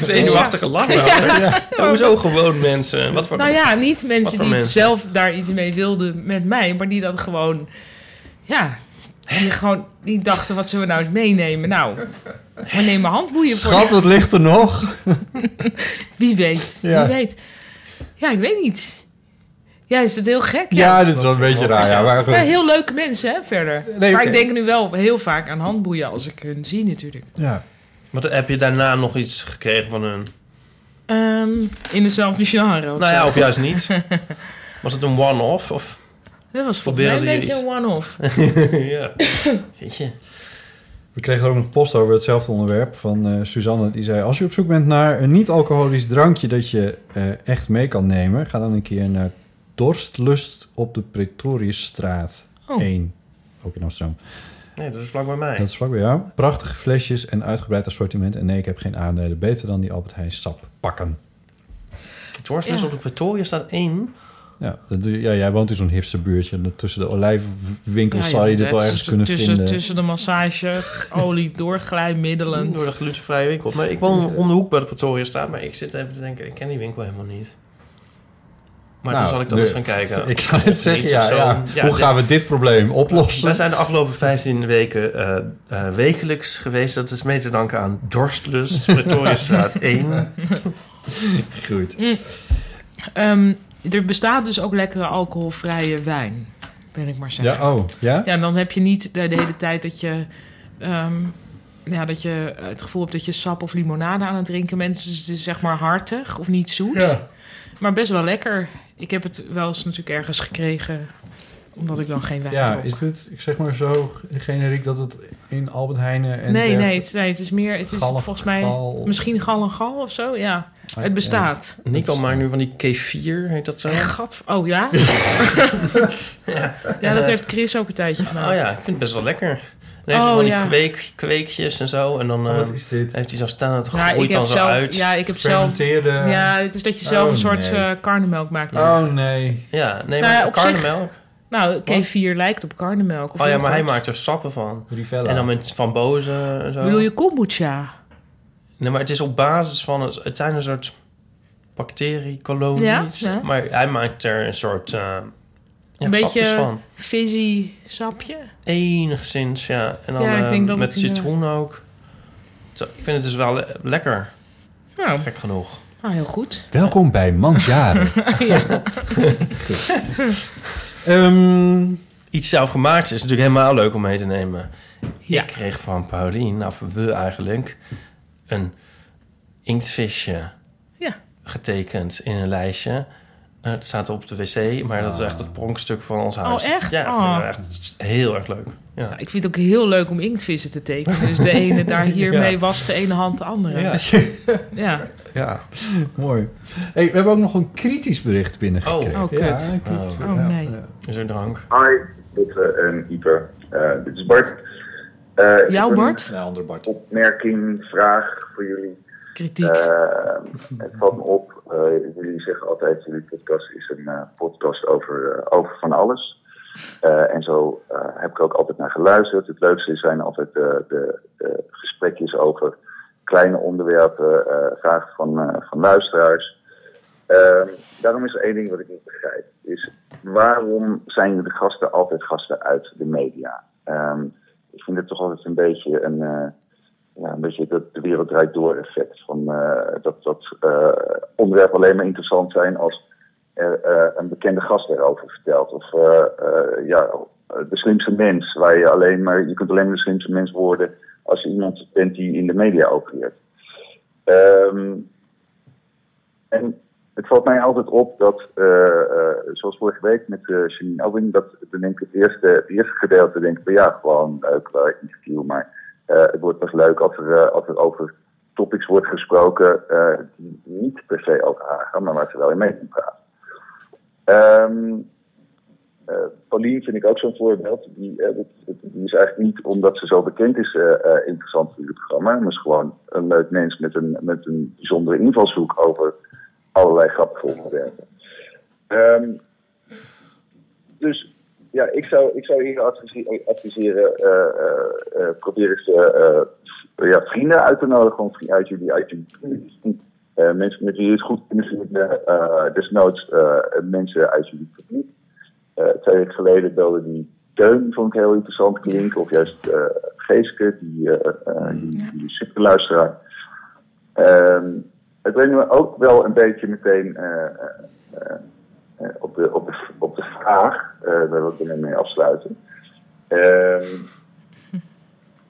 Zenuwachtige lach nou. Ja. Hoezo gewoon mensen? Wat voor, Nou ja, niet mensen die mensen? zelf daar iets mee wilden met mij, maar die dat gewoon, ja, die gewoon die dachten, wat zullen we nou eens meenemen? Nou, we nemen handboeien voor. Schat, wat ligt er nog? Wie weet, Ja. wie weet. Ja, ik weet niet. Ja, is het heel gek? Ja, dit is wel een beetje raar. Ja, maar. Ja, heel leuke mensen, hè, verder. Nee, maar ik denk nu wel heel vaak aan handboeien als ik hun zie, natuurlijk. Ja. Wat, heb je daarna nog iets gekregen van hun? Ehm, in dezelfde genre of Nou ja, of juist niet. Was het een one-off? Of Dat was volgens mij een beetje een one-off. ja. Jeetje. We kregen ook nog post over hetzelfde onderwerp van eh, Suzanne. Die zei, als je op zoek bent naar een niet-alcoholisch drankje... dat je eh, echt mee kan nemen... ga dan een keer naar Dorstlust op de Pretoriusstraat Oh. 1. Ook in Amsterdam. Nee, dat is vlak bij mij. Dat is vlak bij jou. Prachtige flesjes en uitgebreid assortiment. En nee, ik heb geen aandelen. Beter dan die Albert Heijn sap pakken. Ja. op de Pretoria staat één. Ja, dat, ja jij woont in zo'n hipsterbuurtje. Tussen de olijfwinkels Ja, zal je ja, dit wel ergens tussen, kunnen tussen, vinden. Tussen de massage, olie, doorglijmiddelend. Door de glutenvrije winkel. Maar ik woon om de hoek bij de Pretoria staat. Maar ik zit even te denken, ik ken die winkel helemaal niet. Maar Nou, dan zal ik dan de- eens gaan kijken. Ik zou net zeggen, ja, Hoe gaan we dit probleem oplossen? Wij zijn de afgelopen 15 weken eh, eh, wekelijks geweest. Dat is mee te danken aan Dorstlust, Pretoriastraat 1. Goed. Mm. Ehm, er bestaat dus ook lekkere alcoholvrije wijn, ben ik maar zeggen. Ja, oh, ja? Ja, dan heb je niet de, de hele tijd dat je... ehm, ja, dat je het gevoel hebt dat je sap of limonade aan het drinken bent. Dus het is zeg maar hartig of niet zoet. Ja. Maar best wel lekker. Ik heb het wel eens natuurlijk ergens gekregen... omdat ik dan geen wijn Ja, dronk. is dit, ik zeg maar zo generiek dat het in Albert Heijnen en nee, nee het, nee, het is meer... Het is volgens mij gal. misschien gal en gal of zo, ja. Ah, Het bestaat. Nico maakt nu van die kefir, heet dat zo? Gat, oh ja? ja, dat heeft Chris ook een tijdje gedaan. Oh ja, ik vind het best wel lekker. Dan heeft Oh, hij van die ja. kweek, kweekjes en zo. En dan Oh, wat eh, is dit? heeft hij zo staan, het groeit heb dan zo zelf, uit. Ja, ik heb zelf... Fermenteerde- Ja, het is dat je zelf Oh, een soort nee. eh karnemelk maakt. Oh nee. Ja, nee, Nou maar ja, karnemelk. Nou, K4 lijkt op karnemelk. Of Oh ja, maar hij maakt er sappen van. Rivella. En dan met Van Bozen en zo. Bedoel je kombucha? Nee, maar het is op basis van... Het, het zijn een soort bacteriekolonies. Ja, ja. Maar hij maakt er een soort... eh ja, een beetje fizzy sapje? Enigszins, ja. En dan Ja, ik eh, denk dat met citroen ook. Zo, ik vind het dus wel le- lekker. Nou, Gek genoeg. nou, heel goed. Welkom bij Mansjaren. ja. Ehm, Iets zelfgemaakts is natuurlijk helemaal leuk om mee te nemen. Ja. Ik kreeg van Paulien, of we eigenlijk, een inktvisje Ja. getekend in een lijstje. Eh, Het staat op de wc, maar dat is echt het pronkstuk van ons huis. Oh, echt? Ja, dat Oh. vind ik echt heel erg leuk. Ja. Nou, ik vind het ook heel leuk om inktvissen te tekenen. Dus de ene daar hiermee Ja. was de ene hand de andere. Ja. Dus, ja. ja. Mooi. Hey, we hebben ook nog een kritisch bericht binnengekregen. Oh, kut. Ja, kritisch Oh. Ja, nee. ja. Is er drank? Hi, Botte en Ieper. Eh, dit is Bart. Eh, ik Jouw heb een Bart? Ja, ander Bart. Opmerking, vraag voor jullie. Kritiek. Eh, het valt me op, eh, jullie zeggen altijd, jullie podcast is een eh, podcast over, eh, over van alles. Eh, en zo eh, heb ik ook altijd naar geluisterd. Het leukste zijn altijd de, de, gesprekjes over kleine onderwerpen, eh, vragen van, eh, van luisteraars. Ehm, daarom is er één ding wat ik niet begrijp. Is waarom zijn de gasten altijd gasten uit de media? Ehm, ik vind het toch altijd een beetje een, eh, ja, een beetje dat de wereld draait door effect. Van, eh, dat dat eh, onderwerpen alleen maar interessant zijn als er eh, een bekende gast erover vertelt. Of ja, de slimste mens, waar je alleen maar, je kunt alleen maar de slimste mens worden als je iemand bent die in de media opereert. Ehm, en het valt mij altijd op dat, zoals vorige week met uh, Janine dat denk ik het eerste, eerste gedeelte denk ik, ja, gewoon leuk interview, maar het wordt pas leuk als er, eh, als er over topics wordt gesproken eh, die niet per se over haar maar waar ze wel in mee kunnen praten. Eh, Pauline vind ik ook zo'n voorbeeld. Die, eh, die is eigenlijk niet omdat ze zo bekend is eh, eh, interessant voor het programma. Maar is gewoon een leuk mens met een, met een bijzondere invalshoek over allerlei grappige onderwerpen. Ehm, dus ja, ik zou, ik zou hier advise- adviseren, eh, eh, eh, probeer eens ja, vrienden uit te nodigen, gewoon vri- uit jullie, uit jullie vrienden. Mensen met wie je het goed kunnen vinden, desnoods mensen uit jullie publiek. Twee weken geleden belde die Teun, vond ik heel interessant klinken. Of juist Geeske, die, die, die superluisteraar. Ehm, het brengt me ook wel een beetje meteen op, de, op, de, op de vraag, eh daar wil ik er mee afsluiten. Ehm,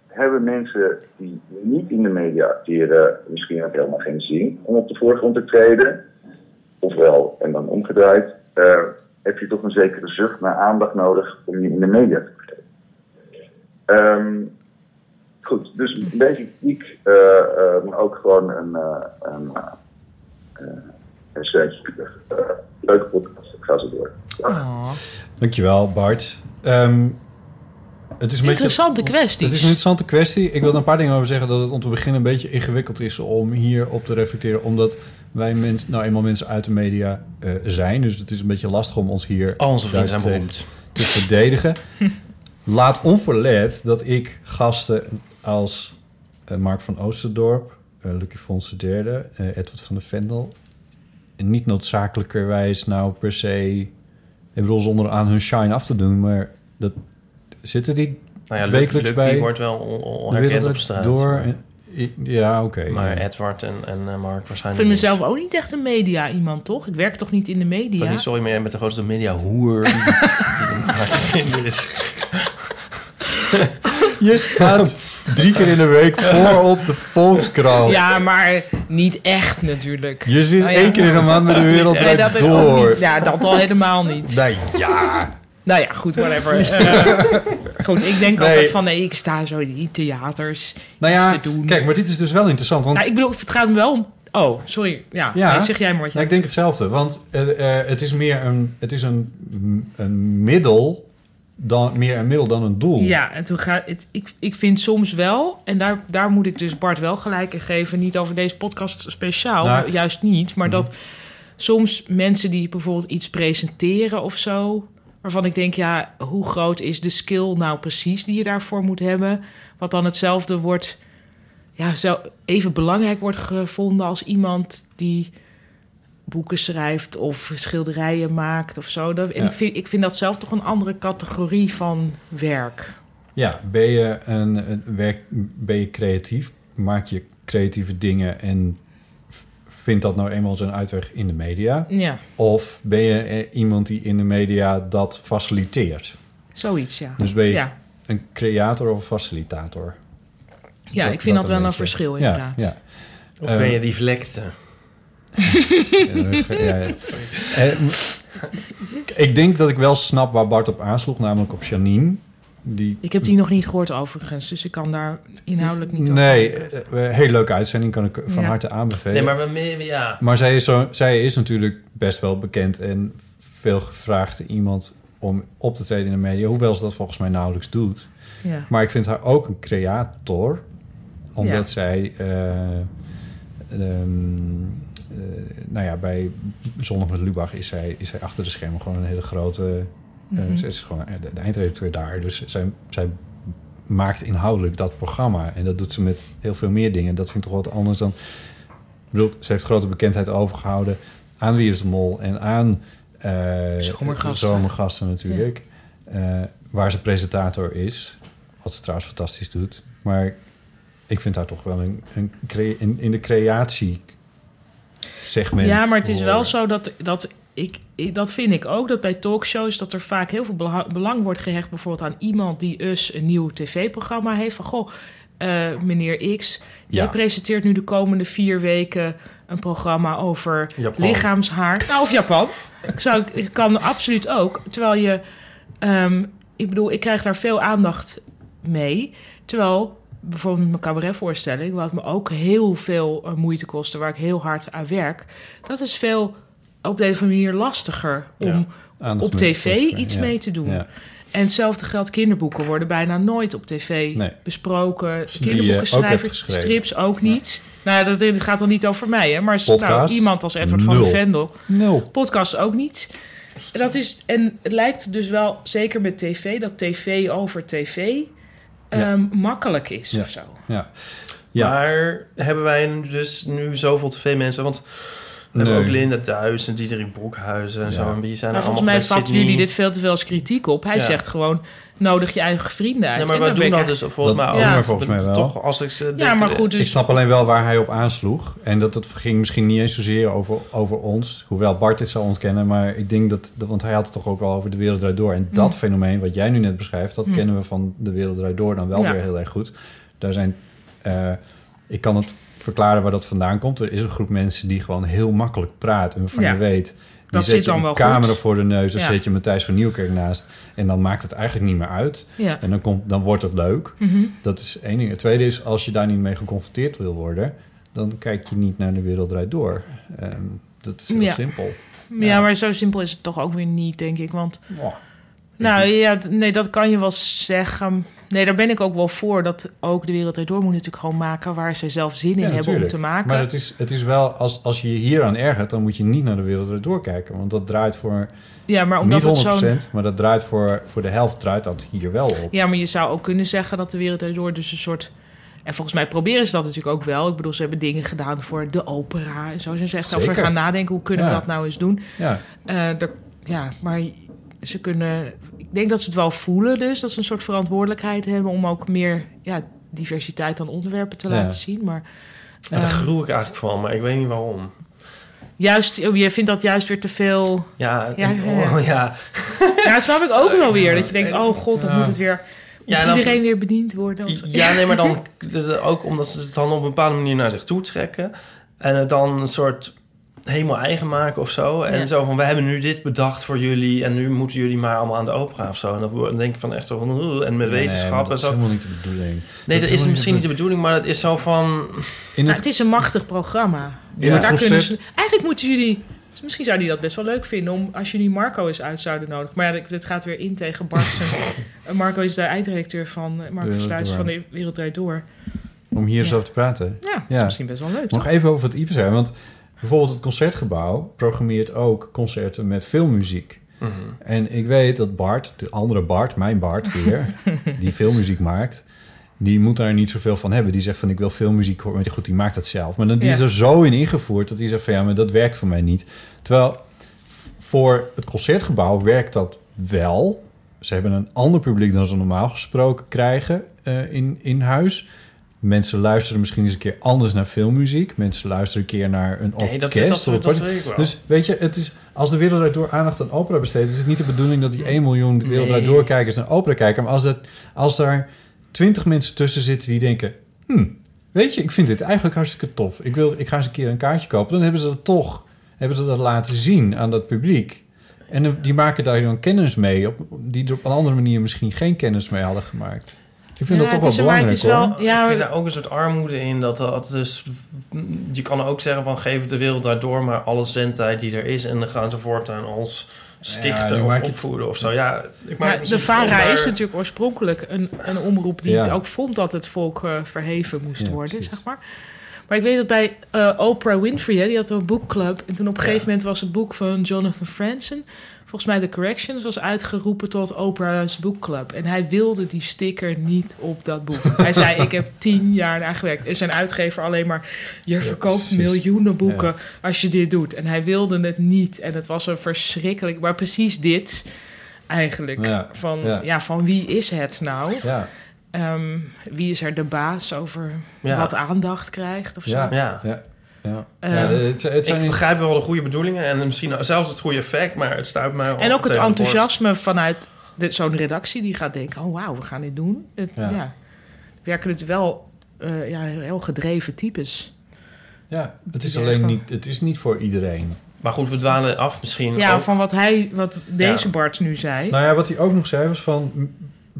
hebben mensen die niet in de media acteren misschien ook helemaal geen zin om op de voorgrond te treden? Ofwel, en dan omgedraaid, eh, heb je toch een zekere zucht naar aandacht nodig om je in de media te krijgen. Ehm, goed, dus een beetje kritiek, eh, eh, maar ook gewoon een, eh, een, een steuntje. Eh, leuke podcast, ik ga zo door. Dankjewel, Bart. Ehm, het is een Interessante beetje, kwesties. Het is een interessante kwestie. Ik wil er een paar dingen over zeggen. Dat het om te beginnen een beetje ingewikkeld is om hier op te reflecteren. Omdat wij mens, nou eenmaal mensen uit de media eh, zijn. Dus het is een beetje lastig om ons hier Al onze vrienden zijn beroemd. te verdedigen. Laat onverlet dat ik gasten als eh, Mark van Oosterdorp, eh Lucky Fons III, eh, Edward van der Vendel... niet noodzakelijkerwijs nou per se... Ik bedoel, zonder aan hun shine af te doen, maar dat zitten die Nou ja, wekelijks bij. wordt wel herkend op straat, Door. maar- Ja, oké. Maar ja. Edward en, en eh, Mark Ik waarschijnlijk vind niet. mezelf ook niet echt een media iemand, toch? Ik werk toch niet in de media? Pauline, sorry, maar jij bent de grootste media hoer die, die te vinden is. Je staat drie keer in de week voor op de Volkskrant. Ja, maar niet echt natuurlijk. Je zit Nou ja. één keer in de maand met de wereld Nee, dat door. niet- Ja, dat al helemaal niet. Nee, ja. Nou ja, goed, whatever. Eh, goed, ik denk Nee. altijd van, nee, ik sta zo in die theaters Nou ja, te doen. kijk, maar dit is dus wel interessant. Want Nou, ik bedoel, het gaat me wel om... Oh, sorry. Ja, Ja, nee, zeg jij maar wat je nou, ik denk hetzelfde. Want eh, eh, het is meer een, het is een, een middel dan, meer een middel dan een doel. Ja, en toen gaat het. Ik, ik vind soms wel, en daar, daar moet ik dus Bart wel gelijk in geven, niet over deze podcast speciaal, Nou, juist niet, maar Mhm. dat soms mensen die bijvoorbeeld iets presenteren of zo, waarvan ik denk, ja, hoe groot is de skill nou precies die je daarvoor moet hebben, wat dan hetzelfde wordt, ja, zo even belangrijk wordt gevonden als iemand die boeken schrijft of schilderijen maakt of zo. Dat, en Ja. ik, vind, ik vind dat zelf toch een andere categorie van werk. Ja, ben je, een, een werk, ben je creatief? Maak je creatieve dingen en vindt dat nou eenmaal zijn uitweg in de media? Ja. Of ben je eh, iemand die in de media dat faciliteert? Zoiets, ja. Dus ben je Ja. een creator of een facilitator? Ja, ik vind dat wel een verschil, inderdaad. Ja, Of Ehm, ben je die vlekte? Ja, ja. Eh, ik denk dat ik wel snap waar Bart op aansloeg, namelijk op Janine. Die, Ik heb die nog niet gehoord overigens, dus ik kan daar inhoudelijk niet over. nee, eh, eh, heel leuke uitzending, kan ik van Ja. harte aanbevelen. Nee, maar we, ja. Maar zij is, zo, zij is natuurlijk best wel bekend en veel gevraagd iemand om op te treden in de media, hoewel ze dat volgens mij nauwelijks doet. Ja. Maar ik vind haar ook een creator, omdat Ja. zij, eh, ehm, eh, nou ja, bij Zondag met Lubach is zij, is zij achter de schermen gewoon een hele grote. eh, Mhm. Ze is gewoon eh, de, de eindredacteur daar, dus zij, zij maakt inhoudelijk dat programma. En dat doet ze met heel veel meer dingen. Dat vind ik toch wat anders dan... Bedoel, ze heeft grote bekendheid overgehouden aan Wie is de Mol en aan eh, Zomergasten. Zomergasten natuurlijk. Eh, waar ze presentator is. Wat ze trouwens fantastisch doet. Maar ik vind haar toch wel een, een in, in de creatie segment. Ja, maar het is wel zo dat, dat ik, dat vind ik ook, dat bij talkshows dat er vaak heel veel belang wordt gehecht bijvoorbeeld aan iemand die dus een nieuw tv-programma heeft. Van goh, eh, meneer X, jij Ja. presenteert nu de komende vier weken een programma over Japan. lichaamshaar. Nou, of Japan. ik, zou, ik kan absoluut ook. Terwijl je, ehm, ik bedoel, ik krijg daar veel aandacht mee. Terwijl bijvoorbeeld mijn cabaretvoorstelling, wat me ook heel veel eh, moeite kostte, waar ik heel hard aan werk, dat is veel op de een of andere manier lastiger om Ja, op tv iets ja. mee te doen. Ja. En hetzelfde geldt, kinderboeken worden bijna nooit op tv Nee. besproken. Heeft Kinderboekenschrijvers, strips ook niet. Nou, dat, dit gaat dan niet over mij, hè? Maar nou, iemand als Edward van der Vendel. Nul. Podcast ook niet. Dat is, en het lijkt dus wel, zeker met tv, dat tv over tv ehm, makkelijk is Ja. of zo. Ja. Maar hebben wij dus nu zoveel tv-mensen? Want we hebben Nee. ook Linda Thuis en Diederik Broekhuizen en Ja. zo. En wie zijn Maar er volgens mij vatten jullie dit veel te veel als kritiek op. Hij Ja. zegt gewoon, nodig je eigen vrienden uit. Ja, maar ben doen ik dat dus volgens mij ook. Ja. maar volgens mij wel. Toch, als ik ze Ja, maar goed, Ik dus... snap alleen wel waar hij op aansloeg. En dat het ging misschien niet eens zozeer over, over ons. Hoewel Bart dit zou ontkennen. Maar ik denk dat... Want hij had het toch ook al over de wereld draait door. En dat Mm. fenomeen wat jij nu net beschrijft... dat Mm. kennen we van de wereld draait door dan wel Ja. weer heel erg goed. Daar zijn... eh, ik kan het verklaren waar dat vandaan komt. Er is een groep mensen die gewoon heel makkelijk praat. En waarvan Ja. je weet... Die Dat zet zit je dan een camera goed. voor de neus. Dan Ja. zet je Matthijs van Nieuwkerk naast. En dan maakt het eigenlijk niet meer uit. Ja. En dan, komt, dan wordt het leuk. Mhm. Dat is één ding. Het tweede is, als je daar niet mee geconfronteerd wil worden... dan kijk je niet naar de wereld draait door. Ehm, dat is heel Ja. simpel. Ja, maar zo simpel is het toch ook weer niet, denk ik. Want, Oh, nou ja, nee, dat kan je wel zeggen. Nee, daar ben ik ook wel voor. Dat ook de wereld erdoor moet natuurlijk gewoon maken waar ze zelf zin in Ja, hebben om te maken. Maar het is, het is wel, als, als je je hier aan ergert... dan moet je niet naar de wereld draait door kijken. Want dat draait voor... Ja, maar omdat niet het 100%, zo'n- maar dat draait voor, voor de helft draait dat hier wel op. Ja, maar je zou ook kunnen zeggen dat de wereld erdoor dus een soort... En volgens mij proberen ze dat natuurlijk ook wel. Ik bedoel, ze hebben dingen gedaan voor de opera en zo. Ze zijn echt over gaan nadenken, hoe kunnen we dat nou eens doen? Ja. Eh, er- ja, maar ze kunnen... Ik denk dat ze het wel voelen dus. Dat ze een soort verantwoordelijkheid hebben... om ook meer ja, diversiteit aan onderwerpen te Ja. laten zien. Maar Ja, daar groei ik eigenlijk van, maar ik weet niet waarom. juist, oh, je vindt dat juist weer te veel... Ja, Ja, en- ja. oh, ja. Ja, dat snap ik ook wel weer. Dat je denkt, oh god, dan moet het weer... Moet Ja, dan- iedereen weer bediend worden? of. Ja, nee, maar dan dus ook omdat ze het dan op een bepaalde manier naar zich toe trekken. En het dan een soort helemaal eigen maken of zo. En Ja. zo van, we hebben nu dit bedacht voor jullie... en nu moeten jullie maar allemaal aan de opera of zo. En dan denk ik van echt zo en met Nee, wetenschap en dat is zo. helemaal niet de bedoeling. Nee, Dat dat, is is misschien niet de bedoeling, maar het is zo van... In Nou, het is een machtig programma. Maar daar kunnen ze, eigenlijk moeten jullie... Misschien zouden die dat best wel leuk vinden... om als jullie Marco eens uit zouden nodigen. Maar ja, dit- gaat weer in tegen Bart. Marco is de eindredacteur van... eh, Marco Sluis van de Wereld Door. Om hier eens Ja. over te praten. Ja, dat is misschien best wel leuk, Nog toch? even over het IPSA. Want bijvoorbeeld het Concertgebouw programmeert ook concerten met filmmuziek. Mhm. En ik weet dat Bart, de andere Bart, mijn Bart weer, die filmmuziek maakt, die moet daar niet zoveel van hebben. Die zegt van ik wil filmmuziek horen. Maar goed, die maakt dat zelf. Maar dan, die is er zo in ingevoerd dat hij zegt van ja, maar dat werkt voor mij niet. Terwijl voor het Concertgebouw werkt dat wel. Ze hebben een ander publiek dan ze normaal gesproken krijgen eh, in, in huis. Mensen luisteren misschien eens een keer anders naar filmmuziek. Mensen luisteren een keer naar een Nee, orkest. dat- dat- dat weet ik wel. Dus weet je, het is, als de wereld door aandacht aan opera besteedt... is het niet de bedoeling dat die 1 miljoen de wereld Draait Nee. door kijkers naar opera kijken. Maar als, dat, als daar 20 mensen tussen zitten die denken... Hmm, weet je, ik vind dit eigenlijk hartstikke tof. Ik, wil, ik ga eens een keer een kaartje kopen. Dan hebben ze dat toch hebben ze dat laten zien aan dat publiek. En die maken daar dan kennis mee... Op, die er op een andere manier misschien geen kennis mee hadden gemaakt. Ik vind Ja, dat toch het wel is- maar het belangrijk, is hoor. wel- ja, ik vind daar ook een soort armoede in. Dat, dat dus, je kan ook zeggen van geef de wereld daardoor maar alle zendtijd die er is. En dan gaan ze voortaan ons stichten nu of het- opvoeden of zo. Ja, ik maak de VARA daar- is natuurlijk oorspronkelijk een, een omroep die Ja. ook vond dat het volk eh, verheven moest Ja, worden, precies. zeg maar. Maar ik weet dat bij eh, Oprah Winfrey, hè, die had een boekclub. En toen op een gegeven moment was het boek van Jonathan Franzen, volgens mij The Corrections, was uitgeroepen tot Oprah's boekclub. En hij wilde die sticker niet op dat boek. hij zei, ik heb tien jaar naar gewerkt. En zijn uitgever alleen maar, je verkoopt precies. miljoenen boeken Ja. als je dit doet. En hij wilde het niet. En het was een verschrikkelijk... Maar precies dit eigenlijk. Ja, Van, ja. ja. van wie is het nou? Ja. Ehm, wie is er de baas over Ja. wat aandacht krijgt of zo? Ja, Ja. Ja. ja. Eh, ja het, het zijn ik begrijp wel de goede bedoelingen en misschien zelfs het goede effect, maar het stuit mij En ook het enthousiasme vanuit de- zo'n redactie die gaat denken... oh wauw, we gaan dit doen. Het, Ja. ja. werken het wel eh, ja, heel gedreven types. Ja, het is alleen niet, het is niet voor iedereen. Maar goed, we dwalen af misschien Ja, ook. van wat hij, wat deze Ja. Bart nu zei. Nou ja, wat hij ook nog zei was van m-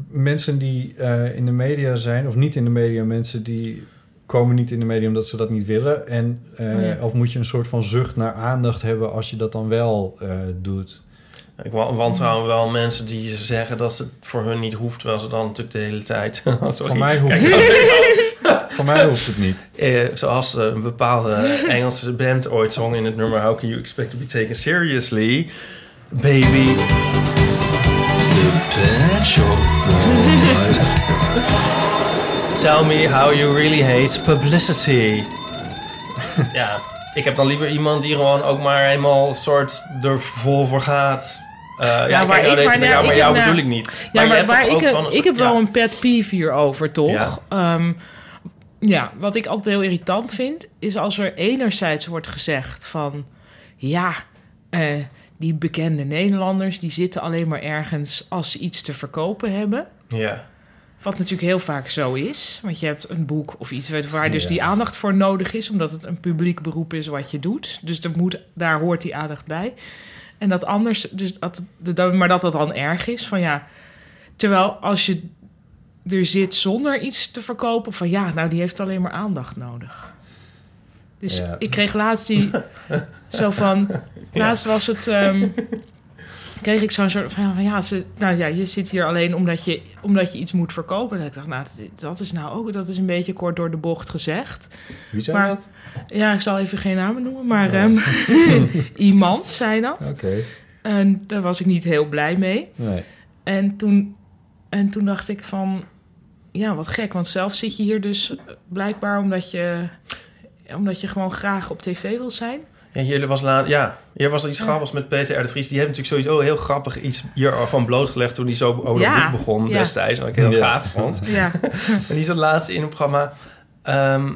mensen die eh, in de media zijn, of niet in de media, mensen die komen niet in de media omdat ze dat niet willen. En, eh, Oh ja. Of moet je een soort van zucht naar aandacht hebben als je dat dan wel eh, doet. Ik wa- wantrouwen wel mensen die zeggen dat het voor hun niet hoeft, terwijl ze dan natuurlijk de hele tijd... Sorry. Voor mij hoeft Kijk, het Voor mij hoeft het niet. Eh, zoals eh, een bepaalde Engelse band ooit zong in het nummer How Can You Expect to Be Taken Seriously? Baby. Tell me how you really hate publicity. ja, ik heb dan liever iemand die gewoon ook maar helemaal soort er vol voor gaat. Eh, ja, ik waar nou maar nou, jou, maar jou bedoel ik niet. Ja, maar, waar ik, van ik heb wel een pet peeve hierover, toch? Ja. Ehm, ja, wat ik altijd heel irritant vind, is als er enerzijds wordt gezegd van... Ja, eh, die bekende Nederlanders, die zitten alleen maar ergens als ze iets te verkopen hebben. Ja. Wat natuurlijk heel vaak zo is. Want je hebt een boek of iets waar dus die aandacht voor nodig is... omdat het een publiek beroep is wat je doet. Dus er moet, daar hoort die aandacht bij. En dat anders, dus dat, maar dat dat dan erg is. Van ja, terwijl als je er zit zonder iets te verkopen... van ja, nou die heeft alleen maar aandacht nodig. Dus Ja. ik kreeg laatst die zo van... Laatst was het... ehm, kreeg ik zo'n soort van, van ja, ze, nou ja, je zit hier alleen omdat je, omdat je iets moet verkopen. En ik dacht, nou, dat- is nou ook, dat is een beetje kort door de bocht gezegd. Wie zei maar, dat? Ja, ik zal even geen namen noemen, maar Oh. ehm, iemand zei dat. Oké. En daar was ik niet heel blij mee. Nee. En toen, en toen dacht ik van, ja, wat gek. Want zelf zit je hier dus blijkbaar omdat je, omdat je gewoon graag op tv wil zijn. Ja, jullie was laat, ja, hier was er iets grappigs met Peter R. de Vries. Die heeft natuurlijk sowieso heel grappig iets hiervan blootgelegd toen hij zo over Ja, begon ja. destijds. Wat ik heel Ja. gaaf vond. Ja. en die zat laatst in een programma. Ehm,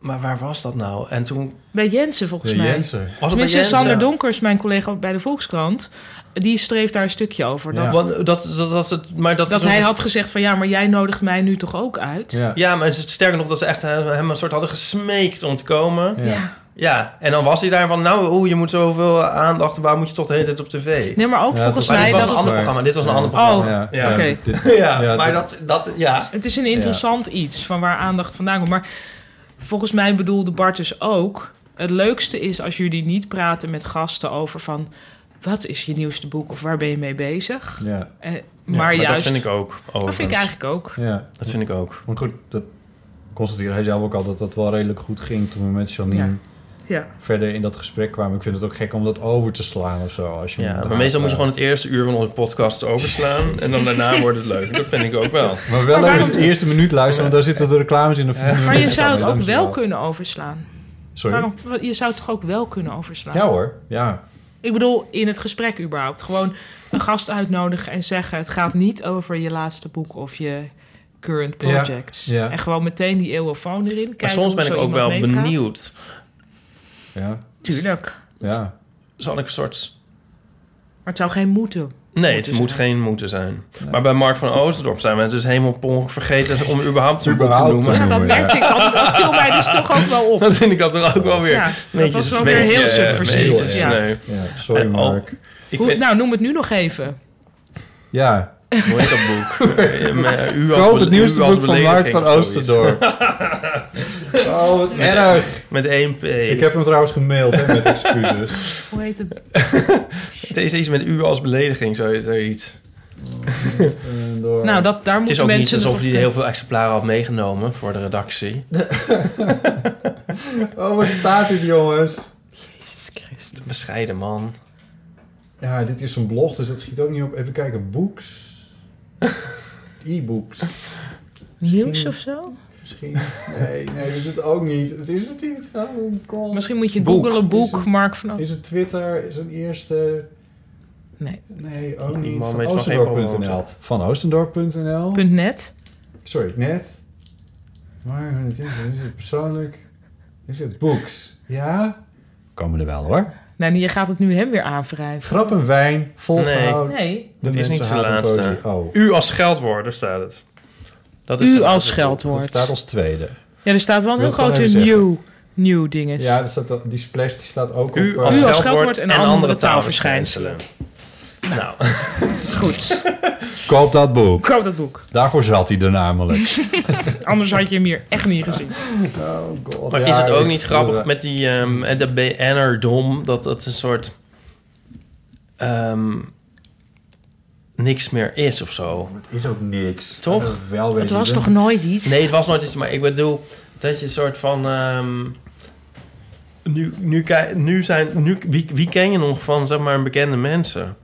maar waar was dat nou? En toen... Bij Jensen volgens Ja, mij. Jensen. Was het bij Jensen? Sander Donkers, mijn collega bij de Volkskrant... die streef daar een stukje over. Ja. Dat, Want dat, dat, dat, het, maar dat, dat hij had gezegd van... ja, maar jij nodigt mij nu toch ook uit? Ja. Ja, maar sterker nog dat ze echt hem een soort hadden gesmeekt om te komen. Ja. Ja. Ja, en dan was hij daar van, nou, oeh, je moet zoveel aandacht, waar moet je toch de hele tijd op tv? Nee, maar ook Ja, volgens maar mij... dit was dat een ander waar. programma, dit was een Ja. ander programma. Oh, ja. oké. ja, ja, maar dat, dat, ja. het is een interessant iets van waar aandacht vandaan komt. Maar volgens mij bedoelde Bart dus ook... het leukste is als jullie niet praten met gasten over van... wat is je nieuwste boek of waar ben je mee bezig? Ja. Eh, Ja, maar, juist... dat vind ik ook, Dat vind ik eigenlijk ook. Ja. Dat vind ik ook. Maar goed, dat constateerde hij zelf ook al dat dat wel redelijk goed ging toen we met Janine Ja. Verder in dat gesprek kwamen. Ik vind het ook gek om dat over te slaan of zo. Als je Ja, maar meestal moet je gewoon het eerste uur van onze podcast overslaan. en dan daarna wordt het leuk. Dat vind ik ook wel. Maar wel Maar even waarom- de eerste minuut luisteren, want daar zitten de reclames in. Of Maar je zou het ook wel kunnen overslaan. Sorry? Waarom? Je zou het toch ook wel kunnen overslaan? Ja hoor, ja. Ik bedoel, in het gesprek überhaupt. Gewoon een gast uitnodigen en zeggen... het gaat niet over je laatste boek of je current projects. ja. En gewoon meteen die eeuwofoon erin. Maar kijken soms hoe ben ik ook wel meepraat. benieuwd. Ja. Tuurlijk. Ja. Zal ik een soort... Maar het zou geen moeten. Nee, moeten het moet zijn. geen moeten zijn. Maar bij Mark van Oosterdorp zijn we het dus helemaal vergeten om überhaupt te noemen. te Ja, dat merkte ik. Dat, dat viel mij dus toch ook wel op. Dat vind ik dat er ook wel weer. Ja, dat was wel weer heel subversief, beetje ja. sorry, En al- Mark. Ik Hoe- vind, nou, noem het nu nog even. Ja. Hoe heet dat boek? U als Koop het nieuwste boek van Mark van. Oosterdorp. Oh, wat Met- erg. Met één P. Ik heb hem trouwens gemaild hè, met excuses. Hoe heet het? Het is iets met u als belediging, zo- zoiets. Door- Nou, dat, daar Het is ook niet mensen... alsof hij heel veel exemplaren had meegenomen voor de redactie. Oh, waar staat dit, jongens? Bescheiden man. Ja, dit is een blog, dus dat schiet ook niet op. Even kijken, books. E-books. Nieuws of zo? Misschien. Nee, nee, dat is het ook niet. Het is het niet. Oh, God. Misschien moet je Boek. googlen boek het- Mark van Is het Twitter? Is een eerste... Nee. Nee, ook niet. Van Oostendorp.nl. Van Oostendorp.nl. Punt .net. Sorry, net. Maar is het persoonlijk? Is het books? Ja? Komen er wel hoor. Nou, je gaat het nu hem weer aanwrijven. Grap en wijn, volgehouden. Nee. De Dat is niet zijn laatste. Oh. U als scheldwoord, daar staat het. Dat U zijn- als dat is- scheldwoord. Het staat als tweede. Ja, er staat wel een heel grote nieuw, nieuw dinges. Ja, er staat, die splash die staat ook U op... als U als scheldwoord en en andere andere taalverschijnselen. Nou, Goed. Koop dat boek. Koop dat boek. Daarvoor zat hij er namelijk. Anders had je hem hier echt niet gezien. Oh god. maar Ja, is het ook niet grappig met die ehm en de BN'er-dom... dat het een soort... ehm, niks meer is of zo? Het is ook niks. Toch? Eh, wel Het was toch nooit iets? Nee, het was nooit iets, maar ik bedoel dat je een soort van. ehm, nu, nu, nu zijn. Nu, wie, wie ken je nog van zeg maar bekende mensen?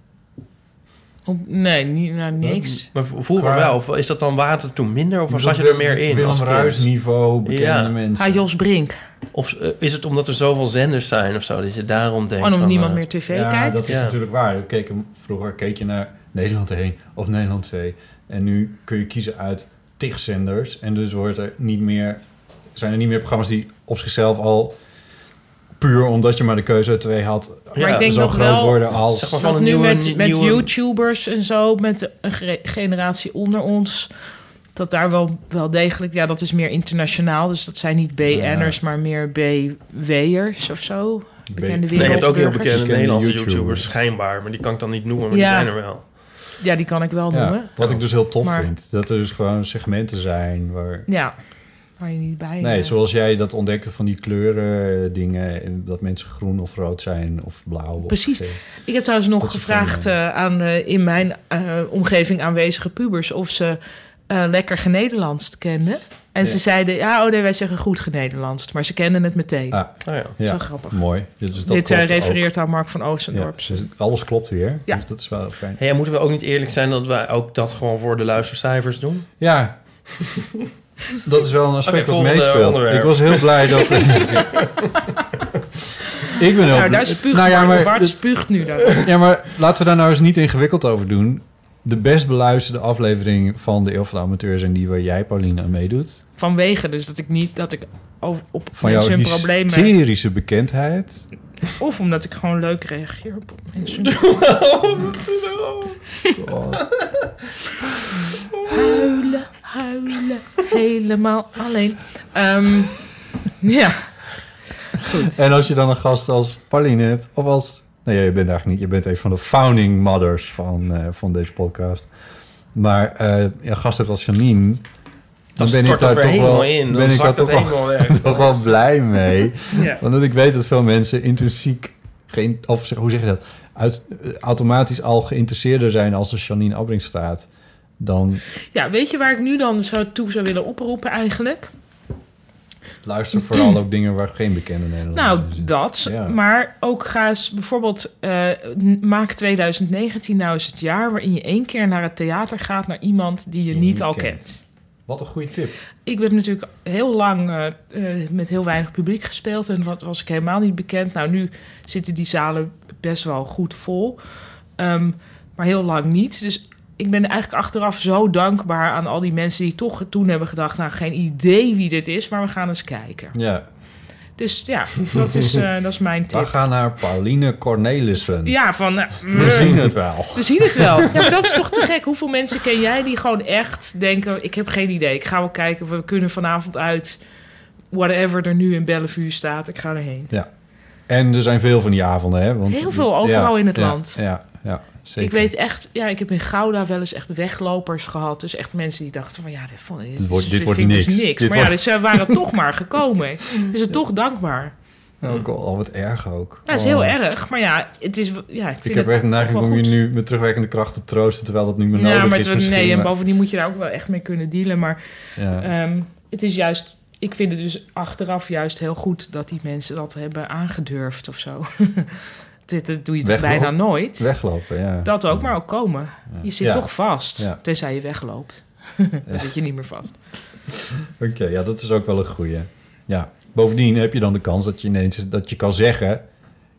Op- nee, niet, nou, niks. Maar vroeger Qua- wel. Of is dat dan water toen minder? Of zat je er meer in? Willem? Ruijs niveau, bekende Ja. mensen. Ah, Jos Brink. Of eh, is het omdat er zoveel zenders zijn of zo dat je daarom denkt? Gewoon omdat niemand eh, meer tv ja, kijkt. dat is Ja. natuurlijk waar. We keken, vroeger keek je naar Nederland 1 of Nederland 2. En nu kun je kiezen uit tig zenders. En dus wordt er niet meer, zijn er niet meer programma's die op zichzelf al... puur omdat je maar de keuze uit twee had... Maar ik denk zo nog groot wel worden als... Zeg maar van een nu nieuwe- met, met nieuwe- YouTubers en zo, met een ge- generatie onder ons, dat daar wel, wel degelijk, ja, dat is meer internationaal. Dus dat zijn niet BN'ers, maar meer BW'ers of zo. Bekende Nee, je hebt ook heel bekende Nederlandse YouTubers. YouTubers, schijnbaar. Maar die kan ik dan niet noemen, maar Ja. die zijn er wel. Ja, die kan ik wel Ja, noemen. wat ik dus heel tof Maar- vind. Dat er dus gewoon segmenten zijn waar... Ja, waar je niet bij... Nee, eh, zoals jij dat ontdekte van die kleuren eh, dingen. en Dat mensen groen of rood zijn of blauw. of Precies. Ik heb trouwens nog gevraagd eh, aan eh, in mijn eh, omgeving aanwezige pubers of ze eh, lekker genederlandst kenden. En ze zeiden, ja, oh nee, wij zeggen goed genederlandst. Maar ze kenden het meteen. Ah, Oh ja. ja, Zo grappig. Mooi. Dus dat Dit eh, refereert ook. aan Mark van Ja, Oostendorp. dus alles klopt weer. Ja. Dus dat is wel fijn. Hey, ja, moeten we ook niet eerlijk zijn dat wij ook dat gewoon voor de luistercijfers doen? Ja. Dat is wel een aspect wat meespeelt. onderwerp. Ik was heel blij dat... ik ben heel Nou, daar blij- spuugt Nou ja, Bart. maar Bart spuugt nu daar. Ja, maar laten we daar nou eens niet ingewikkeld over doen. De best beluisterde aflevering van de Eeuw van de Amateur zijn die waar jij, Pauline, aan meedoet. Vanwege dus dat ik niet, dat ik over- op Van jouw mensen hun problemen... hysterische bekendheid. Of omdat ik gewoon leuk reageer op mensen. huilen, huilen, helemaal alleen. Ehm, ja, goed. En als je dan een gast als Pauline hebt, of als... Nou ja, je bent eigenlijk niet. Je bent een van de founding mothers van, eh, van deze podcast. Maar eh een gast hebt als Janine... Dan Dan ben ik daar toch wel, helemaal in. Dan ben ik daar toch wel, weg. toch wel blij mee. Ja. Want ik weet dat veel mensen intrinsiek... Geen, of zeg- hoe zeg je dat? Uit, automatisch al geïnteresseerder zijn als er Janine Abrink staat... dan Ja, weet je waar ik nu dan zou, toe zou willen oproepen eigenlijk? luister vooral ook dingen waar geen bekende Nederlanders Nou, in zitten. dat. Ja. Maar ook ga eens bijvoorbeeld... eh, maak 2019 nou eens het jaar... waarin je één keer naar het theater gaat... naar iemand die je Die niet niet al kent. kent. Wat een goede tip. Ik heb natuurlijk heel lang eh, eh, met heel weinig publiek gespeeld... en wat was ik helemaal niet bekend. Nou, nu zitten die zalen best wel goed vol. Ehm, maar heel lang niet. Dus ik ben eigenlijk achteraf zo dankbaar aan al die mensen die toch toen hebben gedacht... nou, geen idee wie dit is, maar we gaan eens kijken. Ja. Dus ja, dat is, eh, dat is mijn We tip. gaan naar Pauline Cornelissen. Ja, van... eh, We zien het wel. We zien het wel. Ja, maar dat is toch te gek. Hoeveel mensen ken jij die gewoon echt denken... ik heb geen idee, ik ga wel kijken, we kunnen vanavond uit... whatever er nu in Bellevue staat, ik ga erheen. Ja. En er zijn veel van die avonden, hè? Want, Heel veel, overal in het ja, land. Ja, ja, zeker. Ik weet echt, ja, ik heb in Gouda wel eens echt weglopers gehad. Dus echt mensen die dachten van ja, dit, vond, dit, Dit wordt- dit wordt niks. Dus niks. Dit maar ja, wordt- dus ze waren toch maar gekomen. Dus het toch dankbaar. Oh, god, al wat erg ook. Ja, dat is heel erg. Maar ja, het is, ja, ik vind Ik heb het echt een neiging om je nu met terugwerkende kracht te troosten... terwijl dat niet meer Ja, nodig maar is het, nee, en bovendien moet je daar ook wel echt mee kunnen dealen. Maar Ja. ehm, het is juist, ik vind het dus achteraf juist heel goed dat die mensen dat hebben aangedurfd of zo. Dit, dat doe je toch bijna nooit. Weglopen, ja. Dat ook, maar ook komen. Je zit Ja. toch vast, Ja. tenzij je wegloopt. Dan zit je niet meer vast. Oké, ja, dat is ook wel een goeie. Ja. Bovendien heb je dan de kans dat je ineens dat je kan zeggen...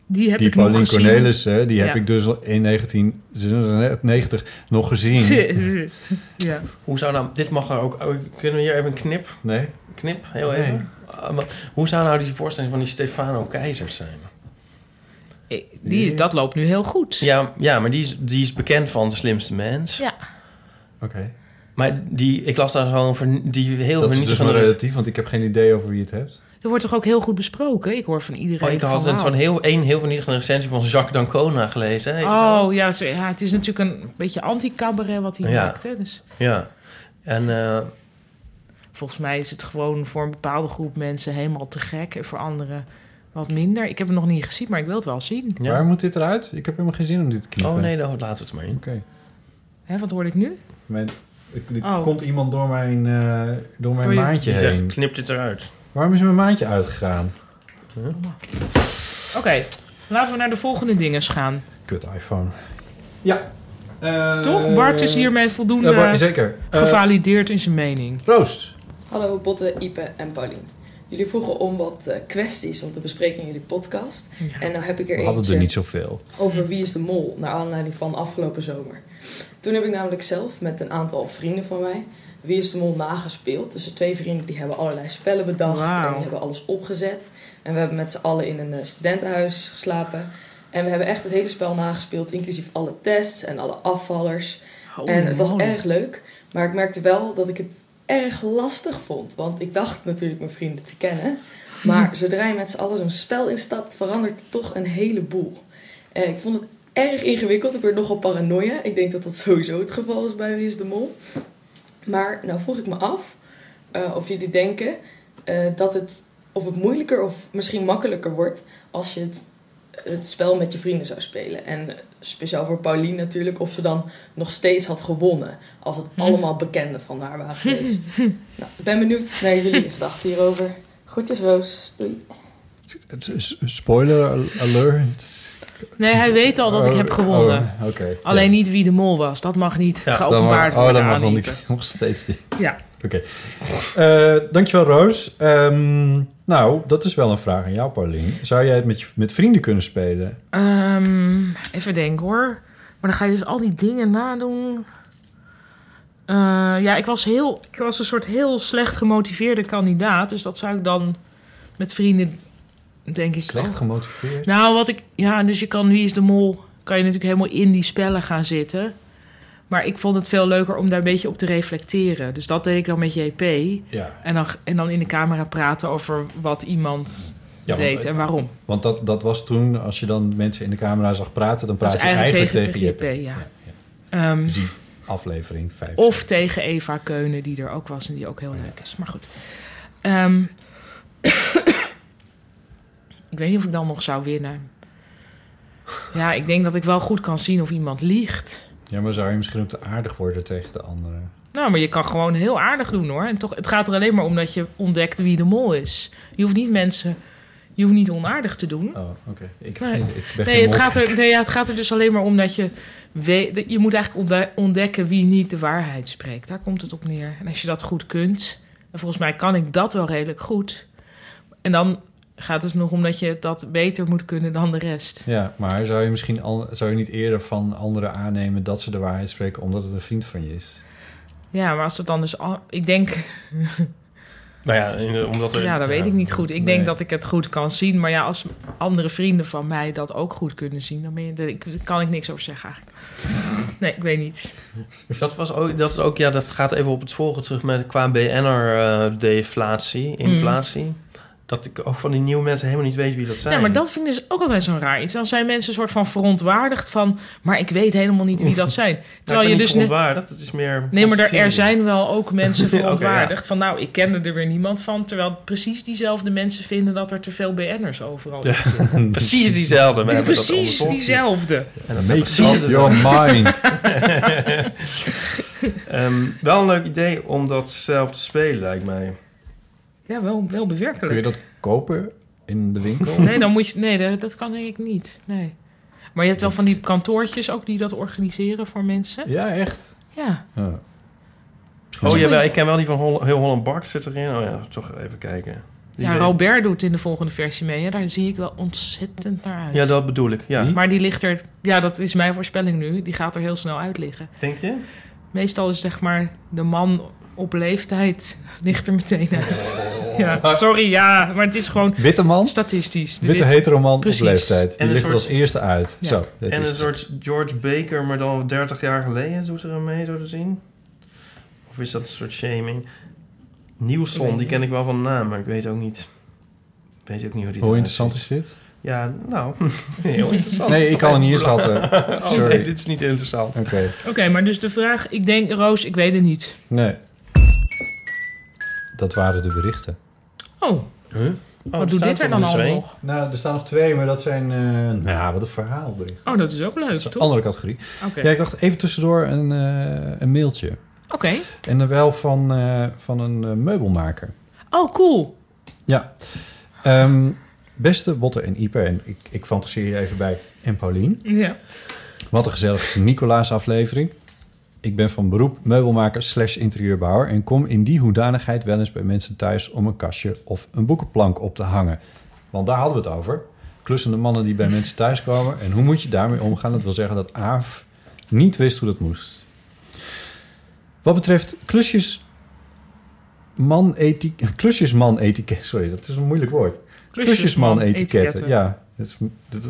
Die heb die ik nog Pauline gezien. Cornelissen, die heb ik dus in 1990 nog gezien. ja. Hoe zou nou... Dit mag er ook... oh, Kunnen we hier even een knip? Nee. Knip, heel Nee. even. Ah, maar hoe zou nou die voorstelling van die Stefano Keizers zijn? Die, is- dat loopt nu heel goed. Ja, ja maar die is, die is bekend van De Slimste Mens. Ja. Oké. Maar die, ik las daar zo over... Die heel Dat is dus maar relatief, want ik heb geen idee over wie het hebt. Er wordt toch ook heel goed besproken? Ik hoor van iedereen Oh, ik had van, een- zo'n heel, een heel vernietigende recensie van Jacques D'Ancona gelezen. Het? Oh, ja, ze- ja, het is natuurlijk een beetje anti-cabaret wat hij Ja. maakt. Hè? Dus Ja. En eh, volgens mij is het gewoon voor een bepaalde groep mensen helemaal te gek. En voor anderen wat minder. Ik heb het nog niet gezien, maar ik wil het wel zien. Waar moet dit eruit? Ik heb helemaal geen zin om dit te knippen. Oh nee, dan laten we het maar in. Oké. Hè, wat hoorde ik nu? Mijn, ik, er Oh. komt iemand door mijn, eh, door mijn je- maandje heen. zegt, knip dit eruit. Waarom is mijn maandje uitgegaan? Oké, laten we naar de volgende dingen gaan. Kut iPhone. Ja. Toch? Bart is hiermee voldoende Ja, Bart, zeker. Eh, gevalideerd in zijn mening. Roost. Hallo Botte, Ipe en Paulien. Jullie vroegen om wat eh, kwesties om te bespreken in jullie podcast. En nou heb ik er We hadden er niet zoveel. over Wie is de Mol, naar aanleiding van afgelopen zomer. Toen heb ik namelijk zelf met een aantal vrienden van mij Wie is de Mol nagespeeld. Dus de twee vrienden die hebben allerlei spellen bedacht en die hebben alles opgezet. En we hebben met z'n allen in een eh, studentenhuis geslapen. En we hebben echt het hele spel nagespeeld, inclusief alle tests en alle afvallers. En het was erg leuk, maar ik merkte wel dat ik het erg lastig vond. Want ik dacht natuurlijk mijn vrienden te kennen. Maar zodra je met z'n allen zo'n spel instapt, verandert toch een heleboel. En ik vond het erg ingewikkeld. Ik werd nogal paranoia. Ik denk dat dat sowieso het geval is bij Wie is de Mol. Maar nou vroeg ik me af eh, of jullie denken eh, dat het, of het moeilijker of misschien makkelijker wordt als je het, het spel met je vrienden zou spelen. En speciaal voor Pauline natuurlijk, of ze dan nog steeds had gewonnen als het allemaal bekenden van haar waren geweest. nou, ik ben benieuwd naar jullie gedachten hierover. Groetjes Roos, doei. Spoiler alert. Nee, hij weet al dat ik Oh, heb gewonnen. oh, oké. Alleen Ja. niet wie de mol was. Dat mag niet Ja, geopenbaard dat mag, worden Oh, dat mag aan nog niet. Nog steeds niet. Ja. Oké. Eh, dankjewel, Roos. Ehm, nou, dat is wel een vraag aan jou, Paulien. Zou jij het met, je, met vrienden kunnen spelen? Ehm, even denken hoor. Maar dan ga je dus al die dingen nadoen. Eh, ja, ik was, heel, ik was een soort heel slecht gemotiveerde kandidaat. Dus dat zou ik dan met vrienden, denk ik. Slecht ook- gemotiveerd? Nou, wat ik. Ja, dus je kan Wie is de Mol. Kan je natuurlijk helemaal in die spellen gaan zitten. Maar ik vond het veel leuker om daar een beetje op te reflecteren. Dus dat deed ik dan met JP. Ja. En dan, en dan in de camera praten over wat iemand Ja, want- deed en waarom. Want dat, dat was toen, als je dan mensen in de camera zag praten... dan praat je eigenlijk eigenlijk tegen, tegen, JP, je. ja. Ehm, Dus die aflevering 5. Of tegen Eva Keunen, die er ook was en die ook heel leuk is. Maar goed. Ehm, ik weet niet of ik dan nog zou winnen. Ja, ik denk dat ik wel goed kan zien of iemand liegt. Ja, maar zou je misschien ook te aardig worden tegen de anderen? Nou, maar je kan gewoon heel aardig doen hoor. En toch, het gaat er alleen maar om dat je ontdekt wie de mol is. Je hoeft niet mensen. Je hoeft niet onaardig te doen. Oh, oké. Ik, Nee, geen- ik ben nee, geen het gaat, er, nee ja, het gaat er dus alleen maar om dat je weet. Je moet eigenlijk ontde- ontdekken wie niet de waarheid spreekt. Daar komt het op neer. En als je dat goed kunt, en volgens mij kan ik dat wel redelijk goed. En dan gaat het nog om dat je dat beter moet kunnen dan de rest. Ja, maar zou je misschien al, zou je niet eerder van anderen aannemen dat ze de waarheid spreken omdat het een vriend van je is? Ja, maar als het dan dus... al- Ik denk... Nou ja, in- omdat er... Ja, dat weet ik niet goed. Ik nee. denk dat ik het goed kan zien. Maar ja, als andere vrienden van mij dat ook goed kunnen zien... dan ben je, daar ik- daar kan ik niks over zeggen eigenlijk. Nee, ik weet niet. Dat, was ook, dat is ook, ja, dat gaat even op het volgende terug met qua BN'er-deflatie, inflatie. Dat ik ook van die nieuwe mensen helemaal niet weet wie dat zijn. Ja, maar dat vind ik dus ook altijd zo'n raar iets. Dan zijn mensen een soort van verontwaardigd van... maar ik weet helemaal niet wie dat zijn. Terwijl je dus... Verontwaardigd, het is meer... Nee, maar er, er zijn wel ook mensen ja. verontwaardigd. Van nou, ik kende er weer niemand van. Terwijl precies diezelfde mensen vinden dat er te veel BN'ers overal Ja, zitten. precies diezelfde. We hebben dat Precies onderzocht. diezelfde. En dat Make precies up your mind. Ehm, wel een leuk idee om dat zelf te spelen, lijkt mij. Ja, wel, wel bewerkelijk. Kun je dat kopen in de winkel? Nee, dan moet je, nee dat, dat kan denk ik niet. Nee. Maar je hebt wel van die kantoortjes ook die dat organiseren voor mensen. Ja, echt? Ja. Ja. Oh jawel, ik ken wel die van Hol Heel Holland Bak zit erin. Oh ja, toch even kijken. Die Ja, Robert doet in de volgende versie mee. Hè? Daar zie ik wel ontzettend naar uit. Ja, dat bedoel ik. Ja. Maar die ligt er... Ja, dat is mijn voorspelling nu. Die gaat er heel snel uit liggen. Denk je? Meestal is zeg maar de man op leeftijd ligt er meteen uit. Ja, sorry, ja. Maar het is gewoon Witte man? statistisch. De Witte wit- heteroman op leeftijd. Die een ligt er als eerste uit. Ja. Zo, en is een soort George Baker, maar dan 30 jaar geleden doet er aan mee, zo te zien. Of is dat een soort shaming? Weet die ken ik wel van naam, maar ik weet ook niet. Ik weet ook niet hoe die Hoe interessant is dit? Ja, nou, heel interessant. Nee, ik kan het niet inschatten. Oh, Sorry. nee, dit is niet interessant. Oké. Oké, maar dus de vraag... Ik denk, Roos, ik weet het niet. Nee. Dat waren de berichten. Oh, Huh? Oh, wat doet dit er dan allemaal nog? Nou, er staan nog twee, maar dat zijn... eh nou, wat een verhaalbericht. Oh, dat is ook leuk, Dat is een toch? andere categorie. Oké. Ja, ik dacht even tussendoor een, eh, een mailtje. Oké. En dan wel van, eh, van een eh, meubelmaker. Oh, cool. Ja. Ehm, beste Botte en Iper, en ik, ik fantaseer je even bij, en Paulien. Ja. Wat een gezelligste Nicolaas aflevering. Ik ben van beroep meubelmaker slash interieurbouwer... en kom in die hoedanigheid wel eens bij mensen thuis... om een kastje of een boekenplank op te hangen. Want daar hadden we het over. Klussende mannen die bij mensen thuis komen. En hoe moet je daarmee omgaan? Dat wil zeggen dat Aaf niet wist hoe dat moest. Wat betreft klusjes... Man eti- klusjesman etiket. Sorry, dat is een moeilijk woord. Klusjesman etiketten. Ja, dus,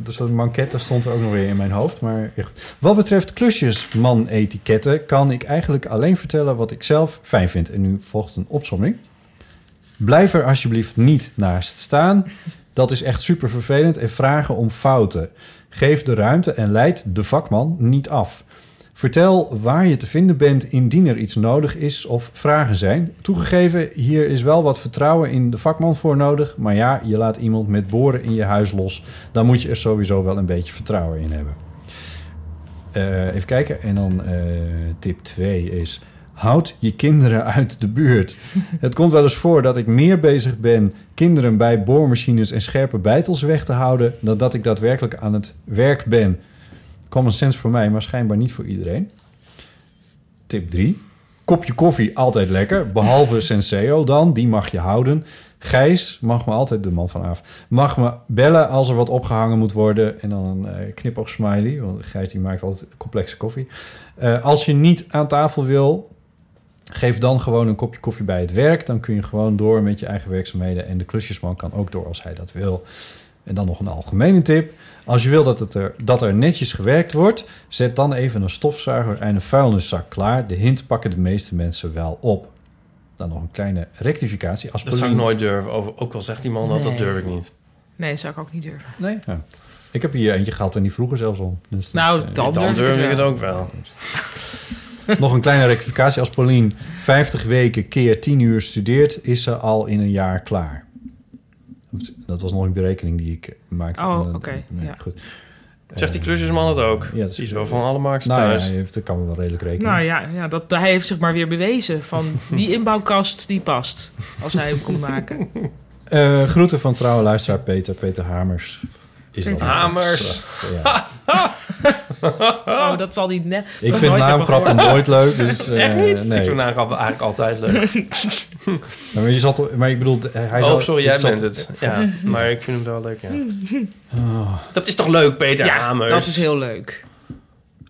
dus een manquette stond er ook nog weer in mijn hoofd. Maar wat betreft klusjesman etiketten kan ik eigenlijk alleen vertellen wat ik zelf fijn vind. En nu volgt een opsomming. Blijf er alsjeblieft niet naast staan. Dat is echt super vervelend. En vragen om fouten. Geef de ruimte en leid de vakman niet af. Vertel waar je te vinden bent indien er iets nodig is of vragen zijn. Toegegeven, hier is wel wat vertrouwen in de vakman voor nodig. Maar ja, je laat iemand met boren in je huis los. Dan moet je er sowieso wel een beetje vertrouwen in hebben. Eh, even kijken. En dan eh, tip 2 is... Houd je kinderen uit de buurt. Het komt wel eens voor dat ik meer bezig ben... kinderen bij boormachines en scherpe bijtels weg te houden... dan dat ik daadwerkelijk aan het werk ben. Common sense voor mij, maar schijnbaar niet voor iedereen. Tip 3. Kopje koffie, altijd lekker. Behalve Senseo dan, die mag je houden. Gijs mag me altijd, de man van af, mag me bellen als er wat opgehangen moet worden. En dan een eh, knipoog smiley, want Gijs die maakt altijd complexe koffie. Eh, als je niet aan tafel wil, geef dan gewoon een kopje koffie bij het werk. Dan kun je gewoon door met je eigen werkzaamheden. En de klusjesman kan ook door als hij dat wil. En dan nog een algemene tip. Als je wil dat, het er, dat er netjes gewerkt wordt, zet dan even een stofzuiger en een vuilniszak klaar. De hint pakken de meeste mensen wel op. Dan nog een kleine rectificatie. Als Dat zou ik Pauline- nooit durven. Over, ook al zegt die man dat, dat durf ik niet. Nee, zou ik ook niet durven. Nee? Ja. Ik heb hier eentje gehad en die vroeg er zelfs om. Dus dat, Nou, eh, dan, Dan durf, ik het ook wel. Nog een kleine rectificatie. Als Paulien 50 weken keer 10 uur studeert, is ze al in een jaar klaar. Dat was nog een berekening die ik maakte. Oh, oké, nee, ja. goed. Zegt die klusjesman het ook? Ja, dat is wel van alle markten nou, thuis. Ja, hij heeft, dat kan wel redelijk rekenen. Nou ja, ja dat, hij heeft zich maar weer bewezen van die inbouwkast die past. Als hij hem kon maken. Eh, groeten van trouwe luisteraar Peter, Peter Hamers. Is dat Hamers. Ja. Oh, dat zal niet net. Ik vind naamgrappen nooit leuk, dus, eh, Echt niet? nee. Ik vind naamgrappen eigenlijk altijd leuk. maar, je zat, maar ik bedoel, hij oh, sorry, jij zat- bent het. Ja, maar ik vind hem wel leuk, ja. Oh. Dat is toch leuk, Peter Ja, dat is heel leuk.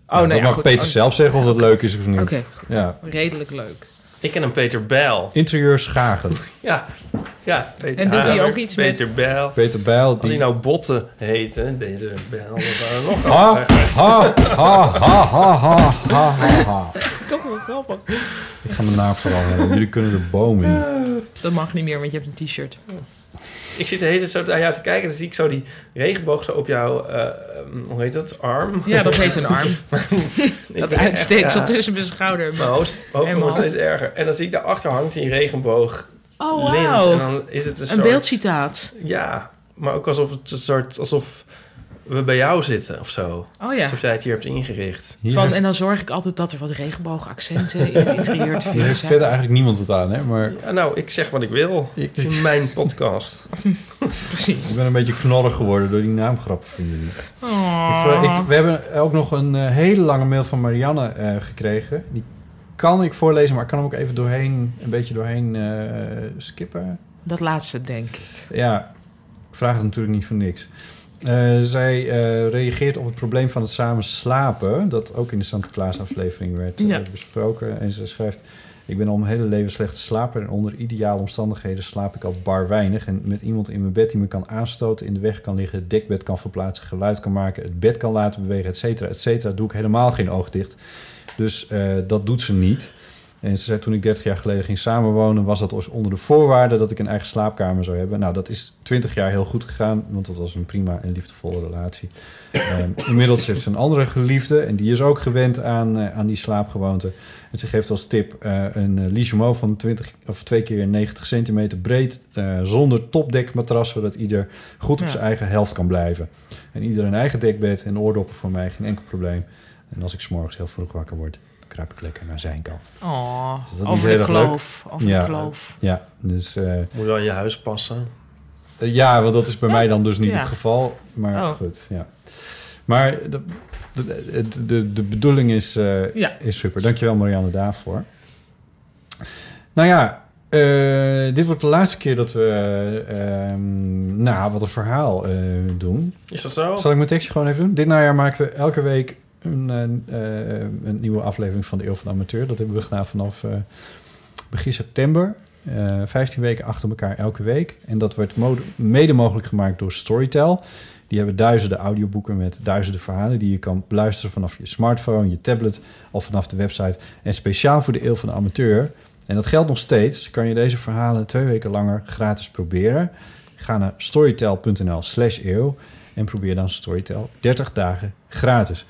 Oh, nee, dan ja, mag goed. Peter Oh, zelf zeggen of het leuk is of niet. Oké, ja. redelijk leuk. Ik ken een Peter Bijl. Interieur Schagen. Ja, ja. Peter En doet hij ook iets Peter met- Bijl. Peter Bijl, Als die- hij nou Botten heette, deze Bijl, dat waren nog Ha, ha, ha, ha, ha, ha, ha. Toch wel grappig. Ik ga mijn naam vooral hebben. Jullie kunnen de boom in. Dat mag niet meer, want je hebt een t-shirt. Ik zit de hele tijd zo naar jou te kijken. Dan zie ik zo die regenboog zo op jouw, eh, ehm, hoe heet dat, arm? Ja, dat heet een arm. Dat zo ja. tussen mijn schouder. Mijn hoofd, hoofd wordt steeds erger. En dan zie ik daarachter hangt die regenboog Oh, lint. wauw. En dan is het een, Een soort... beeldcitaat. Ja, maar ook alsof het een soort... Alsof we bij jou zitten of zo. Oh ja. Alsof jij het hier hebt ingericht. Van, en dan zorg ik altijd dat er wat regenboogaccenten in het interieur te vinden heeft zijn. verder eigenlijk niemand wat aan, hè? Maar Ja, nou, ik zeg wat ik wil. Het is mijn podcast. Precies. ik ben een beetje knorrig geworden door die naamgrappen van jullie. Oh. Ik ik- we hebben ook nog een eh, hele lange mail van Marianne eh, gekregen. Die kan ik voorlezen, maar ik kan hem ook even doorheen, een beetje doorheen eh, skippen. Dat laatste, denk ik. Ja, ik vraag het natuurlijk niet voor niks. Eh, zij eh, reageert op het probleem van het samen slapen, dat ook in de Sinterklaas-aflevering werd eh, Ja. besproken. En ze schrijft: Ik ben al mijn hele leven slecht slaper en onder ideale omstandigheden slaap ik al bar weinig. En met iemand in mijn bed die me kan aanstoten, in de weg kan liggen, het dekbed kan verplaatsen, geluid kan maken, het bed kan laten bewegen, et cetera, et cetera, doe ik helemaal geen oog dicht. Dus dat doet ze niet. En ze zei, toen ik 30 jaar geleden ging samenwonen, was dat onder de voorwaarde dat ik een eigen slaapkamer zou hebben. Nou, dat is 20 jaar heel goed gegaan, want dat was een prima en liefdevolle relatie. Ehm, inmiddels heeft ze een andere geliefde en die is ook gewend aan, eh, aan die slaapgewoonte. En ze geeft als tip eh, een uh, Ligemo van 20 of 2 keer 90 centimeter breed, eh, zonder topdekmatras, zodat ieder goed op Ja. zijn eigen helft kan blijven. En ieder een eigen dekbed en oordoppen voor mij, geen enkel probleem. En als ik s'morgens heel vroeg wakker word, kruip ik lekker naar zijn kant. Oh, dat over de heel erg leuk? kloof. Over ja, de kloof. Ja, dus... eh, Moet wel in je huis passen. eh, ja, want dat is bij mij dan dus niet Ja. het geval. Maar Oh. goed, ja. Maar de, de, de, de, bedoeling is, eh, Ja. is super. Dankjewel Marianne daarvoor. Nou ja, eh, dit wordt de laatste keer dat we ehm, nou, wat een verhaal eh, doen. Is dat zo? Zal ik mijn tekstje gewoon even doen? Dit najaar maken we elke week een, eh, eh, een nieuwe aflevering van de Eeuw van de Amateur. Dat hebben we gedaan vanaf eh, begin september. Eh 15 weken achter elkaar elke week. En dat mode- mede mogelijk gemaakt door Storytel. Die hebben duizenden audioboeken met duizenden verhalen... die je kan beluisteren vanaf je smartphone, je tablet... of vanaf de website. En speciaal voor de Eeuw van de Amateur... en dat geldt nog steeds... kan je deze verhalen twee weken langer gratis proberen. Ga naar storytel.nl slash eeuw... en probeer dan Storytel 30 dagen gratis.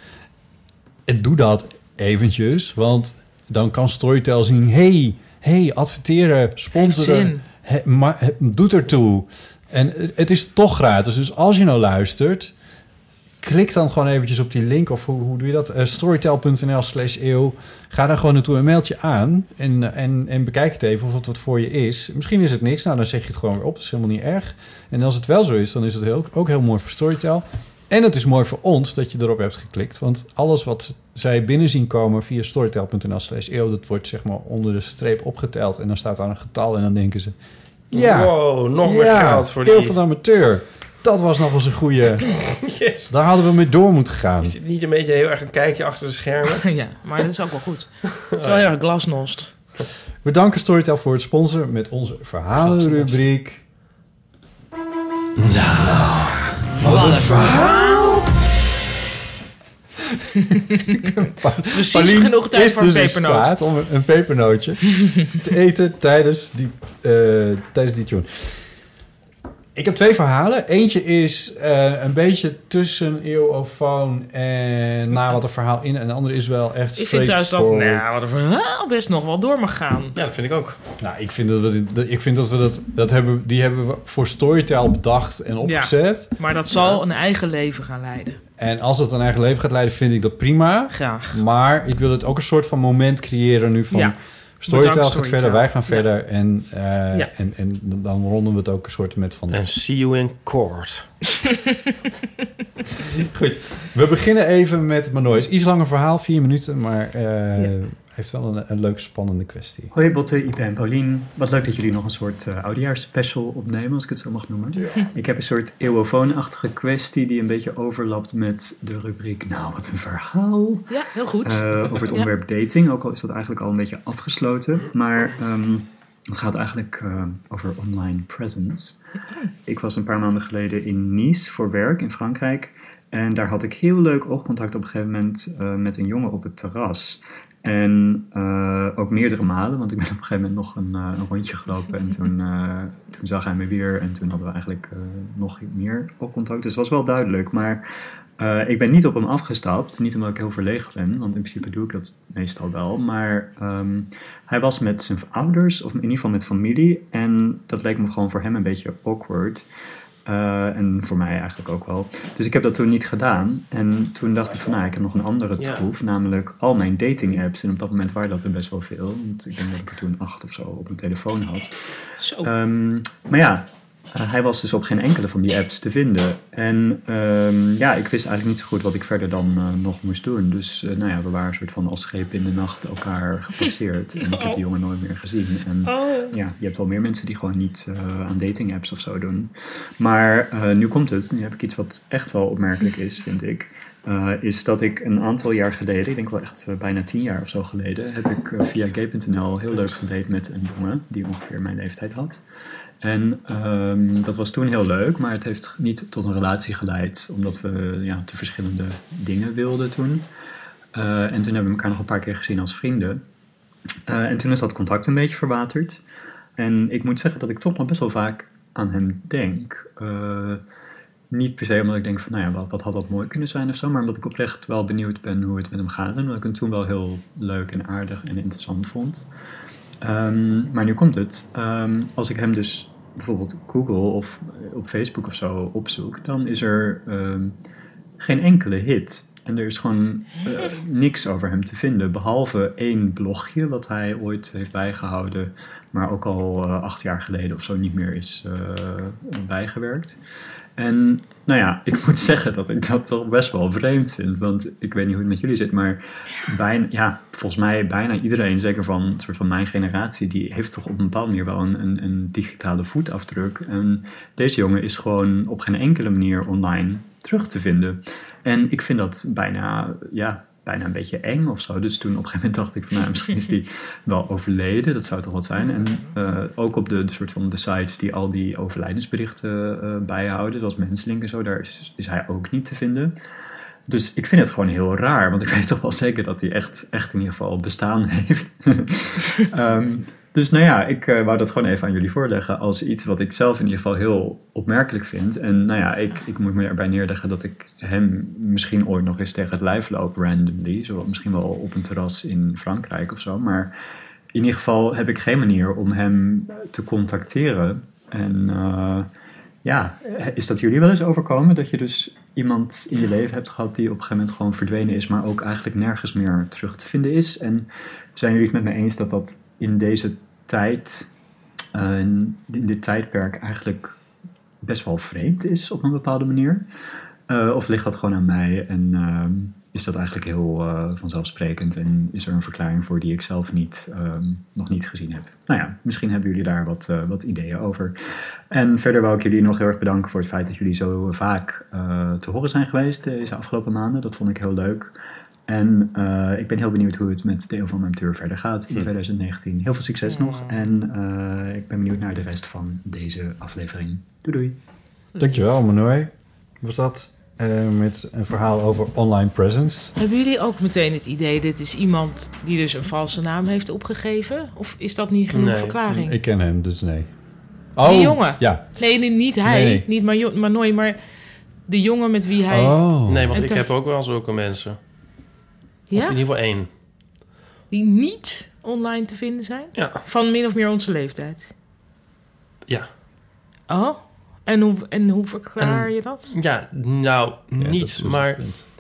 En doe dat eventjes, want dan kan Storytel zien... hey, hey, adverteren, sponsoren. He, maar, he, doet ertoe. En het, het is toch gratis, dus als je nou luistert... klik dan gewoon eventjes op die link, of hoe, hoe doe je dat? Eh, storytel.nl slash eeuw. Ga daar gewoon naartoe een mailtje aan en, en, en bekijk het even of het wat voor je is. Misschien is het niks, nou dan zeg je het gewoon weer op, dat is helemaal niet erg. En als het wel zo is, dan is het heel, ook heel mooi voor Storytel... En het is mooi voor ons dat je erop hebt geklikt. Want alles wat zij binnen zien komen via storytel.nl slash eeuw... dat wordt zeg maar onder de streep opgeteld. En dan staat daar een getal en dan denken ze... Ja, Wow, nog meer ja, geld voor Eeuw die. van de amateur. Dat was nog eens een goede... Yes. Daar hadden we mee door moeten gaan. Is dit niet een beetje heel erg een kijkje achter de schermen? ja, maar dat is ook wel goed. Het is wel heel erg glasnost. We danken Storytel voor het sponsoren met onze verhalenrubriek. Nou, Wat een verhaal! Precies Paulien genoeg tijd voor een dus pepernoot. staat om een, pepernootje te eten tijdens die, eh, tijdens die tune. Ik heb twee verhalen. Eentje is eh, een beetje tussen eeuwofoon en na wat een verhaal in. En de andere is wel echt Ik vind trouwens dat nou, wat een verhaal best nog wel door mag gaan. Ja, dat vind ik ook. Nou, ik vind dat we, dat- ik vind dat, we dat, dat hebben, die hebben we voor Storytel bedacht en opgezet. Maar dat zal een eigen leven gaan leiden. En als het een eigen leven gaat leiden, vind ik dat prima. Graag. Maar ik wil het ook een soort van moment creëren nu van... Ja. Storytel Bedankt, gaat Storytel. verder, wij gaan Ja. verder. En, eh, Ja. en, en dan ronden we het ook een soort met van... En see you in court. Goed, we beginnen even met Manoy. Is iets langer verhaal, vier minuten, maar eh, heeft wel een, een leuke, spannende kwestie. Hoi Botte, Ipe en Paulien. Wat leuk dat jullie nog een soort uh, oudejaarsspecial opnemen, als ik het zo mag noemen. Ik heb een soort eeuwofoonachtige kwestie die een beetje overlapt met de rubriek Nou, wat een verhaal. Ja, heel goed. Eh, over het Ja. onderwerp dating, ook al is dat eigenlijk al een beetje afgesloten. Maar ehm, het gaat eigenlijk eh, over online presence. Ik was een paar maanden geleden in Nice voor werk in Frankrijk. En daar had ik heel leuk oogcontact op een gegeven moment eh, met een jongen op het terras. En eh, ook meerdere malen, want ik ben op een gegeven moment nog een, eh, rondje gelopen. En toen, eh, toen zag hij me weer en toen hadden we eigenlijk nog meer oogcontact. Dus het was wel duidelijk. Maar ik ben niet op hem afgestapt. Niet omdat ik heel verlegen ben, want in principe doe ik dat meestal wel. Maar ehm, hij was met zijn ouders, of in ieder geval met familie. En dat leek me gewoon voor hem een beetje awkward. Eh, en voor mij eigenlijk ook wel. Dus ik heb dat toen niet gedaan. En toen dacht ik van, nou, ik heb nog een andere Ja. troef. Namelijk al mijn dating apps. En op dat moment waren dat er best wel veel. Want ik denk dat ik er toen acht of zo op mijn telefoon had. Zo. Ehm, maar ja, eh, hij was dus op geen enkele van die apps te vinden. En ehm, ja, ik wist eigenlijk niet zo goed wat ik verder dan eh, nog moest doen. Dus eh, nou ja, we waren een soort van als schepen in de nacht elkaar gepasseerd. En ik heb die jongen nooit meer gezien. En Oh. ja, je hebt wel meer mensen die gewoon niet aan dating apps of zo doen. Maar nu komt het. Nu heb ik iets wat echt wel opmerkelijk is, vind ik. Is dat ik een aantal jaar geleden, ik denk wel echt bijna tien jaar of zo geleden, heb ik via gay.nl heel leuk gedate met een jongen die ongeveer mijn leeftijd had. En ehm, dat was toen heel leuk, maar het heeft niet tot een relatie geleid, omdat we ja, te verschillende dingen wilden toen. Eh, en toen hebben we elkaar nog een paar keer gezien als vrienden. Eh, en toen is dat contact een beetje verwaterd. En ik moet zeggen dat ik toch nog best wel vaak aan hem denk. Eh, niet per se omdat ik denk van, nou ja, wat, wat had dat mooi kunnen zijn of zo, maar omdat ik oprecht wel benieuwd ben hoe het met hem gaat. En omdat ik hem toen wel heel leuk en aardig en interessant vond. Ehm, maar nu komt het. Ehm, als ik hem dus bijvoorbeeld Google of eh, op Facebook of zo opzoek, dan is er ehm, geen enkele hit. En er is gewoon eh, niks over hem te vinden, behalve één blogje wat hij ooit heeft bijgehouden, maar ook al eh, acht jaar geleden of zo niet meer is bijgewerkt. En nou ja, ik moet zeggen dat ik dat toch best wel vreemd vind. Want ik weet niet hoe het met jullie zit, maar bijna, ja, volgens mij bijna iedereen, zeker van soort van mijn generatie, die heeft toch op een bepaalde manier wel een, een, een digitale voetafdruk. En deze jongen is gewoon op geen enkele manier online terug te vinden. En ik vind dat bijna, ja, bijna een beetje eng of zo. Dus toen op een gegeven moment dacht ik van, nou, misschien is die wel overleden. Dat zou toch wat zijn. En eh, ook op de, de soort van de sites die al die overlijdensberichten eh, bijhouden, zoals Menslink en zo, daar is, is hij ook niet te vinden. Dus ik vind het gewoon heel raar, want ik weet toch wel zeker dat hij echt, echt in ieder geval bestaan heeft. Ehm, dus nou ja, ik eh, wou dat gewoon even aan jullie voorleggen als iets wat ik zelf in ieder geval heel opmerkelijk vind. En nou ja, ik, ik moet me erbij neerleggen dat ik hem misschien ooit nog eens tegen het lijf loop randomly. Zo, misschien wel op een terras in Frankrijk of zo. Maar in ieder geval heb ik geen manier om hem te contacteren. En eh, ja, is dat jullie wel eens overkomen? Dat je dus iemand in je leven hebt gehad die op een gegeven moment gewoon verdwenen is, maar ook eigenlijk nergens meer terug te vinden is? En zijn jullie het met me eens dat dat in deze tijd, eh, in dit tijdperk, eigenlijk best wel vreemd is op een bepaalde manier? Eh, of ligt dat gewoon aan mij en ehm, is dat eigenlijk heel eh, vanzelfsprekend en is er een verklaring voor die ik zelf niet, ehm, nog niet gezien heb? Nou ja, misschien hebben jullie daar wat, eh, wat ideeën over. En verder wil ik jullie nog heel erg bedanken voor het feit dat jullie zo vaak eh, te horen zijn geweest deze afgelopen maanden. Dat vond ik heel leuk. En eh, ik ben heel benieuwd hoe het met de Eeuw van Amateur verder gaat in 2019. Heel veel succes nog en eh, ik ben benieuwd naar de rest van deze aflevering. Doei doei. Dankjewel, Manoy. Was dat eh, met een verhaal over online presence? Hebben jullie ook meteen het idee, dit is iemand die dus een valse naam heeft opgegeven? Of is dat niet genoeg Nee, verklaring? Ik ken hem, dus nee. die jongen? Ja. Nee, nee, niet hij, Nee, nee. niet Manoy, maar de jongen met wie hij... Oh. Nee, want ik heb ook wel zulke mensen. Ja? Of in ieder geval één. Die niet online te vinden zijn? Ja. Van min of meer onze leeftijd? Ja. Oh, en hoe, en hoe verklaar En- je dat? Ja, nou, niet. maar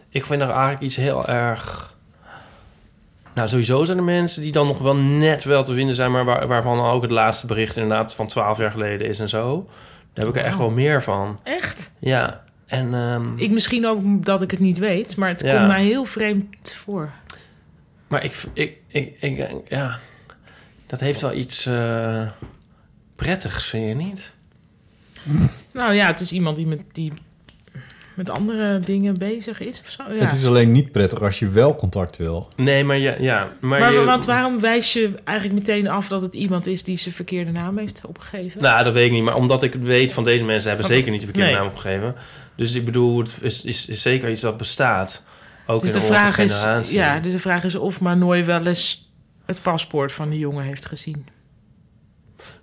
ik vind er eigenlijk iets heel erg... Nou, sowieso zijn er mensen die dan nog wel net wel te vinden zijn... maar waar- waarvan ook het laatste bericht inderdaad van 12 jaar geleden is en zo. Daar heb ik er echt wel meer van. Echt? Ja, en... ehm, Ik misschien ook dat ik het niet weet, maar het Ja. komt mij heel vreemd voor. Maar ik, ik, ik, ik, ja, dat heeft wel iets eh, prettigs, vind je niet? Nou ja, het is iemand die met, die met andere dingen bezig is of zo. Ja. Het is alleen niet prettig als je wel contact wil. Nee, maar ja, ja maar, maar je- want waarom wijs je eigenlijk meteen af dat het iemand is die zijn verkeerde naam heeft opgegeven? Nou, dat weet ik niet. Maar omdat ik het weet van deze mensen hebben Want- zeker niet de verkeerde Nee. naam opgegeven. Dus ik bedoel, het is, is, is zeker iets dat bestaat. Ook dus in de onze vraag is, ja, dus de vraag is of Manoy wel eens het paspoort van die jongen heeft gezien.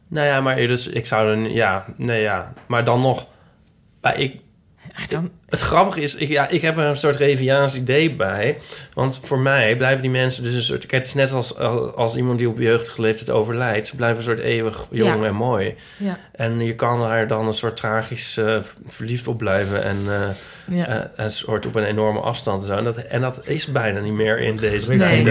Nou ja, maar dus, ik zou niet- Ja, nee, ja. Maar dan nog... Maar ik... Het grappige is, ik, ja, ik heb er een soort Reviaans idee bij. Want voor mij blijven die mensen dus een soort... Kijk, het is net als, als iemand die op jeugdige leeftijd overlijdt. Ze blijven een soort eeuwig jong Ja. en mooi. Ja. En je kan daar dan een soort tragisch eh, verliefd op blijven. En eh, Ja. eh, een soort op een enorme afstand en zo. En dat, en dat is bijna niet meer in deze Nee.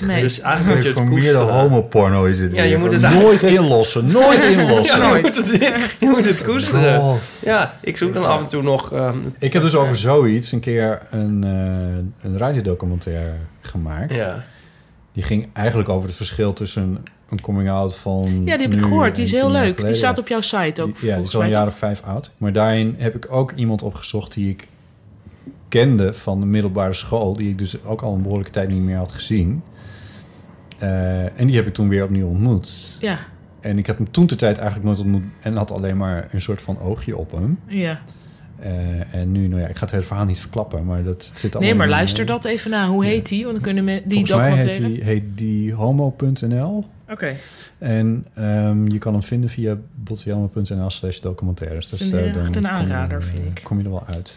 Nee. Dus eigenlijk moet je het koesteren. homoporno is dit Ja, weer. je moet het Nooit inlossen, nooit inlossen. Ja, je, moet het, je moet het koesteren. God. Ja, ik zoek dan af en toe nog... ehm, Ik heb dus over zoiets een keer een, eh een radiodocumentaire gemaakt. Ja. Die ging eigenlijk over het verschil tussen een coming-out van Ja, die heb ik gehoord. Die is heel leuk. Die staat op jouw site ook. Die- ja, die is al een jaar of vijf oud. Maar daarin heb ik ook iemand opgezocht die ik kende van de middelbare school... die ik dus ook al een behoorlijke tijd niet meer had gezien. Eh, en die heb ik toen weer opnieuw ontmoet. Ja. En ik had hem toen de tijd eigenlijk nooit ontmoet... en had alleen maar een soort van oogje op hem. Ja. Eh, en nu, nou ja, ik ga het hele verhaal niet verklappen, maar dat zit allemaal Nee, maar in, luister dat even na. Hoe heet die? Want dan kunnen we die Volgens mij heet documentaire... die, heet die homo.nl. Oké. En ehm, je kan hem vinden via bottielmo.nl slash documentaires. Dat Dus is een- eh, dan een je- aanrader, vind ik. Kom je er wel uit.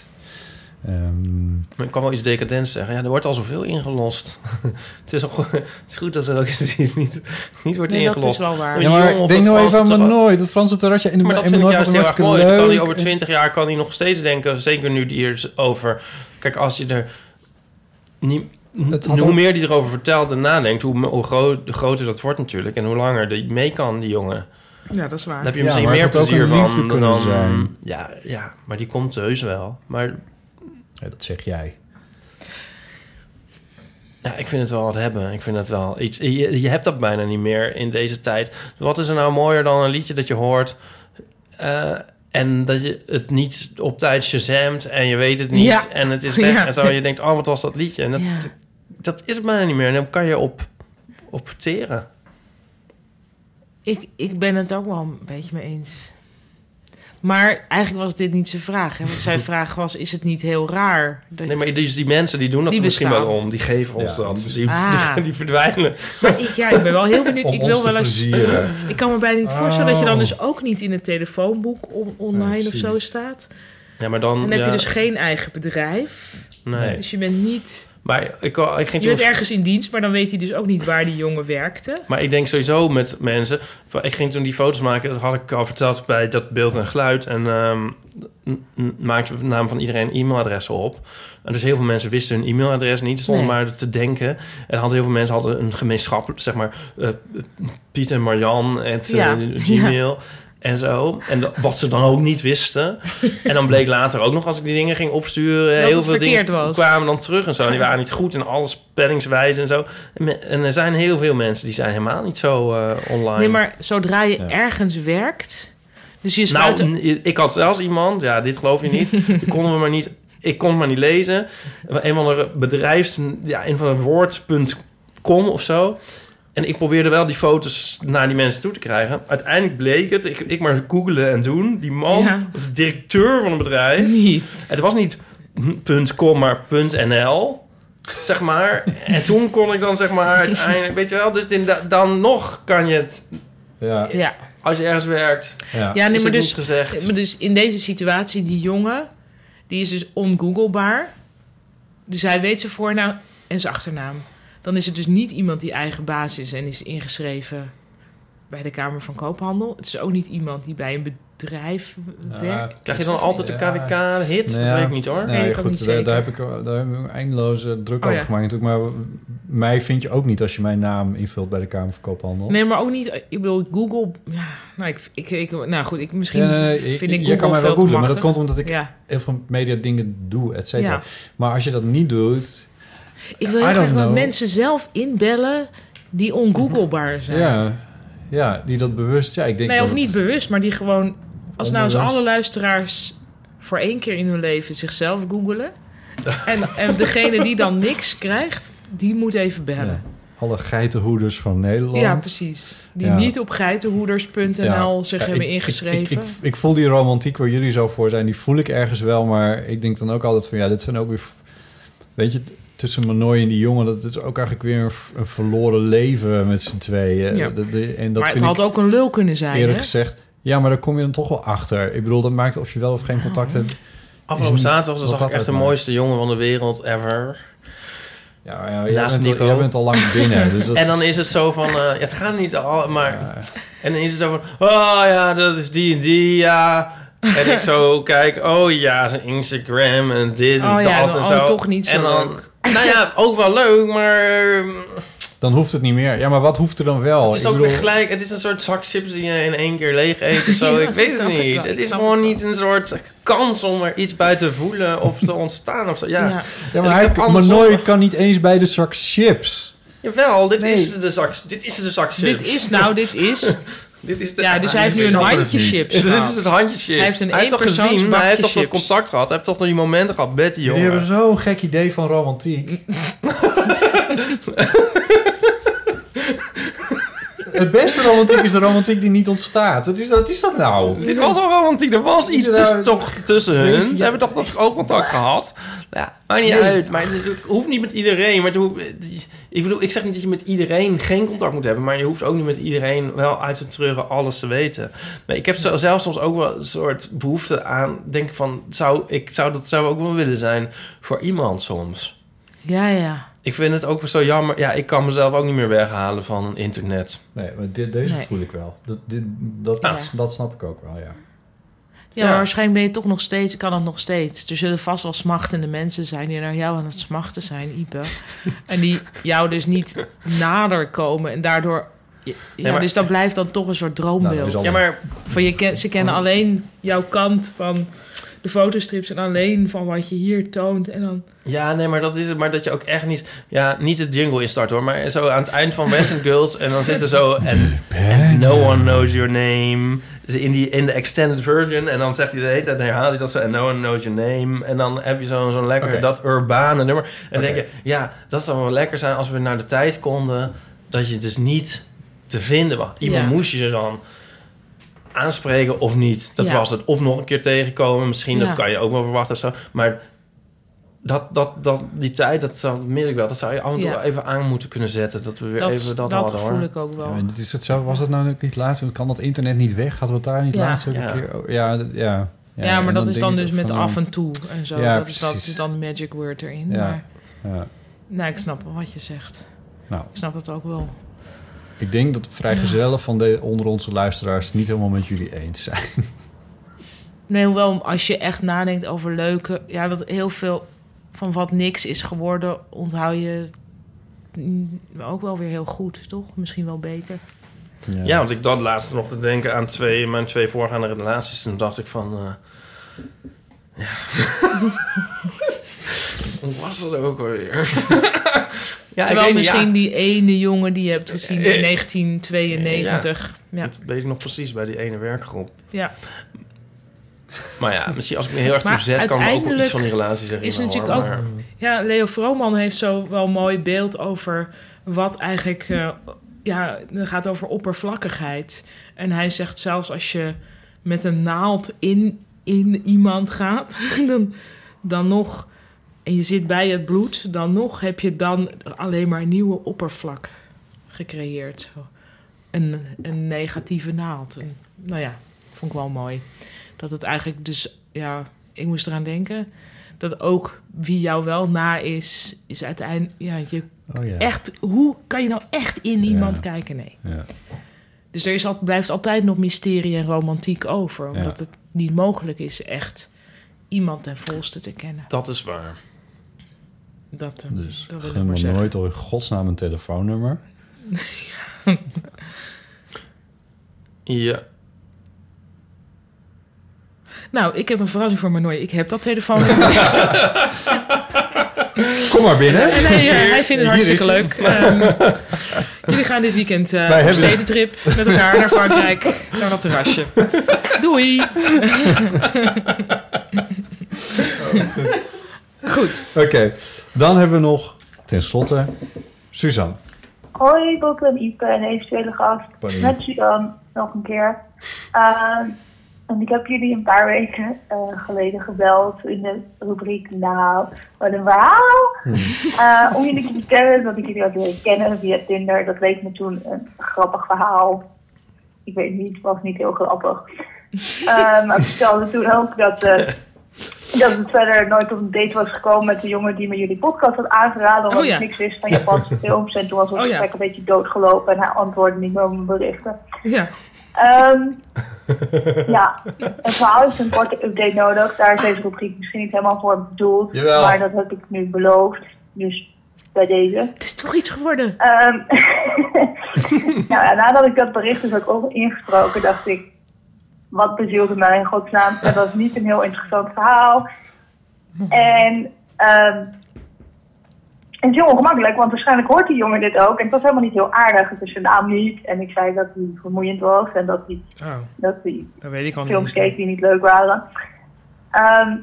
Ehm, Maar ik kan wel iets decadents zeggen. Ja, er wordt al zoveel ingelost. het, is al, goed- het is goed dat er ook iets niet, niet wordt Nee, dat ingelost. is wel waar. Ja, maar denk dat nou even aan Franse terras- Manoy, dat Franse terrasje. En maar dat vind ik Manoy juist vond heel erg hem mooi. Dan hartstikke kan hij leuk. over twintig jaar kan hij nog steeds denken... zeker nu die er over... Kijk, als je er... Niet, Het hoe ook- meer die erover vertelt en nadenkt... hoe, hoe groot, groter dat wordt natuurlijk... en hoe langer die mee kan, die jongen. Ja, dat is waar. Dan heb je Ja, misschien maar meer het plezier een van liefde kunnen dan... zijn. Ja, ja, maar die komt heus wel. Maar Ja, dat zeg jij. Ja, ik vind het wel wat hebben. Ik vind het wel iets. Je, je hebt dat bijna niet meer in deze tijd. Wat is er nou mooier dan een liedje dat je hoort eh, en dat je het niet op tijd shazamt en je weet het niet Ja. en het is weg Ja. en zo. Je denkt, oh, wat was dat liedje? En dat, Ja. dat is het bijna niet meer. En dan kan je op, op teren. Ik, ik ben het ook wel een beetje mee eens. Maar eigenlijk was dit niet zijn vraag. Hè? Want zijn vraag was, is het niet heel raar? Dat Nee, maar die, die mensen die doen dat Die misschien wel om. Die geven ons Ja, dat. die Die, Ah. die, die verdwijnen. Maar ik, ja, ik ben wel heel benieuwd. Om ik wil wel eens. plezieren. Ik kan me bijna niet voorstellen dat je dan Oh. dus ook niet in het telefoonboek on- online of zo staat. Ja, maar dan... Dan heb ja, je dus geen eigen bedrijf. Nee. Dus je bent niet. Maar ik, ik ging Je bent ergens in dienst, maar dan weet hij dus ook niet waar die jongen werkte. Maar ik denk sowieso met mensen... Ik ging toen die foto's maken, dat had ik al verteld bij dat beeld en geluid. En n- maakte de naam van iedereen e-mailadressen op. En dus heel veel mensen wisten hun e-mailadres niet. Stonden Nee. maar te denken. En hadden heel veel mensen hadden een gemeenschappelijk, zeg maar... eh, Piet en Marjan, het Ja. Gmail... En zo. En dat- wat ze dan ook niet wisten. En dan bleek later ook nog, als ik die dingen ging opsturen... Dat heel het veel dingen verkeerd was. kwamen dan terug en zo. Die waren niet goed in alles spellingswijze en zo. En, er zijn heel veel mensen die zijn helemaal niet zo eh, online. Nee, maar zodra je Ja. ergens werkt. Dus je sluit. Nou, ik had zelfs iemand, ja, dit geloof je niet. Die konden we maar niet, ik kon het maar niet lezen. Een van de bedrijfs, ja, een van de woord.com of zo. En ik probeerde wel die foto's naar die mensen toe te krijgen. Uiteindelijk bleek het, ik, ik maar googelen en doen. Die man Ja. was de directeur van een bedrijf. niet. Het was niet .com, maar .nl, zeg maar. En toen kon ik dan, zeg maar, uiteindelijk... Weet je wel, dus dan nog kan je het... Ja. Ja. Als je ergens werkt, Ja. Ja, nee, maar het dus, niet gezegd. maar dus in deze situatie, die jongen, die is dus ongooglebaar. Dus hij weet zijn voornaam en zijn achternaam. Dan is het dus niet iemand die eigen baas is en is ingeschreven bij de Kamer van Koophandel. Het is ook niet iemand die bij een drijfwerk. Krijg je dan altijd de KWK-hit? Dat weet ik niet hoor. Nee, goed, niet daar, heb ik, daar heb ik een eindeloze druk Oh, over ja. gemaakt natuurlijk. Maar mij vind je ook niet als je mijn naam invult bij de Kamer van Koophandel. Nee, maar ook niet. Ik bedoel, Google. Ja, nou, ik, ik, ik, nou goed, ik, misschien Ja, nee, nee, vind je- ik je Google kan mij wel googlen, maar dat komt omdat ik Ja. heel veel media dingen doe, et cetera. Ja. Maar als je dat niet doet... Ik wil heel graag dat mensen zelf inbellen die ongooglebaar zijn. Ja, ja, die dat bewust... Ja, ik denk nee, dat of niet bewust, maar die gewoon... Als nou eens alle luisteraars voor één keer in hun leven zichzelf googelen... en, en degene die dan niks krijgt, die moet even bellen. Ja, alle geitenhoeders van Nederland. Ja, precies. Die Ja. niet op geitenhoeders.nl zich hebben ik- ingeschreven. Ik, ik, voel die romantiek waar jullie zo voor zijn, die voel ik ergens wel. Maar ik denk dan ook altijd van ja, dit zijn ook weer. Weet je, tussen Manoy en die jongen, dat is ook eigenlijk weer een, verloren leven met z'n tweeën. Ja. Dat- dat- en dat maar het had ik ook een lul kunnen zijn, eerlijk hè? gezegd. Ja, maar daar kom je dan toch wel achter. Ik bedoel, dat maakt of je wel of geen contact hebt. Afgelopen zaterdag zag dat ik echt de mooiste jongen van de wereld ever. Ja, ja jij, Naast bent al, jij bent al lang binnen. Dus dat en dan is het zo van, eh, het gaat niet al, maar... En dan is het zo van, oh ja, dat is die en die, ja. En ik zo kijk, oh ja, zijn Instagram en dit en Oh dat ja, en dan- zo. oh, toch niet zo en dan, leuk. Nou ja, ook wel leuk, maar... Dan hoeft het niet meer. Ja, maar wat hoeft er dan wel? Het is Ik ook bedoel- weer gelijk, het is een soort zak chips die je in één keer leeg eet of zo. Ja, ik weet het niet. Het is gewoon het niet een soort kans om er iets bij te voelen of te ontstaan of zo. Ja, Ja. Ja, En maar ik hij, andersom- Manoy kan niet eens bij de zak chips. Jawel, dit, Nee. is de zak, dit is de zak chips. Dit is nou, dit is... Dit is de, Ja, dus hij heeft nu een handje chips Dit is het handje chips. Hij heeft een heeft toch gezien, maar hij heeft toch dat contact gehad. Hij heeft toch die momenten gehad met die Jullie jongen. hebben zo'n gek idee van romantiek. Het beste romantiek is de romantiek die niet ontstaat. Wat is dat, wat is dat nou? Dit was al romantiek. Er was iets tussen, toch tussen nee, hun. ja. Ze hebben toch nog oogcontact gehad. Ja, maakt niet Nee. uit. Maar het hoeft niet met iedereen. Maar hoeft- ik bedoel, ik zeg niet dat je met iedereen geen contact moet hebben. Maar je hoeft ook niet met iedereen wel uit te treuren alles te weten. Maar ik heb zo- zelf soms ook wel een soort behoefte aan... Denk ik van, zou, ik zou dat zou ook wel willen zijn voor iemand soms. Ja, ja. Ik vind het ook zo jammer. Ja, ik kan mezelf ook niet meer weghalen van internet. Nee, maar dit, deze Nee. voel ik wel. Dat, dit, dat, Ja. dat snap ik ook wel, ja. Ja, Ja. maar waarschijnlijk ben je toch nog steeds, kan het nog steeds. Er zullen vast wel smachtende mensen zijn die naar jou aan het smachten zijn, Ipe. en die jou dus niet nader komen en daardoor... Ja, Ja, maar- dus dat blijft dan toch een soort droombeeld. Nou, is Ja, maar Van je ken, ze kennen alleen jouw kant van de fotostrips en alleen van wat je hier toont. En dan, Ja, nee, maar dat is het. Maar dat je ook echt niet... Ja, niet de jingle instart hoor. Maar zo aan het eind van West End Girls... en dan zit er zo... En, no one knows your name. Dus in, die, in de extended version. En dan zegt hij de hele tijd... herhaalt hij dat zo... And no one knows your name. En dan heb je zo'n zo'n lekker... Dat urbane nummer. En denk je... Ja, dat zou wel lekker zijn als we naar de tijd konden... dat je het dus niet te vinden was. Iemand Ja. moest je dan aanspreken of niet. Dat Ja. was het. Of nog een keer tegenkomen. Misschien, Ja. dat kan je ook wel verwachten of zo. Maar dat, dat, dat, die tijd, dat zou, mis ik wel. Dat zou je af en toe Ja. even aan moeten kunnen zetten. Dat we weer dat even dat, dat hadden, voel hoor. ik ook wel. Ja, is het zo, was het nou ook niet laatst? Kan dat internet niet weg? Hadden we het daar niet Ja. laatst ook Ja. een keer? Oh, ja, dat- ja. Ja, maar dat is dan dus met van, af en toe en zo. Ja, dat, is, dat is dan de magic word erin. Ja. Maar Ja. nou, ik snap wel wat je zegt. Nou, Ik snap dat ook wel. Ik denk dat de vrijgezellen van de, onder onze luisteraars niet helemaal met jullie eens zijn. Nee, hoewel als je echt nadenkt over leuke... Ja, dat heel veel van wat niks is geworden... onthoud je ook wel weer heel goed, toch? Misschien wel beter. Ja. want ik dacht laatst nog te denken aan twee, mijn twee voorgaande relaties. Toen dacht ik van... eh, ja. Hoe was dat ook alweer? ja, ik Terwijl weet misschien ja. die ene jongen die je hebt gezien in Eh, 1992... Ja, Dat weet ik nog precies bij die ene werkgroep. ja. Maar ja, misschien als ik me heel erg verzet... kan ik ook wel iets van die relatie zeggen. is hoor, natuurlijk ook... maar- Ja, Leo Vrooman heeft zo wel een mooi beeld over wat eigenlijk... eh, ja, het gaat over oppervlakkigheid. En hij zegt zelfs als je met een naald in, in iemand gaat... dan, dan nog... en je zit bij het bloed... dan nog heb je dan alleen maar een nieuwe oppervlak gecreëerd. Zo. Een, een negatieve naald. En, nou ja, vond ik wel mooi. Dat het eigenlijk dus... Ja, ik moest eraan denken... dat ook wie jou wel na is... is uiteindelijk... Ja, je Oh ja. echt... Hoe kan je nou echt in iemand Ja. kijken? Nee. Ja. Dus er is al, blijft altijd nog mysterie en romantiek over. Omdat Ja. het niet mogelijk is echt iemand ten volste te kennen. Dat is waar. Dat, eh, Dus dat gun me zeggen. nooit door in godsnaam een telefoonnummer. Ja. Nou, ik heb een verrassing voor Manoy. Ik heb dat telefoon. Kom maar binnen. En hij, hij vindt het Hier hartstikke leuk. Ehm, jullie gaan dit weekend eh op hebben- stedentrip met elkaar naar Frankrijk. Naar dat terrasje. Doei. Goed. Oké, dan hebben we nog tenslotte Suzanne. Hoi, Bob en Ipe en eventuele gast. Pardon. Met Suzanne, nog een keer. Ehm, en ik heb jullie een paar weken eh, geleden gebeld in de rubriek Nou, wat een verhaal. Eh, om jullie te vertellen dat ik jullie had leren kennen via Tinder. Dat leek me toen een grappig verhaal. Ik weet niet, het was niet heel grappig. Eh, maar ik vertelde toen ook dat, eh, dat het verder nooit op een date was gekomen met de jongen die me jullie podcast had aangeraden. Omdat Oh ja. ik niks wist van Japanse films. En toen was het Oh ja. een beetje doodgelopen en hij antwoordde niet meer op mijn berichten. Ja. Ehm, ja, een verhaal heeft een korte update nodig. Daar is deze rubriek misschien niet helemaal voor bedoeld. Jawel. Maar dat heb ik nu beloofd. Dus bij deze. Het is toch iets geworden? Ehm, nou ja, nadat ik dat bericht dus ook ingesproken, dacht ik... Wat bezielde mij in godsnaam? Dat was niet een heel interessant verhaal. En... ehm het is heel ongemakkelijk, want waarschijnlijk hoort die jongen dit ook. En het was helemaal niet heel aardig. Het is zijn naam niet. En ik zei dat hij vermoeiend was. En dat hij, Oh, dat hij dat weet ik al films keek die niet leuk waren. Ehm,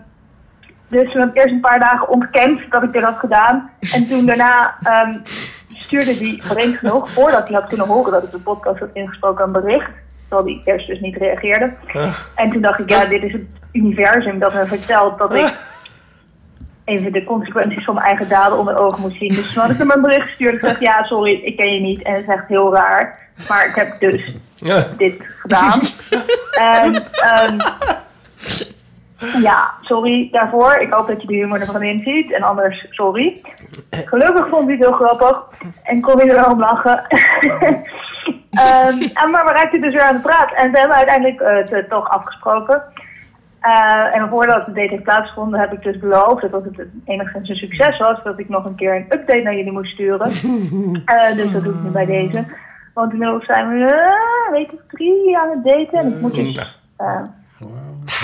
dus we hebben eerst een paar dagen ontkend dat ik dit had gedaan. En toen daarna ehm, stuurde hij vreemd genoeg, voordat hij had kunnen horen dat ik de podcast had ingesproken, een bericht. Terwijl hij eerst dus niet reageerde. En toen dacht ik, ja, dit is het universum dat me vertelt dat ik even de consequenties van mijn eigen daden onder ogen moet zien. Dus toen had ik hem een bericht gestuurd en gezegd, ja, sorry, ik ken je niet. En het is echt heel raar. Maar ik heb dus dit gedaan. en ehm, ja, sorry daarvoor. Ik hoop dat je de humor ervan inziet. En anders, sorry. Gelukkig vond hij het heel grappig. En kon hij er wel om lachen. Ehm, en maar we raakten dus weer aan de praat. En we hebben uiteindelijk eh, het toch afgesproken. Eh, en voordat de date heeft plaatsgevonden, heb ik dus beloofd dat als het enigszins een succes was, dat ik nog een keer een update naar jullie moest sturen. Eh, dus dat doe ik nu bij deze. Want inmiddels zijn we eh, een week of drie aan het daten. En ik moet dus... eh,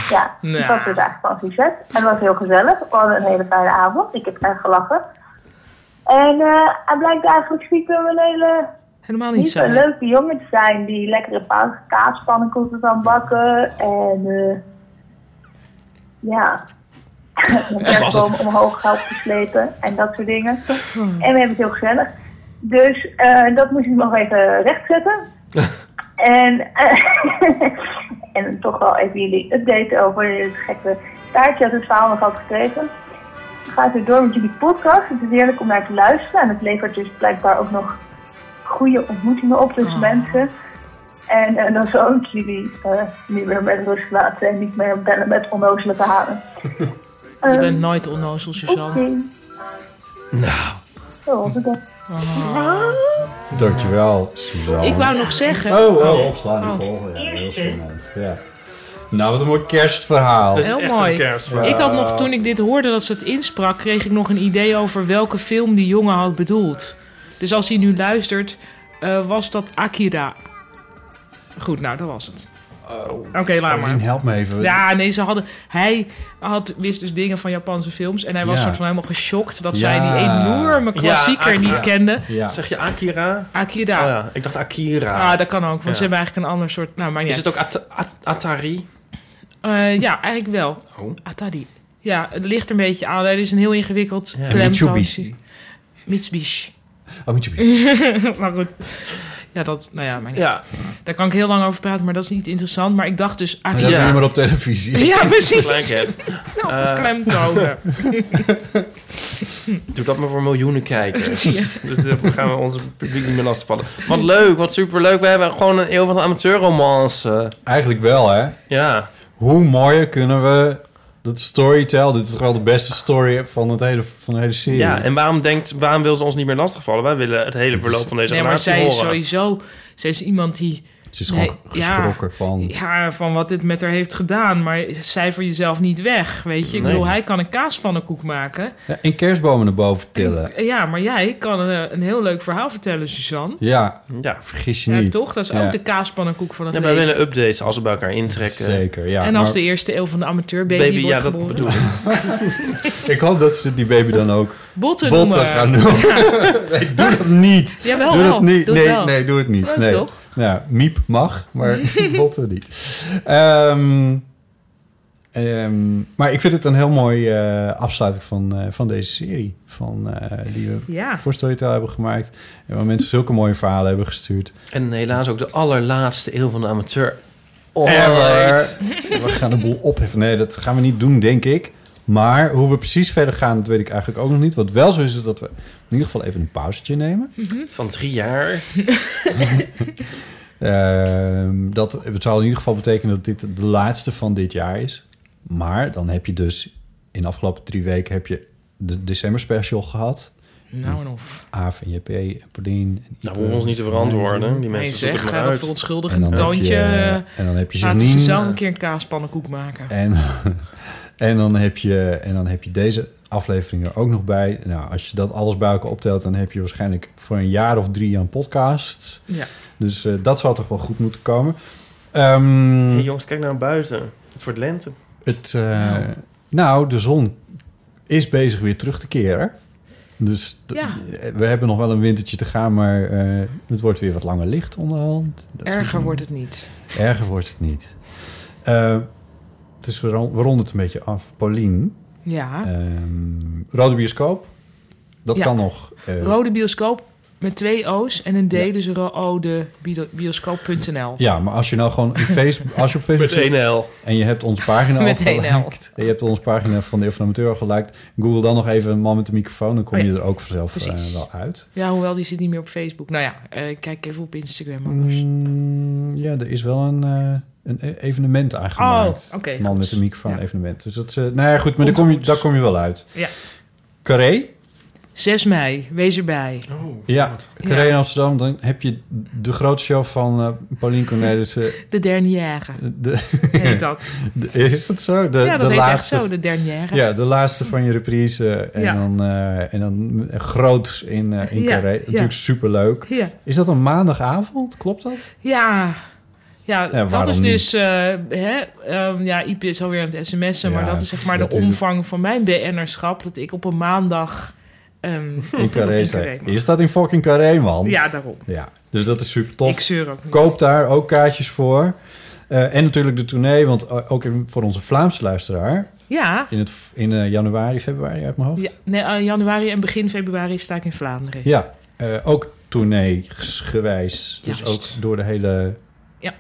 ja, het Nou. was dus eigenlijk wel een succes. En het was heel gezellig. We hadden een hele fijne avond. Ik heb erg gelachen. En eh, hij blijkt eigenlijk stiekem een hele Helemaal niet hè? leuke jongen te zijn. Die lekkere kaaspannenkoeken kan bakken. En eh ja, kerstboom omhoog helpt te slepen. En dat soort dingen. En we hebben het heel gezellig. Dus eh, dat moest ik nog even rechtzetten. En, eh, en toch wel even jullie updaten over het gekke taartje dat het verhaal nog had gekregen. Gaat weer door met jullie podcast. Het is heerlijk om naar te luisteren. En het levert dus blijkbaar ook nog goede ontmoetingen op tussen mensen. En, en dan zou ik jullie eh, niet meer met rust laten en niet meer bellen met onnozele verhalen. Je bent nooit onnozel, Suzanne. Oké, Nou. zo was het dan. Dankjewel, Suzanne. Ik wou nog zeggen- Oh, oh, Oh. opslaan die Oh. volgende. Ja, heel spannend. Ja. Nou, wat een mooi kerstverhaal. Heel mooi. Ik had nog, toen ik dit hoorde dat ze het insprak, kreeg ik nog een idee over welke film die jongen had bedoeld. Dus als hij nu luistert, eh, was dat Akira. Goed, nou, dat was het. Oké, laat Paulien, maar. help me even. Ja, nee, ze hadden. Hij had, wist dus dingen van Japanse films. En hij was Ja. soort van helemaal geschokt dat Ja. zij die enorme klassieker Ja, niet kende. Ja. Zeg je Akira? Akira. Oh ja, ik dacht Akira. Ah, dat kan ook, want Ja. ze hebben eigenlijk een ander soort. Nou, maar Is het ook At- At- Atari? Eh, ja, eigenlijk wel. Oh. Atari. Ja, het ligt er een beetje aan. Er is een heel ingewikkeld Ja. Mitsubishi. Mitsubishi. Oh, Mitsubishi. maar goed. Ja, dat, nou ja, maar. Ja. Daar kan ik heel lang over praten, maar dat is niet interessant. Maar ik dacht dus... Dat doe je maar op televisie. Ja, precies. Nou, verklemtonen. Doe dat maar voor miljoenen kijkers. Ja. Dus dan gaan we onze publiek niet meer lastigvallen. Wat leuk, wat superleuk. We hebben gewoon een eeuw van amateurromance. Eigenlijk wel, hè? Ja. Hoe mooier kunnen we dat storytell... Dit is toch wel de beste story van, het hele, van de hele serie. Ja, en waarom, denkt, waarom wil ze ons niet meer lastigvallen? Wij willen het hele verloop van deze nee, maar relatie zij is horen. sowieso... Zij is iemand die Ze is Nee, gewoon geschrokken van... Ja, van wat dit met haar heeft gedaan. Maar cijfer jezelf niet weg, weet je. Ik Nee. bedoel, hij kan een kaaspannenkoek maken. Ja, en kerstbomen naar boven tillen. Ja, maar jij kan een, een heel leuk verhaal vertellen, Suzanne. Ja, ja. vergis je Ja, niet. toch? Dat is Ja. ook de kaaspannenkoek van het Ja, wij leven. willen updates als ze bij elkaar intrekken. Zeker, ja. en als maar- de eerste eeuw van de amateurbaby Baby, wordt ja, dat geboren. bedoel ik. Ik hoop dat ze die baby dan ook Botten botten noemen. gaan noemen. nee, doe dat niet. Jawel, doe wel. dat niet. Doe het nee, wel. nee, doe het niet. Nee. toch? Ja, miep mag, maar botten niet. Ehm, ehm, maar ik vind het een heel mooi eh, afsluiting van, eh, van deze serie. Van, eh, die we Ja. voor Storytel hebben gemaakt. En waar mensen zulke mooie verhalen hebben gestuurd. En helaas ook de allerlaatste eeuw van de amateur. Ever. We gaan de boel opheffen. Nee, dat gaan we niet doen, denk ik. Maar hoe we precies verder gaan, dat weet ik eigenlijk ook nog niet. Wat wel zo is, is dat we in ieder geval even een pauzetje nemen. Van drie jaar. Ehm, dat, het zou in ieder geval betekenen dat dit de laatste van dit jaar is. Maar dan heb je dus in de afgelopen drie weken heb je de december special gehad. Nou en of. Aaf en JP en Paulien. En Nou, we hoeven ons niet te verantwoorden. Die mensen Nee, zeg, het ga dat uit. verontschuldigen En dan heb toontje. je- en dan heb je Laten ze Janine. zelf een keer een kaaspannenkoek maken. En, en, dan heb je, en dan heb je deze aflevering er ook nog bij. Nou, als je dat alles bij elkaar optelt, dan heb je waarschijnlijk voor een jaar of drie aan podcasts. Ja. Dus eh, dat zou toch wel goed moeten komen. Ehm, Hey, jongens, kijk naar buiten. Het wordt lente. het, eh, nou, de zon is bezig weer terug te keren. Dus Ja. we hebben nog wel een wintertje te gaan, maar eh, het wordt weer wat langer licht onderhand. Dat Erger wordt het niet. Erger wordt het niet. Eh, dus we, ron- we ronden het een beetje af. Paulien, Ja. ehm, rode bioscoop, dat Ja. kan nog. eh, Rode bioscoop met twee O's en een D, dus rode bioscoop.nl. Ja, maar als je nou gewoon een Facebook, als je op Facebook Met zit L. en je hebt onze pagina al geliked, en je hebt onze pagina van de Eeuw van Amateur al geliked, google dan nog even een man met een microfoon, dan kom Oh je er ook vanzelf eh, wel uit. Ja, hoewel die zit niet meer op Facebook. Nou ja, eh, kijk even op Instagram anders. Mm, ja, er is wel een, eh, een e- evenement aangemaakt. Oh, oké, man goed. met een microfoon Ja. evenement. Dus dat is, eh, nou ja, goed, maar daar kom, je, daar kom je wel uit. Ja. Carré, 6 mei, wees erbij. Ja, Carré in Amsterdam. Dan heb je de grote show van eh Paulien Cornelissen. De dernière. De, Heet dat. De- is dat zo? De, ja, dat de heet laatste, echt zo, de dernière. Ja, de laatste van je reprise. En, Ja. dan, eh, en dan groot in, eh in Ja, Carré. ja. Natuurlijk superleuk. Ja. Is dat een maandagavond? Klopt dat? Ja, ja, Ja, dat is dus... eh, hè, ehm, ja, Ipe is alweer aan het sms'en, maar dat is zeg maar de is- omvang van mijn BN'erschap. Dat ik op een maandag... ehm, In Carré zijn. Je staat in fucking Carré, man. Ja, daarom. Ja, dus dat is super tof. Ik zeur ook niet. Koop daar ook kaartjes voor. Eh, en natuurlijk de tournee, want eh, ook voor onze Vlaamse luisteraar. Ja, In, het, in eh, januari, februari uit mijn hoofd. ja nee, januari en begin februari sta ik in Vlaanderen. Ja, ook tournee gewijs. Dus ook door de hele Ja.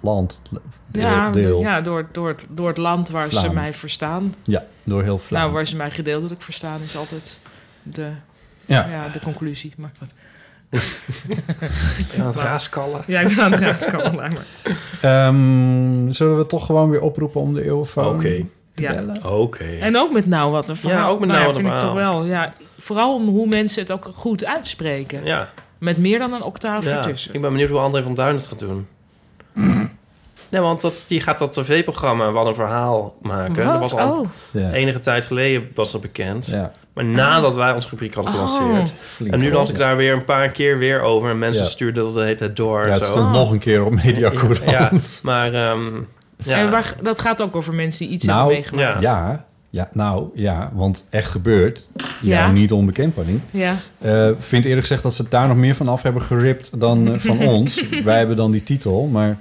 land. Deel, ja, deel. ja door, door, het- door het land waar ze mij verstaan. Ja, door heel Nou, Vlaanderen. waar ze mij gedeeltelijk verstaan is altijd de, Ja. ja. de conclusie. Maar goed. aan het raaskallen. Ja, ik ben aan het raaskallen. maar. Ehm, zullen we toch gewoon weer oproepen om de eeuwfoon te Ja. bellen? Oké. En ook met nou wat een verhaal. Ja, ook met nou ja, wat een vind ik toch verhaal. wel. Ja, vooral om hoe mensen het ook goed uitspreken. Ja. Met meer dan een octaaf ja. ertussen. Ik ben benieuwd hoe André van Duin het gaat doen. Nee, want dat, die gaat dat tv-programma Wat een Verhaal maken. Wat? Dat was al Oh. Ja. enige tijd geleden was dat bekend. Ja. Maar nadat wij ons rubriek hadden Oh. gelanceerd. En nu las ik daar weer een paar keer weer over. En mensen stuurden dat de hele tijd door. Ja, het zo. stond nog een keer op Mediacourant. Ja, maar... ehm, ja. En waar, dat gaat ook over mensen die iets hebben Nou, meegemaakt. ja. ja, nou ja, want echt gebeurd. Jou Ja. niet onbekend, Paulien. Ja. Eh, vind eerlijk gezegd dat ze het daar nog meer van af hebben geript dan eh, van ons. Wij hebben dan die titel, maar...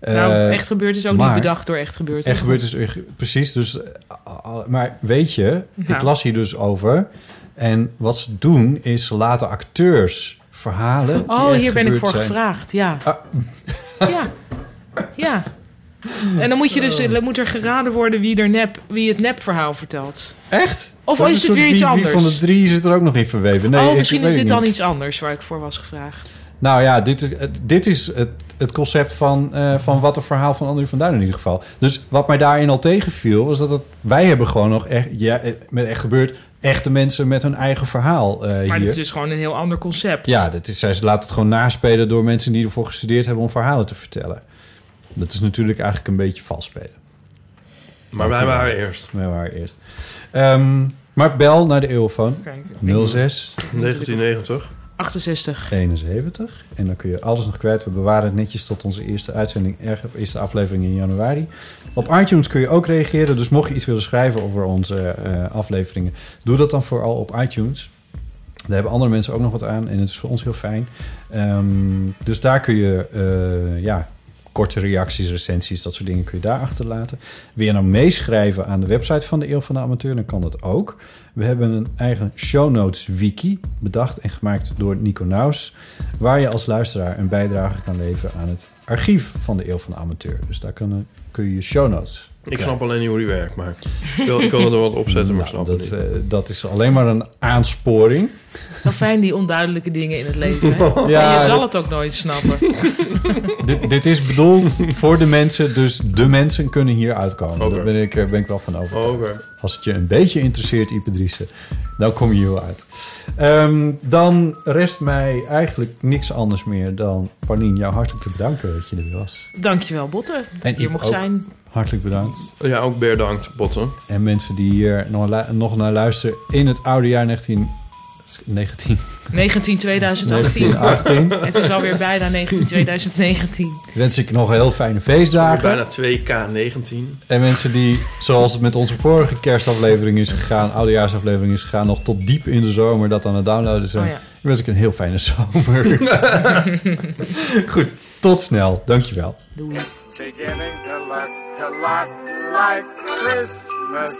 eh, nou, echt gebeurd is ook maar- niet bedacht door echt gebeurd. Echt gebeurd is echt- precies. Dus, eh, maar weet je, ik Nou. las hier dus over. En wat ze doen is ze laten acteurs verhalen. Oh, hier ben ik voor zijn. gevraagd. Ja. Ah. Ja. Ja. En dan moet, je dus, Oh. dan moet er geraden worden wie, er nep, wie het nepverhaal vertelt. Echt? Of Dat is het weer iets wie, anders? Wie van de drie zit er ook nog in verweven? Nee, oh, misschien ik is dit dan iets anders waar ik voor was gevraagd. Nou ja, dit, is- het, dit is het, het concept van, eh, van wat een verhaal van André van Duin in ieder geval. Dus wat mij daarin al tegenviel, was dat het, wij hebben gewoon nog echt, ja, eh, met echt gebeurd, echte mensen met hun eigen verhaal eh, Maar hier. dit is dus gewoon een heel ander concept. Ja, dat is, zij laten het gewoon naspelen door mensen die ervoor gestudeerd hebben om verhalen te vertellen. Dat is natuurlijk eigenlijk een beetje vals spelen. Maar wij waren eerst. Wij waren eerst. Ehm, maar bel naar de Eeuwfoon. Kijk, 06 1990 68. 71. En dan kun je alles nog kwijt. We bewaren het netjes tot onze eerste uitzending, eerste aflevering in januari. Op iTunes kun je ook reageren. Dus mocht je iets willen schrijven over onze eh, afleveringen, doe dat dan vooral op iTunes. Daar hebben andere mensen ook nog wat aan en het is voor ons heel fijn. Ehm, dus daar kun je eh, ja, korte reacties, recensies, dat soort dingen kun je daar achterlaten. Wil je nou meeschrijven aan de website van de Eeuw van de Amateur, dan kan dat ook. We hebben een eigen show notes wiki bedacht en gemaakt door Nico Naus, waar je als luisteraar een bijdrage kan leveren aan het archief van de Eeuw van de Amateur. Dus daar kun, kun je je show notes. Ik snap alleen niet hoe die werkt, maar ik wil, ik wil het er wat opzetten, maar ik snap dat, het niet. eh, dat is alleen maar een aansporing. Wel fijn die onduidelijke dingen in het leven. Hè? Ja, en je zal dat- het ook nooit snappen. dit, dit is bedoeld voor de mensen, dus de mensen kunnen hier uitkomen. Daar ben ik, eh, ben ik wel van overtuigd. Als het je een beetje interesseert, Ipe Driessen, dan kom je hier wel uit. Ehm, dan rest mij eigenlijk niks anders meer dan, Paulien, jou hartelijk te bedanken dat je er was. Dankjewel, Botte. Dat En Iep mocht ook. zijn. Hartelijk bedankt. Ja, ook bedankt, Botten. En mensen die hier nog, naar luisteren in het oude jaar 19... 19 19 2018. 1918. Het is alweer bijna 19 2019. wens ik nog heel fijne feestdagen. Bijna 2K19. En mensen die, zoals het met onze vorige kerstaflevering is gegaan, oudejaarsaflevering is gegaan, nog tot diep in de zomer dat aan het downloaden zijn. Oh ja. wens ik een heel fijne zomer. Goed, tot snel. Dankjewel. Doei. lot like Christmas.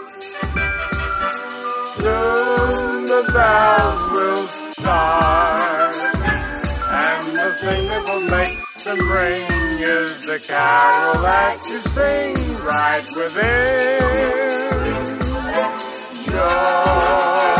Soon the bells will start, and the thing that will make them ring. Is the carol that you sing right within? Your